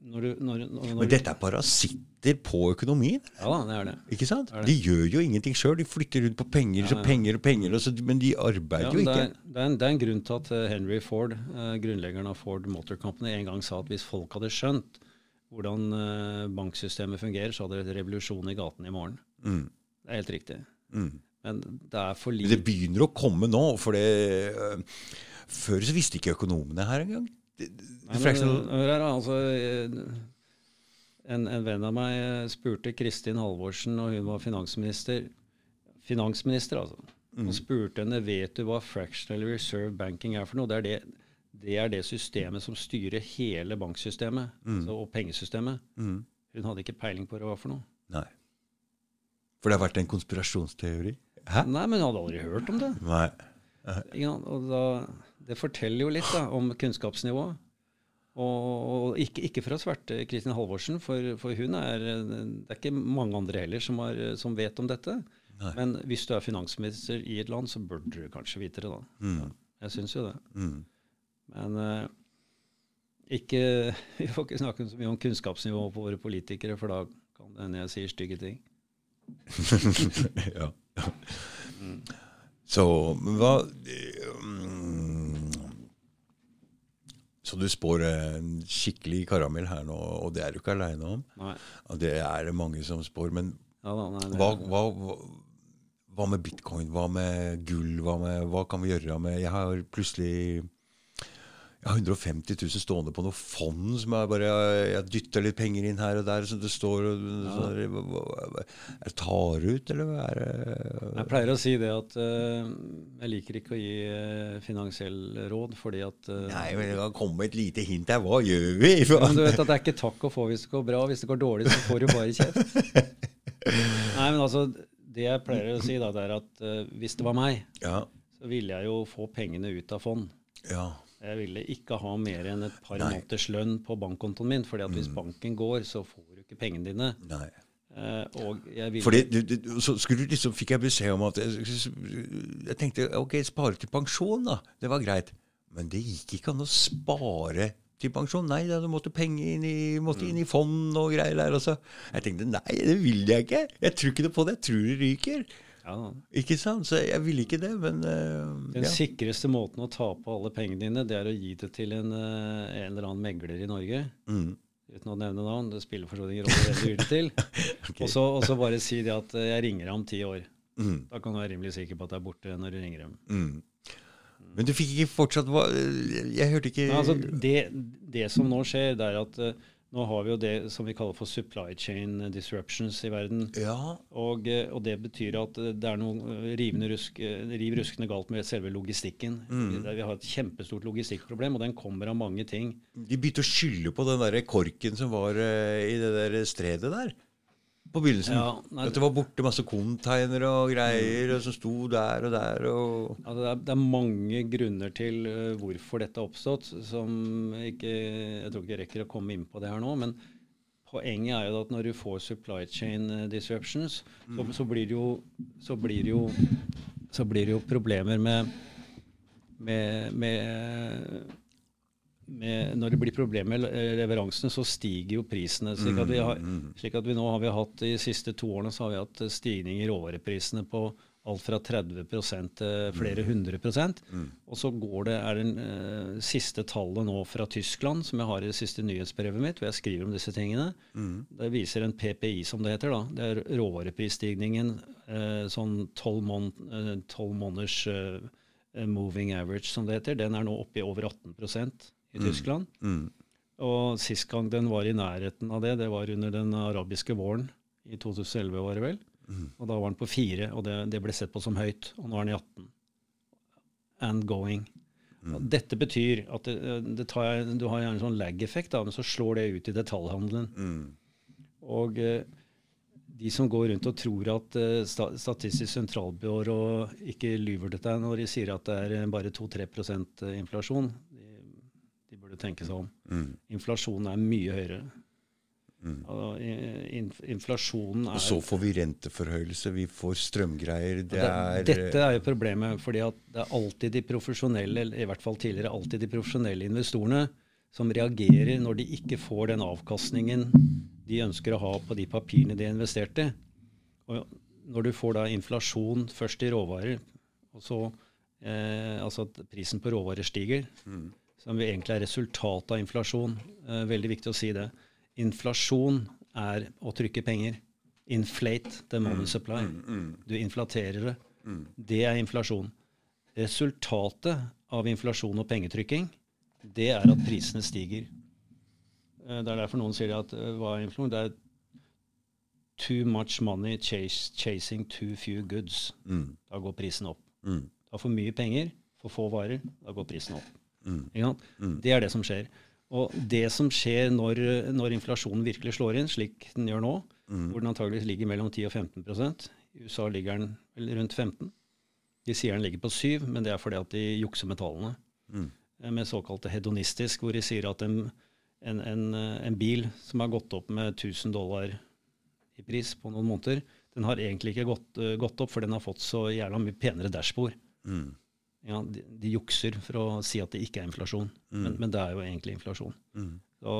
når du, når, når, Men dette er parasitter på økonomien? Ja, det er det. Ikke sant? Det det. De gjør jo ingenting sjøl. De flytter rundt på penger ja, ja. penger og penger, og så, men de arbeider ja, jo ikke. Det er, det, er en, det er, en, grunn til at eh, Henry Ford, eh, grunnleggeren av Ford Motor Company, en gang sa at hvis folk hadde skjønt hvordan eh, banksystemet fungerer, så hadde det vært revolusjon i gaten i morgen. Mm. Det er helt riktig. Mm. Men det er for lite Det begynner å komme nå. for det, uh, Før så visste ikke økonomene her engang. Altså, en, en, venn av meg spurte Kristin Halvorsen når hun var finansminister Finansminister, altså. Mm. Og spurte henne vet du hva fractional reserve banking er for noe. Det er det, det, er det systemet som styrer hele banksystemet mm. altså, og pengesystemet. Mm. Hun hadde ikke peiling på hva det var for noe. Nei. For det har vært en konspirasjonsteori? Hæ? Nei, men hun hadde aldri hørt om det. Nei. Ja, og da, det forteller jo litt da, om kunnskapsnivået. Og, ikke, ikke, for å sverte Kristin Halvorsen, for, for, hun er Det er ikke mange andre heller som, har, som vet om dette. Nei. Men hvis du er finansminister i et land, så bør du kanskje vite det, da. Mm. Jeg syns jo det. Mm. Men uh, ikke, (laughs) vi får ikke snakke så mye om kunnskapsnivået på våre politikere, for da kan det hende jeg sier stygge ting. (laughs) ja. Mm. Så hva um, Så du spår en skikkelig karamell her nå, og det er du ikke aleine om. Nei. Det er det mange som spår. Men ja, da, nei, hva, hva, hva, hva, med bitcoin? Hva med gull? Hva, med, kan vi gjøre med Jeg har plutselig jeg har 150 000 stående på noe fond som jeg bare jeg dytter litt penger inn her og der. Så det står så, Jeg tar ut, eller hva er det Jeg pleier å si det at uh, jeg liker ikke å gi uh, finansiell råd, fordi at uh, Nei, men det kan komme et lite hint her. Hva gjør vi? men du vet at det er ikke takk å få hvis det går bra. Hvis det går dårlig, så får du bare kjeft. (laughs) Nei, men altså, det jeg pleier å si, da, det er at hvis det var meg, ja. så ville jeg jo få pengene ut av fond. Ja. Jeg ville ikke ha mer enn et par Nei. måneders lønn på bankkontoen min. fordi at hvis mm. banken går, så får du ikke pengene dine. Nei. Uh, og jeg ville Fordi, du, du, så skulle du liksom, fikk jeg beskjed om at jeg, jeg, tenkte ok, spare til pensjon, da. Det var greit. Men det gikk ikke an å spare til pensjon. Nei, da, du måtte penger inn i, måtte inn i mm. fond og greier der. Og så. Jeg tenkte nei, det vil jeg ikke. Jeg tror ikke det på det. Jeg tror det ryker. Ja. Ikke sant? Så jeg ville ikke det, men uh, Den ja. sikreste måten å ta på alle pengene dine, det er å gi det til en, uh, en eller annen megler i Norge. Mm. Uten å nevne navn. Det spiller for så vidt ingen rolle hvem du gir det til. (laughs) okay. Og så bare si det at uh, jeg ringer deg om ti år. Mm. Da kan du være rimelig sikker på at det er borte når du ringer dem. Mm. Men du fikk ikke fortsatt Jeg hørte ikke Nei, altså, det, det, som nå skjer, det er at nå har vi jo det som vi kaller for supply chain disruptions i verden. Ja. Og, eh, og det betyr at det er noe eh, rivende rusk, eh, riv ruskende galt med selve logistikken. Mm. Vi har et kjempestort logistikkproblem, og den kommer av mange ting. De begynte å skylde på den der korken som var i det der stredet der på begynnelsen. Ja, at det var borte masse containere og greier og som sto der og der. Og ja, det, er, det, er, mange grunner til uh, hvorfor dette har oppstått, som ikke, jeg tror ikke jeg rekker å komme inn på det her nå. men Poenget er jo at når du får supply chain eh, disruptions, mm. så, så, blir det jo, så, blir det jo, så blir det jo problemer med, med, med med, når det blir problemer med leveransene, så stiger jo prisene. Slik at, vi har, mm, mm. slik at vi nå har vi hatt De siste to årene så har vi hatt stigning i råvareprisene på alt fra 30 til flere mm. hundre prosent. Og så går det, er det uh, siste tallet nå fra Tyskland, som jeg har i det siste nyhetsbrevet mitt, hvor jeg skriver om disse tingene. Mm. Det viser en PPI, som det heter. da. Det er råvareprisstigningen uh, sånn tolv måned, uh, måneders moving average, som det heter. Den er nå oppe i over 18 i mm. Tyskland. Mm. Og sist gang den var i nærheten av det, det var under den arabiske våren i 2011, var det vel. Mm. Og da var den på fire, og det, det, ble sett på som høyt. Og nå er den i 18. And going. Mm. Dette betyr at det, det tar, du har gjerne en sånn lag-effekt, men så slår det ut i detaljhandelen. Mm. Og eh, de som går rundt og tror at uh, Statistisk sentralbyrå ikke lyver til deg når de sier at det er bare 2-3 inflasjon, tenke seg om. Mm. Inflasjonen er mye høyere. Mm. inflasjonen er Og så får vi renteforhøyelse, vi får strømgreier. Det det, er, dette er jo problemet, fordi det er alltid de profesjonelle, eller i hvert fall tidligere alltid de profesjonelle investorene som reagerer når de ikke får den avkastningen de ønsker å ha på de papirene de investerte. i. Og når du får da inflasjon først i råvarer, og så eh, altså at prisen på råvarer stiger, mm som egentlig er resultatet av inflasjon. Eh, veldig viktig å si det. Inflasjon er å trykke penger. Inflate the money mm, supply. Mm, mm. Du inflaterer det. Det er inflasjon. Resultatet av inflasjon og pengetrykking, det er at prisene stiger. Eh, det er derfor noen sier at eh, hva er inflasjon? Det er too much money chase, chasing too few goods. Da går prisen opp. Mm. Du har for mye penger, for få varer. Da går prisen opp. Mm. Mm. Det er det som skjer. Og det som skjer når, når, inflasjonen virkelig slår inn, slik den gjør nå, mm. hvor den antageligvis ligger mellom 10 og 15 I USA ligger den rundt 15 De sier den ligger på 7 men det er fordi at de jukser med tallene. Mm. Eh, med såkalte hedonistisk, hvor de sier at en, en, en, en, bil som har gått opp med 1000 dollar i pris på noen måneder, den har egentlig ikke gått, uh, gått opp, for den har fått så jævla mye penere dashbord. Mm ja, de, de, jukser for å si at det ikke er inflasjon, mm. men, men, det er jo egentlig inflasjon. Mm. Så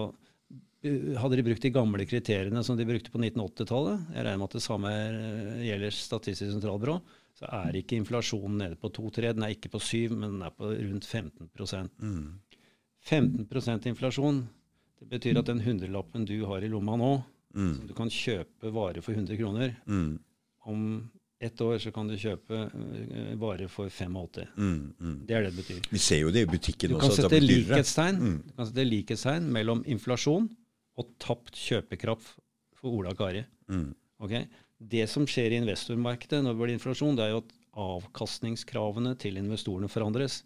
eh, hadde de brukt de gamle kriteriene som de brukte på 1980-tallet, jeg regner med at det samme eh, gjelder Statistisk sentralbyrå, så er ikke inflasjonen nede på 2-3. Den er ikke på 7, men den er på rundt 15 mm. 15% inflasjon, det betyr at den hundrelappen du har i lomma nå, mm. som du kan kjøpe varer for 100 kroner, mm. om ett år så kan du kjøpe uh, varer for 85. Mm, mm. Det er det det betyr. Vi ser jo det i butikken også. Kan det likhetstegn, mm. Du kan sette likhetstegn mellom inflasjon og tapt kjøpekraft for Ola Kari. Mm. Okay? Det som skjer i investormarkedet når det blir inflasjon, det er jo at avkastningskravene til investorene forandres.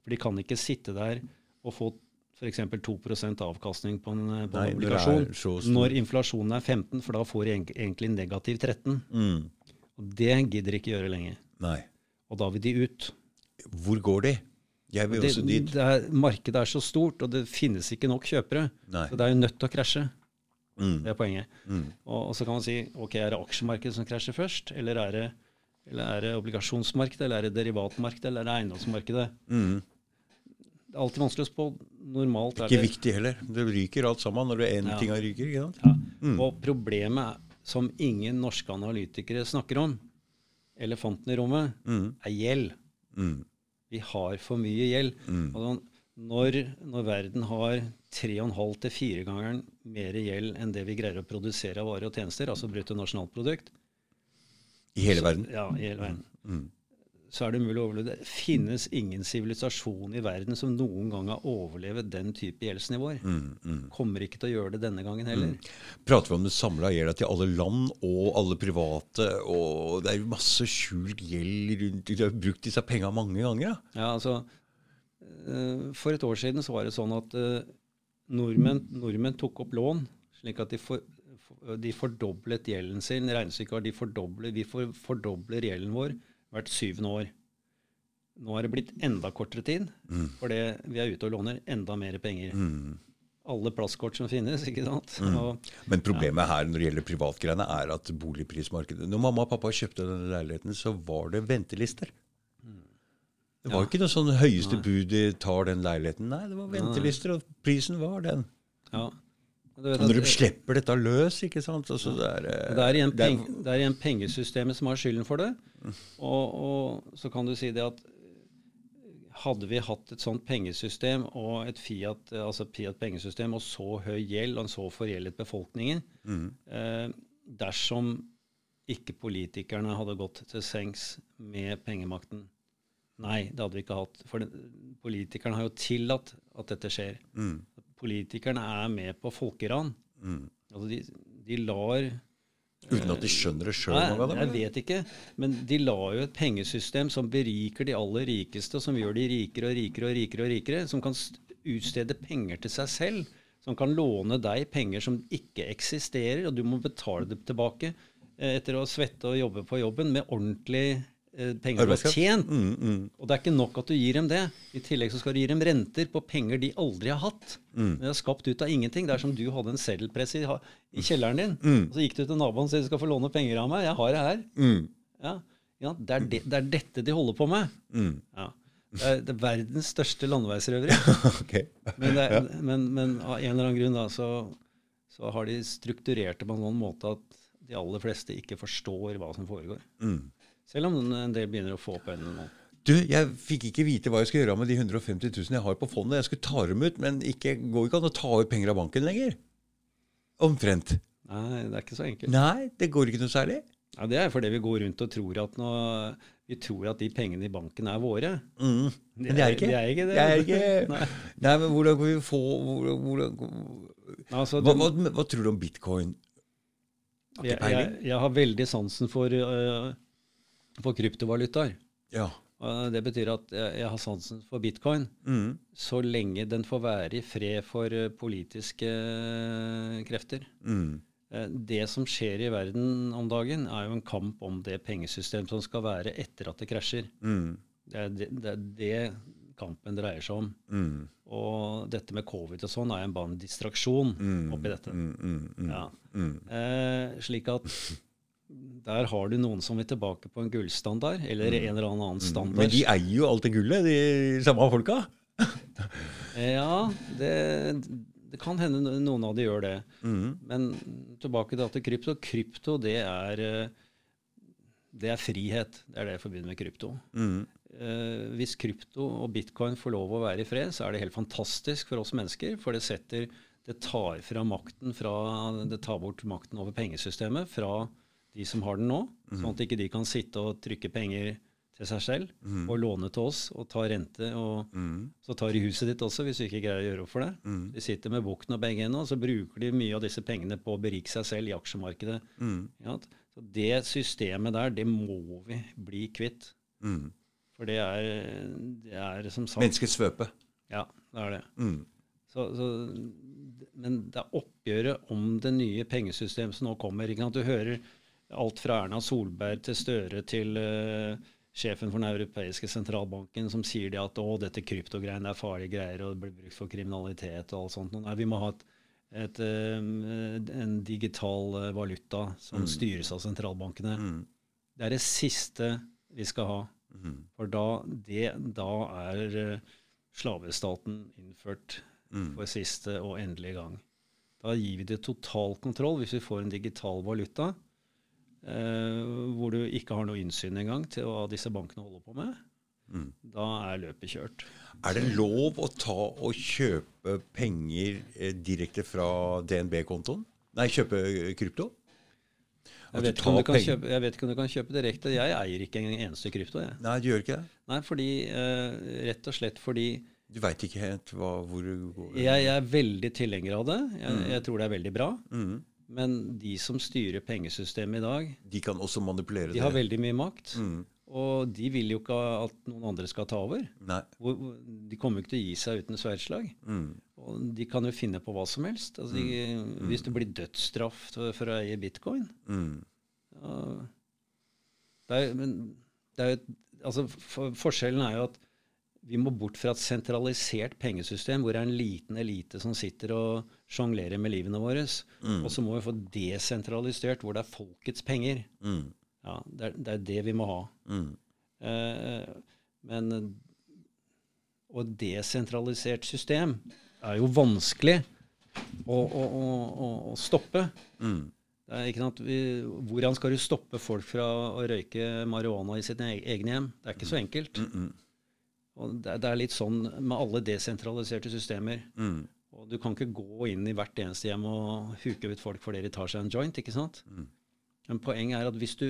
For de kan ikke sitte der og få f.eks. 2 avkastning på en, på Nei, en obligasjon når inflasjonen er 15, for da får de egentlig negativ 13. Mm. Og Det gidder ikke gjøre lenger. Nei. Og da vil de ut. Hvor går de? Jeg vil det, også dit. Det er, markedet er så stort, og det finnes ikke nok kjøpere. Nei. Så det er jo nødt til å krasje. Mm. Det er poenget. Mm. Og, og, så kan man si ok, er det aksjemarkedet som krasjer først, eller er det, eller er det obligasjonsmarkedet, eller er det derivatmarkedet, eller er det eiendomsmarkedet? Mm. Det er alltid vanskelig å spå. Normalt er det Ikke viktig heller. Det ryker alt sammen når det er en ja. tinga ryker. ikke sant? Ja. Mm. Og problemet som ingen norske analytikere snakker om, elefanten i rommet, mm. er gjeld. Mm. Vi har for mye gjeld. Mm. Når, når, verden har 3,5 til 4 ganger mer gjeld enn det vi greier å produsere av varer og tjenester, altså bruttonasjonalprodukt I hele verden? Ja, i hele verden. Så er det umulig å overleve. Det finnes ingen sivilisasjon i verden som noen gang har overlevet den type gjeldsnivåer. Mm, mm. Kommer ikke til å gjøre det denne gangen heller. Mm. Prater vi om det samla gjelda til alle land og alle private? og Det er jo masse skjult gjeld rundt Du har brukt disse penga mange ganger. Ja, ja altså eh, For et år siden så var det sånn at uh, nordmenn, nordmenn tok opp lån slik at de, for, de fordoblet gjelden sin. Regnestykket var de fordobler, vi fordobler gjelden vår hvert syvende år. Nå er det blitt enda kortere tid, mm. fordi vi er ute og låner enda mer penger. Mm. Alle plastkort som finnes. ikke sant? Mm. Og, Men problemet ja. her når det gjelder privatgreiene, er at boligprismarkedet Når mamma og pappa kjøpte denne leiligheten, så var det ventelister. Det var ja. ikke noe sånn høyeste Nei. bud tar den leiligheten. Nei, det var ventelister, og prisen var den. Ja. Når du slipper dette løs, ikke sant altså, det, er, eh, det, er igjen peng, det er igjen pengesystemet som har skylden for det. Og, og, så kan du si det at hadde vi hatt et sånt pengesystem og et Fiat, altså Fiat pengesystem og så høy gjeld og en så forgjeldet befolkningen mm. eh, Dersom ikke politikerne hadde gått til sengs med pengemakten Nei, det hadde vi ikke hatt. For det, politikerne har jo tillatt at dette skjer. Mm. Politikerne er med på folkeran. Mm. Altså de, de lar Uten at de skjønner det sjøl? Jeg vet ikke. Men de la jo et pengesystem som beriker de aller rikeste, og som gjør de rikere og rikere og rikere, og rikere, som kan utstede penger til seg selv. Som kan låne deg penger som ikke eksisterer, og du må betale det tilbake eh, etter å svette og jobbe på jobben med ordentlig Eh, penger du har tjent. Mm, mm. Og det er ikke nok at du gir dem det. I tillegg så skal du gi dem renter på penger de aldri har hatt. Mm. De har skapt ut av ingenting. Det er som du hadde en seddelpress i, i, kjelleren din. Mm. Og så gikk du til naboen og sa du skal få låne penger av meg. Jeg har det her. Mm. Ja. ja det, er de, det, er dette de holder på med. Mm. Ja. Det er, det er, verdens største landeveisrøveri. (laughs) okay. men, ja. men, men, av en eller annen grunn da, så, så har de strukturert det på en sånn måte at de aller fleste ikke forstår hva som foregår. Mm. Selv om en del begynner å få opp øynene nå. Du, jeg fikk ikke vite hva jeg skulle gjøre med de 150 000 jeg har på fondet. Jeg skulle ta dem ut, men ikke, går ikke an å ta ut penger av banken lenger. Omtrent. Nei, det er ikke så enkelt. Nei, det går ikke noe særlig. Ja, Det er fordi vi går rundt og tror at, nå, vi tror at de pengene i banken er våre. Mm. Men det er ikke. Det er ikke det. det, er ikke. (laughs) Nei. Nei. men hvordan kan vi få hvordan, hvordan, altså, hva, hva, hva, tror du om bitcoin? Jeg, jeg, jeg, har veldig sansen for uh, for kryptovalutaer. Ja. Det betyr at jeg har sansen for bitcoin mm. så lenge den får være i fred for eh, politiske eh, krefter. Mm. Eh, det som skjer i verden om dagen, er jo en kamp om det pengesystemet som skal være etter at det krasjer. Mm. Det, er det, det, er det kampen dreier seg om. Mm. Og dette med covid og sånn er jo bare en distraksjon mm. oppi dette. Mm, ja. Eh, slik at der har du noen som vil tilbake på en gullstandard, eller mm. en eller annen mm. standard. Men de eier jo alt det gullet, de samme folka? (laughs) ja, det, det, kan hende noen av de gjør det. Mm. Men tilbake til krypto. Krypto, det er, det er frihet. Det er det jeg forbinder med krypto. Mm. eh, hvis krypto og bitcoin får lov å være i fred, så er det helt fantastisk for oss mennesker. For det setter Det tar fra makten fra, Det tar bort makten over pengesystemet fra de som har den nå, mm. sånn at ikke de kan sitte og trykke penger til seg selv mm. og låne til oss og ta rente. og mm. Så tar de huset ditt også, hvis du ikke greier å gjøre opp for det. Mm. De sitter med bukten og begge hendene, og så bruker de mye av disse pengene på å berike seg selv i aksjemarkedet. Ja, så Det systemet der, det må vi bli kvitt. For det er, det er som sagt Menneskets svøpe. Ja, det er det. Så, så, men det er oppgjøret om det nye pengesystemet som nå kommer. Du hører alt fra Erna Solberg til Støre til uh, sjefen for den europeiske sentralbanken som sier det at å, dette kryptogreiene er farlige greier og det blir brukt for kriminalitet og alt sånt. Nei, vi må ha et, et, en digital eh, valuta som mm. styres av sentralbankene. Mm. Det er det siste vi skal ha. Mm. For da, det, da er eh, slavestaten innført mm. for siste og endelig gang. Da gir vi det total kontroll hvis vi får en digital valuta. Eh, hvor du ikke har noe innsyn engang til hva disse bankene holder på med, mm. da er løpet kjørt. Er det lov å ta og kjøpe penger eh, direkte fra DNB-kontoen? Nei, kjøpe krypto? Jeg vet, kjøpe, jeg vet, ikke om du kan kjøpe direkte. Jeg eier ikke en eneste krypto. Jeg. Nei, du gjør ikke det? Nei, fordi, eh, rett og slett fordi Du veit ikke helt hva, hvor du går? Jeg, jeg, er veldig tilhenger av det. Jeg, mm. jeg, tror det er veldig bra. Mm. Men de som styrer pengesystemet i dag De kan også manipulere de det. De har veldig mye makt. Mm. Og de vil jo ikke at noen andre skal ta over. Nei. De kommer jo ikke til å gi seg uten sverdslag. Mm. Og de kan jo finne på hva som helst. Altså de, mm. Hvis det blir dødsstraff for å eie bitcoin mm. ja, det er, men det er altså for, Forskjellen er jo at vi må bort fra et sentralisert pengesystem hvor det er en liten elite som sitter og sjonglerer med livene våre. Mm. Og så må vi få desentralisert hvor det er folkets penger. Mm. Ja, det er, det er, det vi må ha. Mm. Eh, men Og desentralisert system er jo vanskelig å, å, å, å stoppe. Mm. Vi, hvordan skal du stoppe folk fra å røyke marihuana i sitt egne hjem? Det er ikke så enkelt. -mm. Og det, det, er litt sånn med alle desentraliserte systemer. Mm. Og du kan ikke gå inn i hvert eneste hjem og huke ut folk fordi de tar seg en joint. ikke sant? Mm. Men poenget er at hvis du,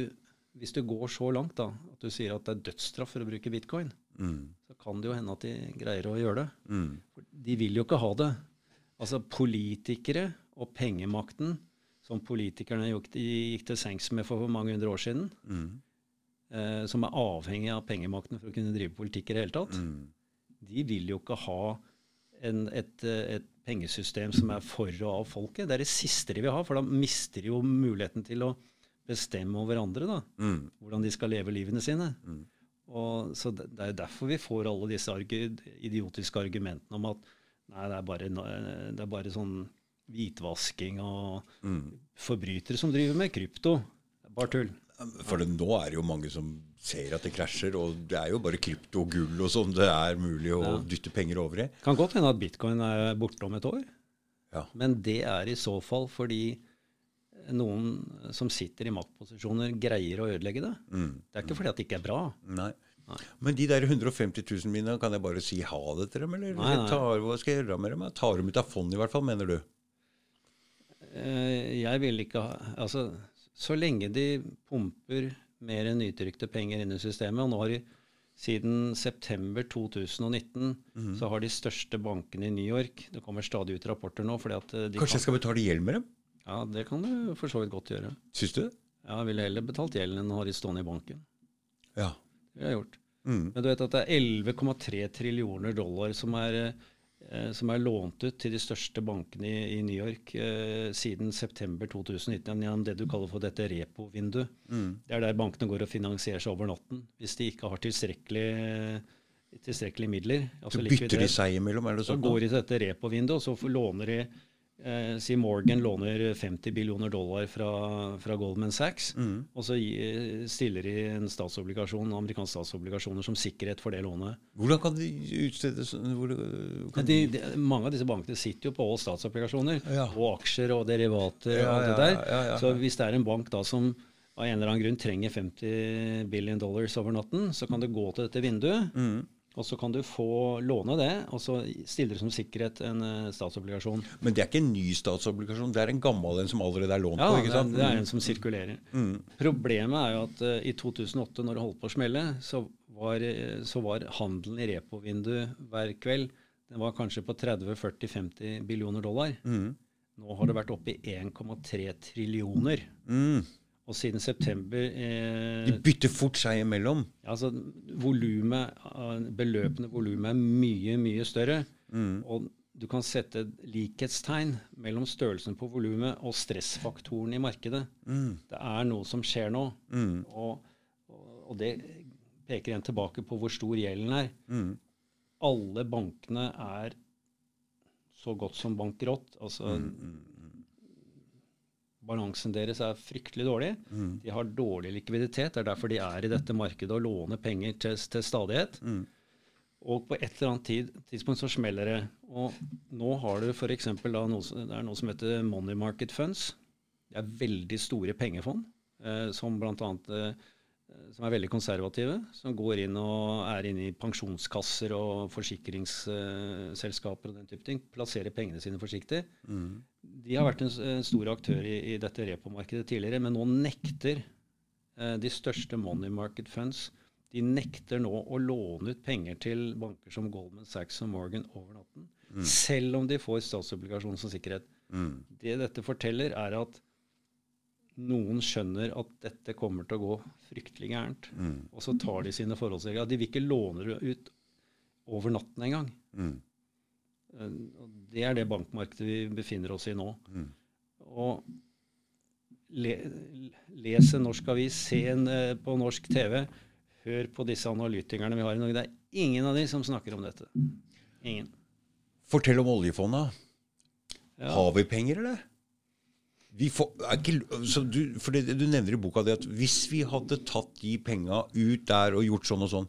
hvis du, går så langt da, at du sier at det er dødsstraff for å bruke bitcoin, mm. så kan det jo hende at de greier å gjøre det. Mm. De vil jo ikke ha det. Altså politikere og pengemakten, som politikerne gikk, gikk til sengs med for mange hundre år siden, mm eh, som er avhengig av pengemakten for å kunne drive politikk i det hele tatt, mm. de vil jo ikke ha en, et, et, pengesystem som er for og av folket. Det er det siste de vil ha, for da mister de jo muligheten til å bestemme over andre. da, mm. Hvordan de skal leve livene sine. Mm. Og, så det, det er derfor vi får alle disse argu, idiotiske argumentene om at nei, det er bare, det er bare sånn hvitvasking og mm. forbrytere som driver med krypto. Bare tull. For det, nå er det jo mange som ser at det krasjer, og det er jo bare krypto og gull og sånn det er mulig å ja. dytte penger over i. Kan godt hende at bitcoin er borte om et år. Ja. Men det er i så fall fordi noen som sitter i maktposisjoner, greier å ødelegge det. Mm. Det er ikke fordi at det ikke er bra. Nei. Nei. Men de der 150 000 mine, kan jeg bare si ha det til dem? Eller nei, nei. Tar, hva skal jeg gjøre med dem? Jeg tar dem ut av fondet i hvert fall, mener du? Eh, jeg vil ikke ha Altså, så lenge de pumper mer enn nytrykte penger inn i systemet. Og nå har de siden september 2019 mm. så har de største bankene i New York Det kommer stadig ut rapporter nå. Fordi at de Kanskje jeg skal betale gjeld med dem? Ja, det kan du for så vidt godt gjøre. Syns du det? Ja, jeg ville heller betalt gjelden enn å ha de stående i banken. Ja. Det har jeg gjort. Mm. Men du vet at det er 11,3 trillioner dollar som er eh, Eh, som er lånt ut til de største bankene i, i New York eh, siden september 2019 gjennom det du kaller for dette repo-vinduet. Mm. Det er der bankene går og finansierer seg over natten hvis de ikke har tilstrekkelig tilstrekkelige midler. Altså så bytter de seg imellom? er det sånn? Så går de til dette repo-vinduet, og så låner de Eh, si Morgan låner 50 billioner dollar fra, fra Goldman Sachs, mm. og så stiller de en statsobligasjon, amerikanske statsobligasjoner som sikkerhet for det lånet. Hvordan kan de utstede de, Mange av disse bankene sitter jo på statsobligasjoner, ja. og aksjer og derivater ja, og alt det der. Ja, så hvis det er en bank da som av en eller annen grunn trenger 50 billion dollars over natten, så kan det gå til dette vinduet, mm. Og så kan du få låne det, og så stiller du som sikkerhet en uh, statsobligasjon. Men det er ikke en ny statsobligasjon, det er en gammel en som allerede er lånt ja, på? ikke sant? Ja, det er en som sirkulerer. Mm. Problemet er jo at uh, i 2008, når det holdt på å smelle, så var, uh, så var handelen i repovinduet hver kveld den var kanskje på 30-40-50 billioner dollar. Mm. Nå har det vært oppe i 1,3 trillioner. Mm. Og siden september eh, De bytter fort seg imellom? Altså, volumet, Beløpende volumet er mye, mye større. Mm. Og du kan sette likhetstegn mellom størrelsen på volumet og stressfaktoren i markedet. Mm. Det er noe som skjer nå. Mm. Og, og, det peker igjen tilbake på hvor stor gjelden er. Mm. Alle bankene er så godt som bankerott. Altså, mm, mm, balansen deres er fryktelig dårlig. Mm. De har dårlig likviditet. Det er derfor de er i dette markedet og låner penger til, til stadighet. Mm. Og på et eller annet tid, tidspunkt så smeller det. Og nå har du f.eks. Noe, det er noe som heter money market funds. Det er veldig store pengefond, eh, som bl.a. Eh, som er veldig konservative, som går inn og er inne i pensjonskasser og forsikringsselskaper og den type ting. Plasserer pengene sine forsiktig. Mm. De har vært en, en stor aktør i, i dette repomarkedet tidligere, men nå nekter eh, de største money market funds de nekter nå å låne ut penger til banker som Goldman Sachs og Morgan over natten, mm. selv om de får statsobligasjon som sikkerhet. Mm. Det dette forteller, er at noen skjønner at dette kommer til å gå fryktelig gærent. Mm. Og så tar de sine forholdsregler. De vil ikke låne ut over natten engang. Mm. Eh, det er det bankmarkedet vi befinner oss i nå. Mm. Og le, les en norsk avis, se en uh, på norsk TV, hør på disse analytikerne vi har i Norge. Det er ingen av de som snakker om dette. Ingen. Fortell om oljefondet. Ja. Har vi penger, eller? Får, ikke, du, for det, du nevner i boka det at hvis vi hadde tatt de penga ut der og gjort sånn og sånn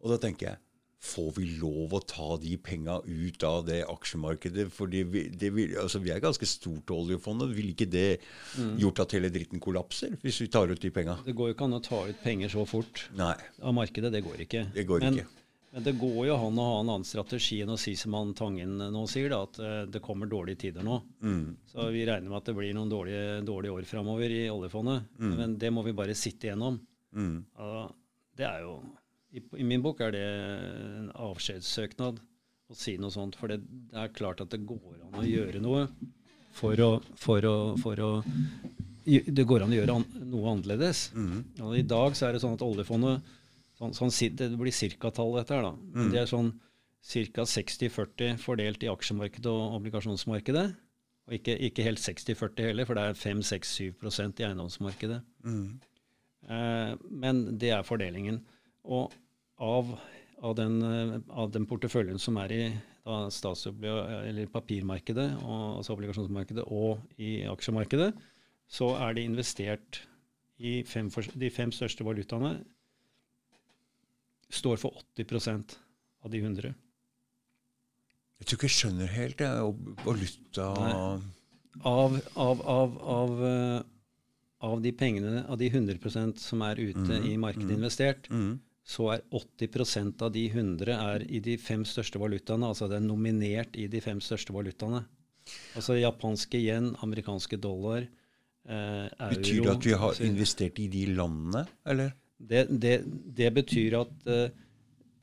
Og da tenker jeg Får vi lov å ta de penga ut av det aksjemarkedet? For det, det altså vi er ganske stort, oljefondet. Vil ikke det mm. gjort at hele dritten kollapser, hvis vi tar ut de penga? Det går jo ikke an å ta ut penger så fort Nei. av markedet. Det går ikke. Det går Men, ikke. Men det går jo an å ha en annen strategi enn å si som han Tangen nå sier, da, at uh, det kommer dårlige tider nå. Mm. Så vi regner med at det blir noen dårlige, dårlige år framover i oljefondet. Mm. Men det må vi bare sitte igjennom. Mm. Det er jo i, i, min bok er det en avskjedssøknad å si noe sånt. For det, det, er klart at det går an å gjøre noe for å, for å, for å Det går an å gjøre an, noe annerledes. Mm. I dag så er det sånn at oljefondet Sånn, sånn, det blir cirka-tall, dette her. da. Mm. det er sånn ca. 60-40 fordelt i aksjemarkedet og obligasjonsmarkedet. Og ikke, ikke helt 60-40 heller, for det er 5-6-7% i eiendomsmarkedet. Mm. Eh, men det er fordelingen. Og av, av, den, av den, porteføljen som er i papirmarkedet, og, altså obligasjonsmarkedet, og i aksjemarkedet, så er det investert i fem, de fem største valutaene står for 80% av de 100. Jeg tror ikke jeg skjønner helt det. Valuta av, av, av, av, eh, av, de pengene, av de 100% som er ute mm, i markedet mm, investert, mm. Så er 80% av de 100 er i de fem største valutaene. Altså det er nominert i de fem største valutaene. Altså japanske yen, amerikanske dollar, eh, euro Betyr det at vi har investert i de landene, eller? Det, det, det betyr at eh,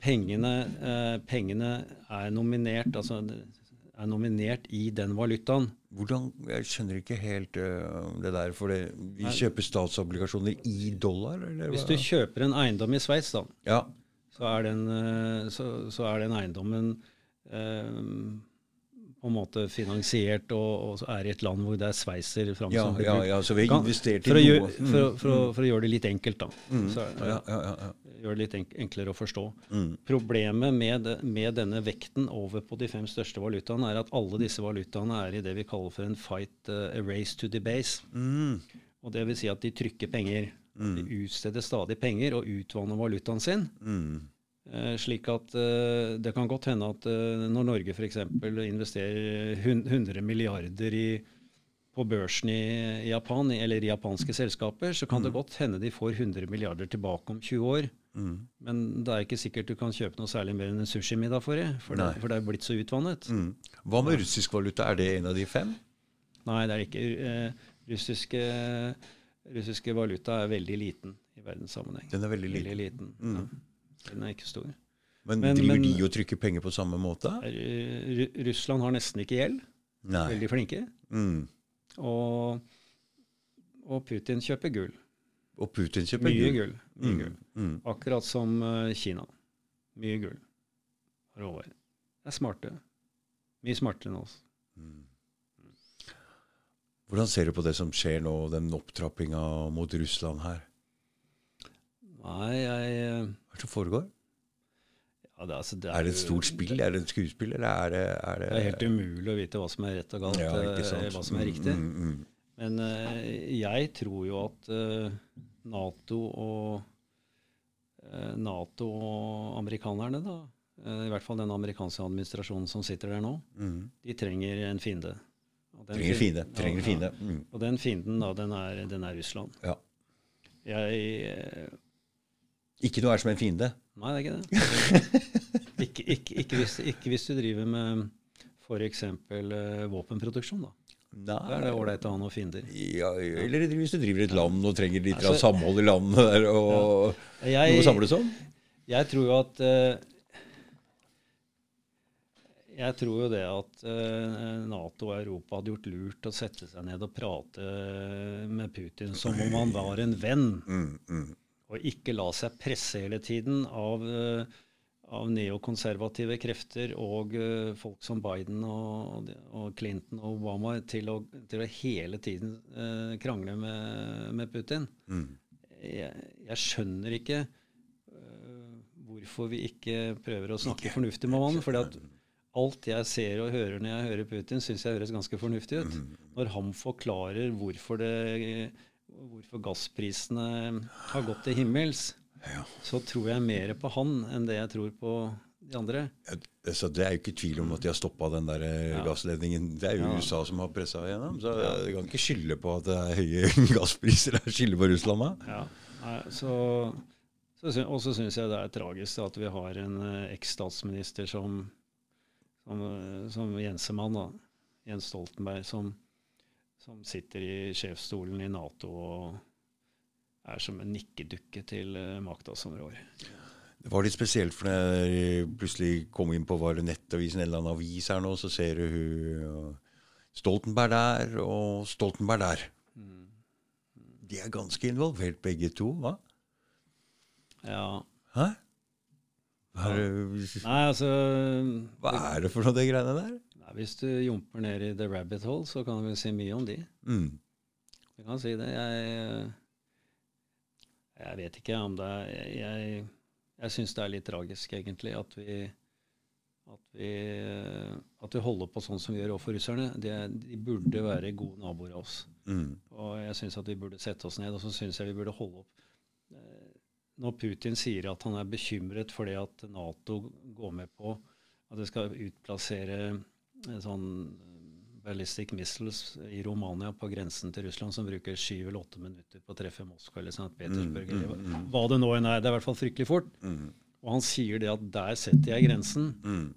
pengene, eh, pengene, er nominert altså er nominert i den valutaen. Hvordan, Jeg skjønner ikke helt uh, det der. For det, vi kjøper statsobligasjoner i dollar? Eller? Hvis du kjøper en eiendom i Sveits, da, ja. så, er den, så, så, er den eiendommen på en måte finansiert og, og, er i et land hvor det er sveiser fram ja, ja, ja, så vi har investert i noe. Mm, for, for, for, for, å gjøre det litt enkelt, da. Mm, så, ja, ja, Gjøre det litt enklere å forstå. Mm. Problemet med, med, denne vekten over på de fem største valutaene er at alle disse valutaene er i det vi kaller for en fight, uh, a race to the base. Mm. Og det vil si at de trykker penger. Mm. De utsteder stadig penger og utvanner valutaen sin. Eh, slik at eh, det kan godt hende at eh, når Norge f.eks. investerer 100 milliarder i, på børsen i Japan, eller i japanske selskaper, så kan mm. det godt hende de får 100 milliarder tilbake om 20 år. Mm. Men det er ikke sikkert du kan kjøpe noe særlig mer enn en sushimiddag for det, for, det, for det er blitt så utvannet. Mm. Hva med russisk valuta? Er det en av de fem? Nei, det er ikke. Eh, russiske, russiske, valuta er veldig liten i verdenssammenheng. Den er veldig liten? Veldig liten. Mm. Ja. Den er ikke stor. Men, men driver men, de og trykker penger på samme måte? Russland har nesten ikke gjeld. Nei. Veldig flinke. Mm. Og, og, Putin kjøper gull. Og Putin kjøper Mye gull. Mye mm. gull. Mm. Akkurat som uh, Kina. Mye gull. Råvarer. Det er smarte. Mye smartere enn oss. Mm. Hvordan ser du på det som skjer nå, den opptrappinga mot Russland her? Nei, jeg eh, Hva er det som foregår? Ja, det, altså, det er, er, det et stort spill? Er det et skuespill, eller er det, er det, det er helt umulig å vite hva som er rett og galt, ja, eh, hva som er riktig. Mm, mm, mm. Men uh, jeg tror jo at uh, Nato og uh, Nato og amerikanerne, da, i hvert fall den amerikanske administrasjonen som sitter der nå, mm. de trenger en fiende. trenger fiende. Trenger fiende. Ja. Og den fienden, da, den er, den er Russland. Ja. Jeg Ikke noe er som en fiende? Nei, det er ikke det. ikke, ikke, ikke, hvis, ikke, hvis, du driver med f.eks. Uh, våpenproduksjon. da. Nei. Da er det ålreit å ha noen fiender. Ja, eller hvis du driver et land og trenger litt altså, samhold i landet der, og ja. jeg, noe å samles om? Jeg tror jo at uh, jeg tror jo det at uh, Nato og Europa hadde gjort lurt å sette seg ned og prate med Putin som om han var en venn. Mm, mm. Og ikke la seg presse hele tiden av, uh, av neokonservative krefter og uh, folk som Biden og, og, Clinton og Obama til å, til å hele tiden uh, krangle med, med Putin. Mm. Jeg, jeg, skjønner ikke hvorfor vi ikke prøver å snakke ikke. fornuftig med mannen. fordi at alt jeg ser og hører når jeg hører Putin, syns jeg høres ganske fornuftig ut. Mm. Når han forklarer hvorfor det hvorfor gassprisene har gått til himmels, ja. så tror jeg mer på han enn det jeg tror på de andre. Ja, så Det er jo ikke tvil om at de har stoppa den der eh, ja. gassledningen. Det er jo USA som har pressa gjennom. Så du kan ikke skylde på at det er høye (laughs) gasspriser. Det er skylde på Russland da. Ja. Så, så, og så syns jeg det er tragisk at vi har en eh, eks-statsminister som, som, eh, som Jensemann, da, Jens Stoltenberg, som som sitter i sjefsstolen i Nato og er som en nikkedukke til uh, makta som rår. Det var litt spesielt, for når jeg plutselig kom inn på var det Nettavisen eller en avis her nå, så ser du hun Stoltenberg der og Stoltenberg der. Mm. De er ganske involvert, begge to, hva? Ja. Hæ? Hva er, det, Nei, altså, hva er det for noe, de greiene der? Hvis du jumper ned i the rabbit hole, så kan du vel si mye om de. Mm. Du kan si det. Jeg, jeg vet ikke om det er Jeg, jeg syns det er litt tragisk, egentlig, at vi, at vi, at vi holder på sånn som vi gjør overfor russerne. De, de, burde være gode naboer av oss. Mm. Og jeg syns at vi burde sette oss ned, og så syns jeg vi burde holde opp eh, Når Putin sier at han er bekymret fordi at Nato går med på at det skal utplassere sånn eh, ballistic missiles i Romania på grensen til Russland som bruker syv eller åtte minutter på å treffe Moskva eller St. Petersburg. Mm, mm, mm. Hva det nå enn er. Det er i hvert fall fryktelig fort. Mm. Og han sier det at der setter jeg grensen. Mm.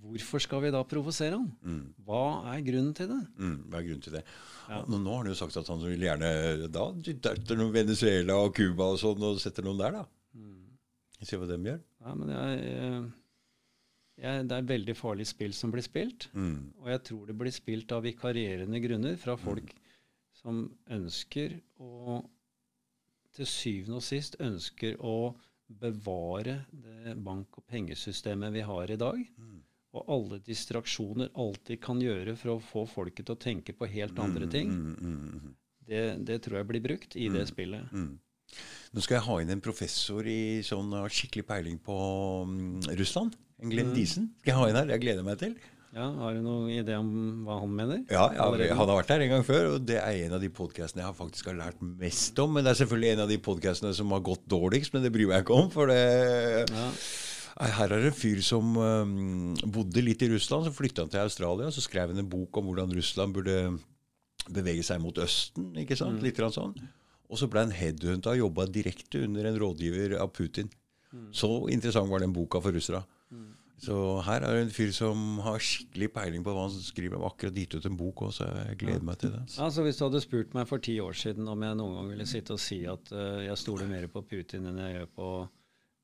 Hvorfor skal vi da provosere han? Mm. Hva er grunnen til det? hva er grunnen til det? Ja. Nå, nå, har han jo sagt at han vil gjerne da dytter noen Venezuela og Cuba og sånn, og setter noen der, da. Se hva de gjør. Ja, men jeg... Jeg, det er veldig farlig spill som blir spilt. Mm. Og jeg tror det blir spilt av vikarierende grunner fra mm. folk mm. som ønsker å Til syvende og sist ønsker å bevare det bank- og pengesystemet vi har i dag. Mm. Og alle distraksjoner alltid kan gjøre for å få folket til å tenke på helt andre mm, ting. Mm, det, det, tror jeg blir brukt i det spillet. Nå skal jeg ha inn en professor i sånn skikkelig peiling på Russland. En Glenn mm. Diesen skal jeg ha inn her. Jeg gleder meg til. Ja, Har du noen idé om hva han mener? Ja, ja Han har vært her en gang før, og det er en av de podkastene jeg faktisk har lært mest om. Men det er selvfølgelig en av de podkastene som har gått dårligst, men det bryr jeg ikke om. For det ja. Her er det en fyr som um, bodde litt i Russland, så flytta han til Australia. Så skrev han en bok om hvordan Russland burde bevege seg mot Østen. ikke sant? Mm. Litt sånn. Og så ble han headhunta og jobba direkte under en rådgiver av Putin. Mm. Så interessant var den boka for russere. Mm. Så her er det en fyr som har skikkelig peiling på hva han skriver. Jeg har akkurat gitt ut en bok òg, så jeg gleder meg til det. Så. Altså, hvis du hadde spurt meg for ti år siden om jeg noen gang ville sitte og si at uh, jeg stoler mer på Putin enn jeg gjør på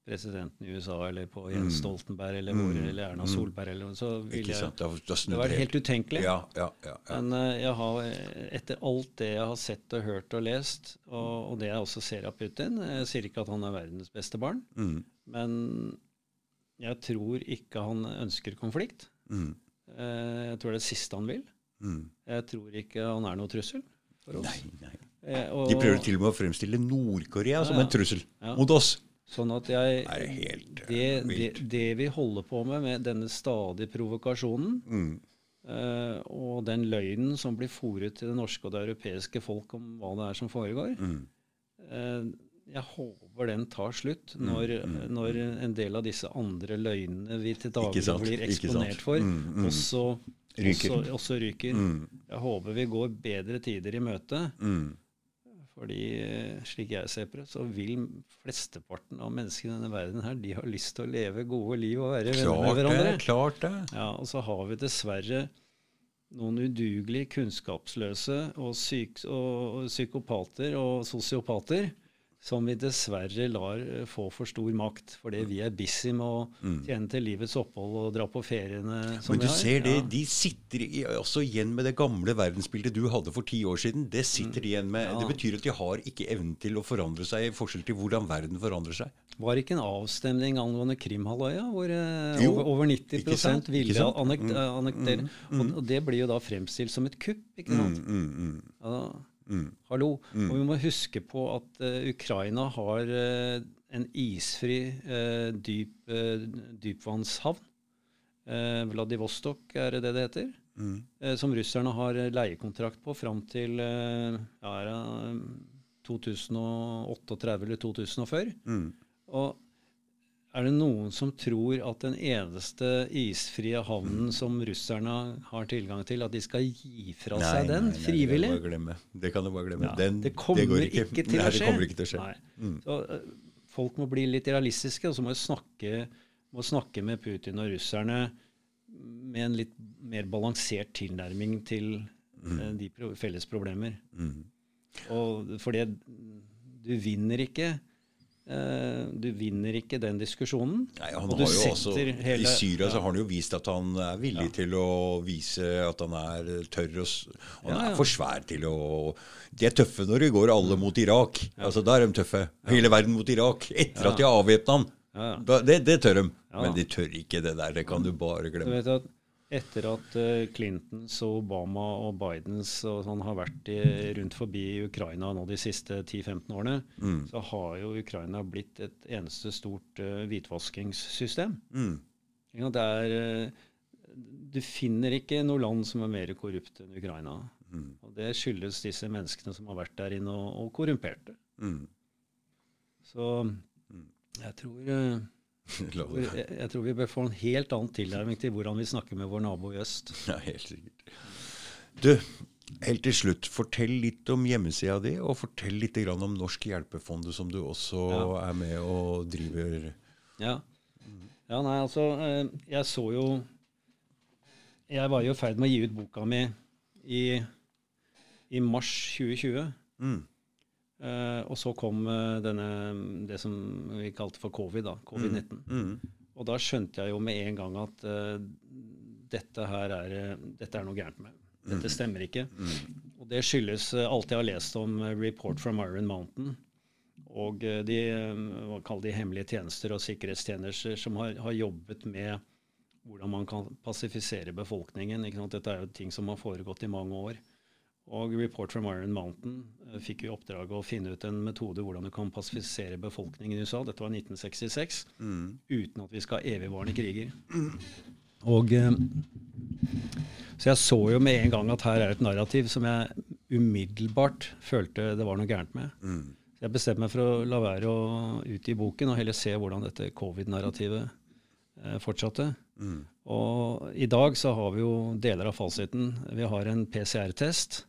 presidenten i USA eller på Jens mm. Stoltenberg eller, mm. eller Erna mm. Solberg eller så ville jeg da, da Det var helt utenkelig. Ja, ja, ja, Men uh, jeg har, etter alt det jeg har sett og hørt og lest, og, og det jeg også ser av Putin Jeg sier ikke at han er verdens beste barn, mm. men jeg tror ikke han ønsker konflikt. Uh, jeg tror det er det siste han vil. Mm. Jeg tror ikke han er noe trussel for oss. Nei, nei. Og, De prøver til og med å fremstille Nord-Korea som en trussel mot oss. Sånn at jeg det, helt, det, det, det, vi holder på med, med denne stadige provokasjonen, mm. uh, og den løgnen som blir fòret til det norske og det europeiske folk om hva det er som foregår mm. uh, Jeg håper den tar slutt mm, når, mm. når, en del av disse andre løgnene vi til daglig blir eksponert for, mm, mm. også, ryker. Også, også ryker. Jeg håper vi går bedre tider i møte. Fordi eh, slik jeg ser på det, så vil flesteparten av menneskene i denne verden her, de har lyst til å leve gode liv og være venner med hverandre. Det, klart det. Ja, Og så har vi dessverre noen udugelige, kunnskapsløse og, syk, og psykopater og sosiopater som vi dessverre lar eh, få for stor makt, fordi vi er busy med å mm. tjene til livets opphold og dra på feriene som Men du ser det, ja. de sitter også igjen med det gamle verdensbildet du hadde for ti år siden. Det sitter de igjen med. Ja. Det betyr at de har ikke evnen til å forandre seg i forskjell til hvordan verden forandrer seg. Var det ikke en avstemning angående Krimhalvøya hvor eh, jo, over, over 90 ville annektere? Mm, mm, mm. Og, det blir jo da fremstilt som et kupp, ikke sant? Mm, mm, mm. ja, Mm. Hallo. Mm. Og vi må huske på at uh, Ukraina har uh, en isfri uh, dyp, dypvannshavn. Vladivostok er det det heter. Mm. som russerne har leiekontrakt på fram til ja, 2038 eller 2040. Mm. Og er det noen som tror at den eneste isfrie havnen som russerne har tilgang til, at de skal gi fra nei, seg den nei, nei, frivillig? Det, det kan du bare glemme. Ja, den, det kommer det ikke. ikke. til å skje. Det kommer ikke til å skje. Mm. Så, uh, folk må bli litt realistiske, og så må vi snakke, må snakke med Putin og russerne med en litt mer balansert tilnærming til mm. uh, de pro felles problemer. Mm. Og for det Du vinner ikke du vinner ikke den diskusjonen. Nei, han har jo også, hele, I Syria ja. så har han jo vist at han er villig ja. til å vise at han er tørr. Og, og han ja, er for svær til å De er tøffe når de går alle mot Irak. Altså Da er de tøffe. Hele verden mot Irak. Etter at de har avvæpna han. Det, det, tør de. Men de tør ikke det der. Det kan du bare glemme. Du vet at etter at uh, Clintons og Obama og Bidens og sånn har vært i, rundt forbi Ukraina nå de siste 10-15 årene, mm. så har jo Ukraina blitt et eneste stort uh, hvitvaskingssystem. Mm. Det er, uh, du finner ikke noe land som er mer korrupt enn Ukraina. Mm. Og det skyldes disse menneskene som har vært der inne og, og korrumperte. Mm. Så mm. jeg tror (laughs) jeg, jeg, tror vi bør få en helt annen tilnærming til hvordan vi snakker med vår nabo i øst. (laughs) Ja, helt sikkert. Du, helt til slutt, fortell litt om hjemmesida di, og fortell litt om Norsk Hjelpefondet, som du også ja. er med og driver. Ja. ja, nei, altså eh, Jeg så jo Jeg var jo i ferd med å gi ut boka mi i, i mars 2020. Mm. Uh, og så kom uh, denne, det som vi kalte for covid, da, covid-19. Mm. Mm. Og da skjønte jeg jo med en gang at uh, dette her er, dette er noe gærent med. Dette mm. stemmer ikke. Mm. Og det skyldes alt jeg har lest om Report from Iron Mountain. Og de, hva de hemmelige tjenester og sikkerhetstjenester som har, har, jobbet med hvordan man kan pasifisere befolkningen. Dette er jo ting som har foregått i mange år. Og Report from Iron Mountain eh, fikk i oppdrag å finne ut en metode hvordan du kan pasifisere befolkningen i USA. Dette var 1966. Mm. Uten at vi skal ha evigvarende kriger. Og eh, Så jeg så jo med en gang at her er et narrativ som jeg umiddelbart følte det var noe gærent med. Mm. Så jeg bestemte meg for å la være å utgi boken og heller se hvordan dette covid-narrativet eh, fortsatte. Mm. Og i dag så har vi jo deler av fasiten. Vi har en PCR-test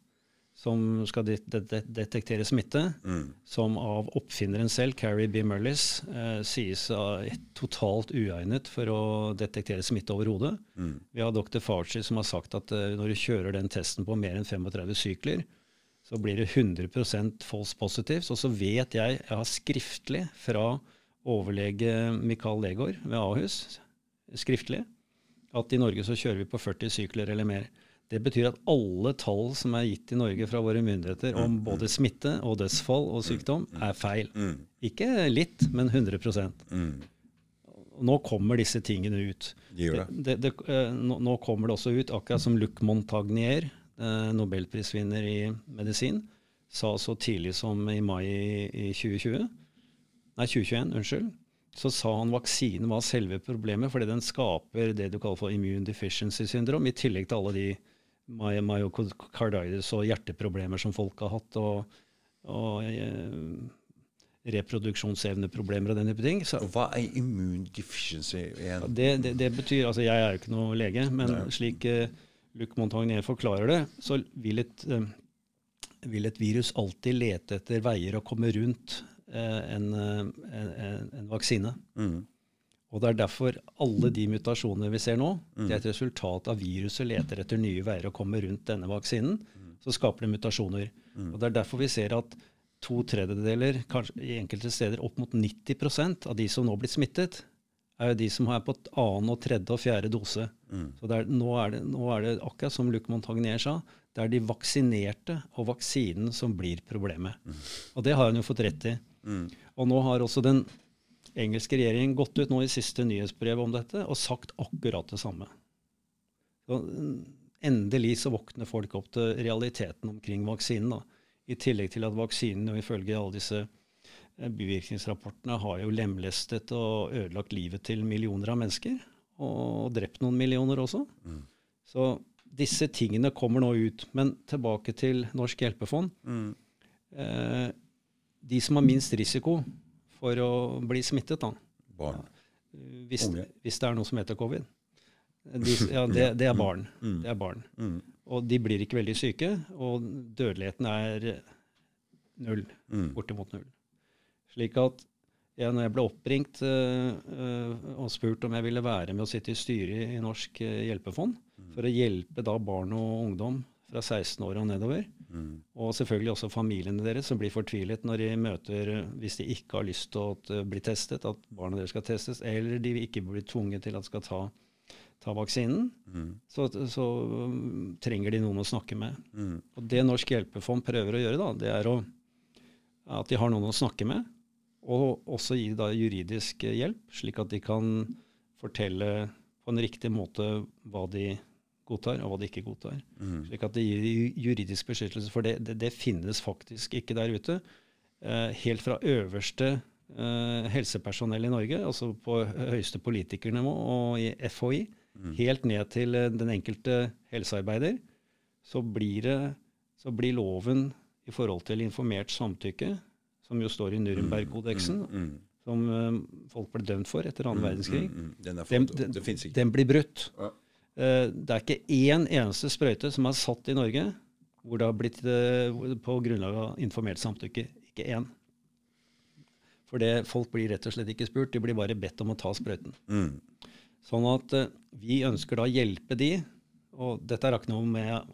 som skal de de detektere smitte, mm. som av oppfinneren selv, Carrie B. Mullis, eh, sies uh, totalt uegnet for å detektere smitte overhodet. Mm. Vi har dr. Fauci som har sagt at uh, når du kjører den testen på mer enn 35 sykler, så blir det 100% false positives. Og så vet jeg, jeg har skriftlig fra overlege Mikael Legård ved Ahus, skriftlig, at i Norge så kjører vi på 40 sykler eller mer. Det betyr at alle tall som er gitt i Norge fra våre myndigheter om mm, både mm. smitte og dødsfall og sykdom, mm, er feil. Ikke litt, men 100 Nå kommer disse tingene ut. Det. det, det eh, nå, nå, kommer det også ut, akkurat som Luc Montagnier, eh, nobelprisvinner i medisin, sa så tidlig som i mai i 2020, nei 2021, unnskyld, så sa han vaksinen var selve problemet, fordi den skaper det du kaller for immune deficiency syndrom, i tillegg til alle de myocarditis og hjerteproblemer som folk har hatt, og, og eh, reproduksjonsevneproblemer og den type ting. Så, Hva er immundeficiency igjen? Det, det, det, betyr, altså Jeg er jo ikke noe lege, men Nei. slik uh, Luc Montagnier forklarer det, så vil et, uh, vil et, virus alltid lete etter veier å komme rundt uh, en, en, en, vaksine. Mm. Og Det er derfor alle de mutasjonene vi ser nå, mm. det er et resultat av viruset leter etter nye veier å komme rundt denne vaksinen. Mm. Så skaper det mutasjoner. Mm. Og Det er derfor vi ser at to tredjedeler, kanskje i enkelte steder opp mot 90% av de som nå blir smittet, er jo de som er på annen og tredje og fjerde dose. Mm. Så er, nå, er det, nå, er det, akkurat som Luc Montagnier sa, det er de vaksinerte og vaksinen som blir problemet. Mm. Og det har han jo fått rett i. Mm. Og nå har også den engelske regjeringen gått ut nå i siste nyhetsbrev om dette og sagt akkurat det samme. Så endelig så våkner folk opp til realiteten omkring vaksinen. da. I tillegg til at vaksinen ifølge alle disse eh, bivirkningsrapportene har jo lemlestet og ødelagt livet til millioner av mennesker. Og drept noen millioner også. Mm. Så disse tingene kommer nå ut. Men tilbake til Norsk hjelpefond. Mm. Eh, de som har minst risiko, for å bli smittet. da. Barn. Hvis, hvis, det er noe som heter covid. (laughs) De, ja, det, det, er mm. barn. Mm. Det er barn. Mm. Og de blir ikke veldig syke, og dødeligheten er null. Bortimot null. Slik at jeg, når jeg ble oppringt uh, og spurt om jeg ville være med å sitte i styret i Norsk uh, hjelpefond, for å hjelpe da barn og ungdom fra 16 år og nedover, Mm. Og selvfølgelig også familiene deres, som blir fortvilet når de møter, hvis de ikke har lyst til å bli testet, at barna deres skal testes, eller de ikke blir tvunget til at skal ta, ta vaksinen, mm. så, så um, trenger de noen å snakke med. Mm. Og det Norsk hjelpefond prøver å gjøre, da, det er å, at de har noen å snakke med, og også gi da juridisk hjelp, slik at de kan fortelle på en riktig måte hva de godtar, og hva de ikke godtar. Mm. Slik at det gir juridisk beskyttelse. For det, det, det finnes faktisk ikke der ute. Eh, helt fra øverste eh, helsepersonell i Norge, altså på høyeste politikernivå og i FHI, mm. helt ned til eh, den enkelte helsearbeider, så blir, det, så blir loven i forhold til informert samtykke, som jo står i Nürnberg-kodeksen, mm, mm, mm. som uh, folk ble dømt for etter annen mm, verdenskrig, den, den, den, den, blir brutt. Ja. Eh, det er ikke én eneste sprøyte som er satt i Norge hvor det har blitt eh, på grunnlag av informert samtykke. Ikke én. For det, folk blir rett og slett ikke spurt, de blir bare bedt om å ta sprøyten. Mm. Sånn at uh, vi ønsker da å hjelpe de, og dette er ikke noe med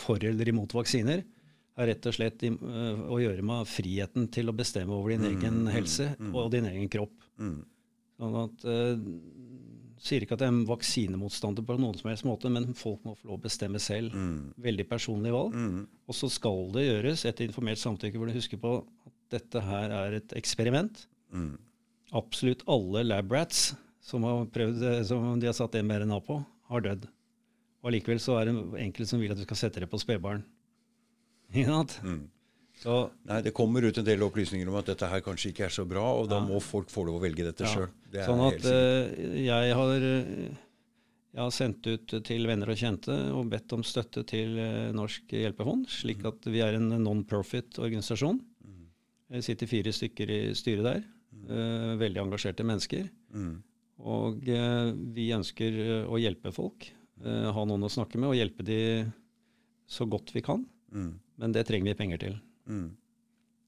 for eller imot vaksiner. Har rett og slett å gjøre med friheten til å bestemme over din mm, egen mm, helse mm, og din egen kropp. Mm. Sånn at sier ikke at jeg er en vaksinemotstander på noen som helst måte, men folk må få lov å bestemme selv. Mm. Veldig personlig valg. Mm. Og så skal det gjøres etter informert samtykke, hvor du husker på at dette her er et eksperiment. Mm. Absolutt alle lab rats som, har prøvd, som de har satt mRNA på, har dødd. Og Allikevel så er det enkelte som vil at du skal sette det på spedbarn. (laughs) Ikke sant? Mm. Nei, Det kommer ut en del opplysninger om at dette her kanskje ikke er så bra, og da ja. må folk få lov å velge dette ja. sjøl. Sånn at uh, jeg, har, jeg har sendt ut til venner og kjente og bedt om støtte til uh, Norsk hjelpefond, slik mm. at vi er en non-profit-organisasjon. Det sitter fire stykker i styret der. Uh, veldig engasjerte mennesker. Mm. Og vi ønsker å hjelpe folk. ha noen å snakke med og hjelpe de så godt vi kan. Mm. Men det trenger vi penger til. Mm.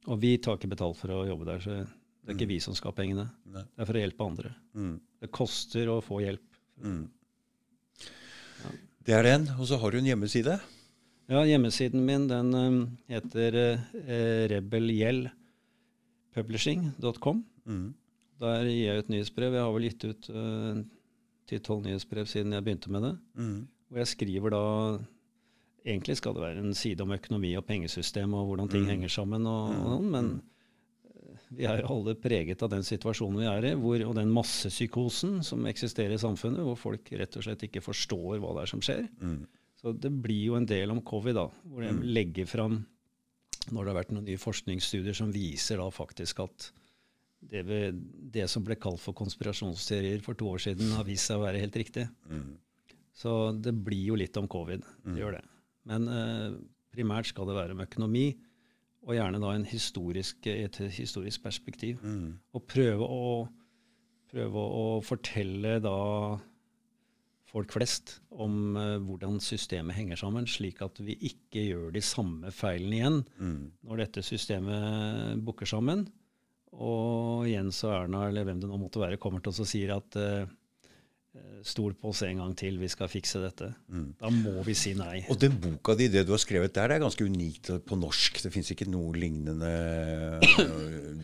Og vi tar ikke betalt for å jobbe der, så det er ikke mm. vi som skal ha pengene. Nei. Det er for å hjelpe andre. Mm. Det koster å få hjelp. Mm. Ja. Det er den. Og så har du en hjemmeside. Ja, hjemmesiden min den um, heter uh, rebelgjellpublishing.com. Mm. Der gir jeg ut nyhetsbrev. Jeg har vel gitt ut uh, ti-tolv nyhetsbrev siden jeg begynte med det. Mm. Hvor jeg skriver da Egentlig skal det være en side om økonomi og pengesystem og hvordan ting mm. henger sammen, og, og sånn, men vi er alle preget av den situasjonen vi er i, hvor, og den massepsykosen som eksisterer i samfunnet, hvor folk rett og slett ikke forstår hva det er som skjer. Mm. Så det blir jo en del om covid, da, hvor de mm. legger fram når det har vært noen nye forskningsstudier som viser da faktisk at det, det, som ble kalt for konspirasjonsteorier for to år siden, har vist seg å være helt riktig. Mm. Så det blir jo litt om covid. Det mm. gjør det. Men eh, primært skal det være om økonomi, og gjerne da historisk, et historisk perspektiv. Mm. Og prøve å, prøve å fortelle da folk flest om uh, hvordan systemet henger sammen, slik at vi ikke gjør de samme feilene igjen mm. når dette systemet bukker sammen. Og Jens og Erna, eller hvem det nå måtte være, kommer til oss og sier at uh, Stol på oss en gang til, vi skal fikse dette. Mm. Da må vi si nei. Og den boka di, det du har skrevet der, det er ganske unikt på norsk. Det fins ikke noe lignende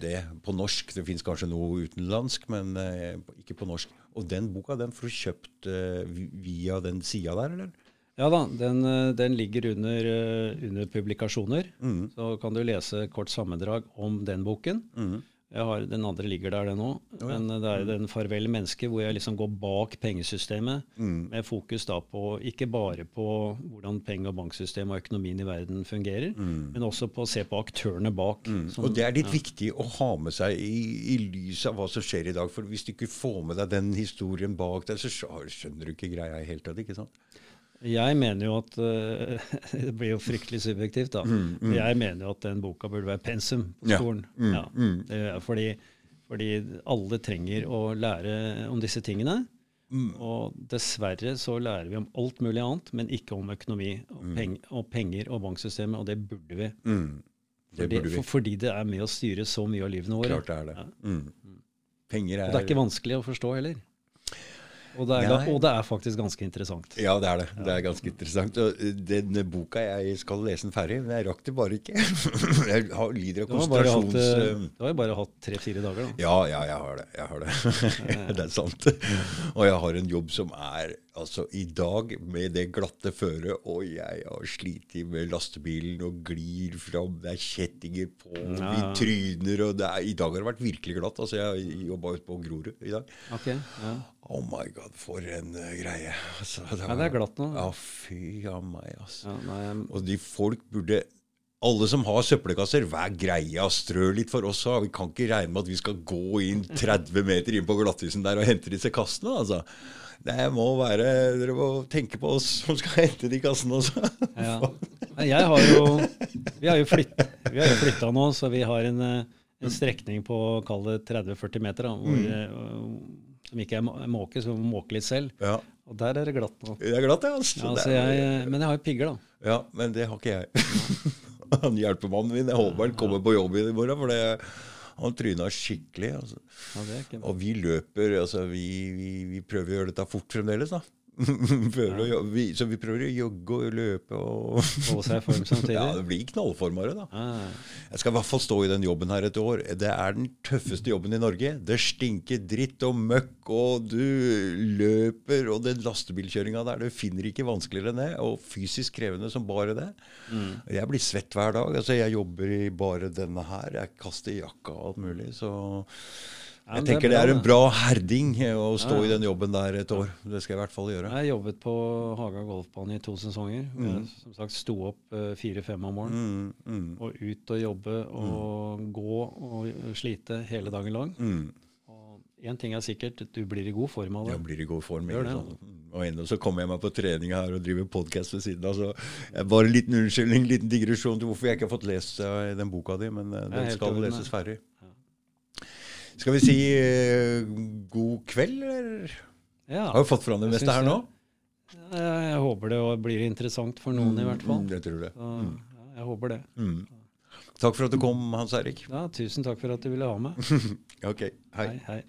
det på norsk. Det fins kanskje noe utenlandsk, men uh, ikke på norsk. Og den boka den får du kjøpt uh, via den sida der, eller? Ja da, den, den ligger under, under publikasjoner. Mm. Så kan du lese kort sammendrag om den boken. Mm. Har, den andre ligger der, det nå. Oh, ja. Men det er den 'Farvel menneske', hvor jeg liksom går bak pengesystemet, mm. med fokus da på ikke bare på hvordan penge- og banksystemet og økonomien i verden fungerer, mm. men også på å se på aktørene bak. Mm. Som, og det er litt ja. viktig å ha med seg i, i lys av hva som skjer i dag. For hvis du ikke får med deg den historien bak deg, så skjønner du ikke greia i hele tatt. ikke sant? Jeg mener jo at uh, (laughs) Det blir jo fryktelig subjektivt, da. Mm, mm. Jeg mener jo at den boka burde være pensum på skolen. Ja. Mm, ja. Mm. fordi, fordi, alle trenger å lære om disse tingene. Mm. Og dessverre så lærer vi om alt mulig annet, men ikke om økonomi og, mm. peng og penger og banksystemet, og det burde vi. Det fordi, burde vi. For, fordi det er med å styre så mye av livene våre. Klart det er det. Ja. Penger er Og det er ikke vanskelig å forstå heller. Og det, er, og det, er, faktisk ganske interessant. Ja, det er det. Det er ganske interessant. Og den boka, jeg skal lese den ferdig, men jeg rakk det bare ikke. (laughs) jeg har, lider av konsentrasjons... Eh, du har jo bare hatt tre-fire dager, da. Ja, ja, jeg har det. Jeg har det. (laughs) det er sant. Og jeg har en jobb som er Altså, i dag, med det glatte føret, og jeg har slitt med lastebilen og glir fram, det er kjettinger på, ja. vi tryner, og er, I dag har det vært virkelig glatt. Altså, jeg jobba ute på Grorud i dag. Okay, ja. Oh my god, for en uh, greie. Altså, det, var, ja, det er glatt nå. Ja, fy av meg, altså. Nei, jeg... Og de folk burde alle som har søppelkasser, vær greia, strø litt for oss òg. Vi kan ikke regne med at vi skal gå inn 30 meter inn på glattisen der og hente disse kassene. altså. Det må være Dere må tenke på oss som skal hente de kassene også. ja. Jeg har jo Vi har jo flytta nå, så vi har en, en strekning på kall det 30-40 meter. Da, hvor, mm. Som ikke er måke, så må måke litt selv. Ja. Og der er det glatt nå. Det er glatt, ja. Altså. ja jeg, men jeg har jo pigger, da. Ja, men det har ikke jeg. (laughs) Han hjelpemannen min, jeg håper han kommer på jobb i morgen. for det han tryna skikkelig. Altså. Ja, og vi løper altså vi, vi, vi, prøver å gjøre dette fort fremdeles. da. (laughs) ja. vi, så vi prøver å jogge og løpe og (laughs) Holde seg i form samtidig? ja, det blir knallformere, da. Ah. Jeg skal i hvert fall stå i den jobben her et år. Det er den tøffeste jobben i Norge. Det stinker dritt og møkk, og du løper, og den lastebilkjøringa der, du finner ikke vanskeligere enn det. Og fysisk krevende som bare det. Mm. Jeg blir svett hver dag. Altså, jeg jobber i bare denne her. Jeg kaster jakka og alt mulig. så jeg tenker det er, en bra herding å stå i den jobben der et år. Det skal jeg i hvert fall gjøre. Jeg har jobbet på Haga golfbane i to sesonger. Mm. Som sagt sto opp uh, fire-fem om morgenen. Mm, mm. Og ut og jobbe og mm. gå og slite hele dagen lang. Mm. Og én ting er sikkert, du blir i god form av det. Jeg blir i god form. Gjør det, sånn. Og ennå så kommer jeg meg på trening her og driver podkast ved siden av. Så bare en liten unnskyldning, en liten digresjon til hvorfor jeg ikke har fått lest uh, den boka di. Men den skal leses ferdig. Skal vi si uh, god kveld, eller? Ja, har vi fått fram det meste her nå? Jeg, jeg håper det blir interessant for noen, mm, i hvert fall. Det tror jeg. Så, ja, Jeg håper det. Mm. Takk for at du kom, Hans Erik. Ja, tusen takk for at du ville ha meg. (laughs) ok, hei. hei, hei.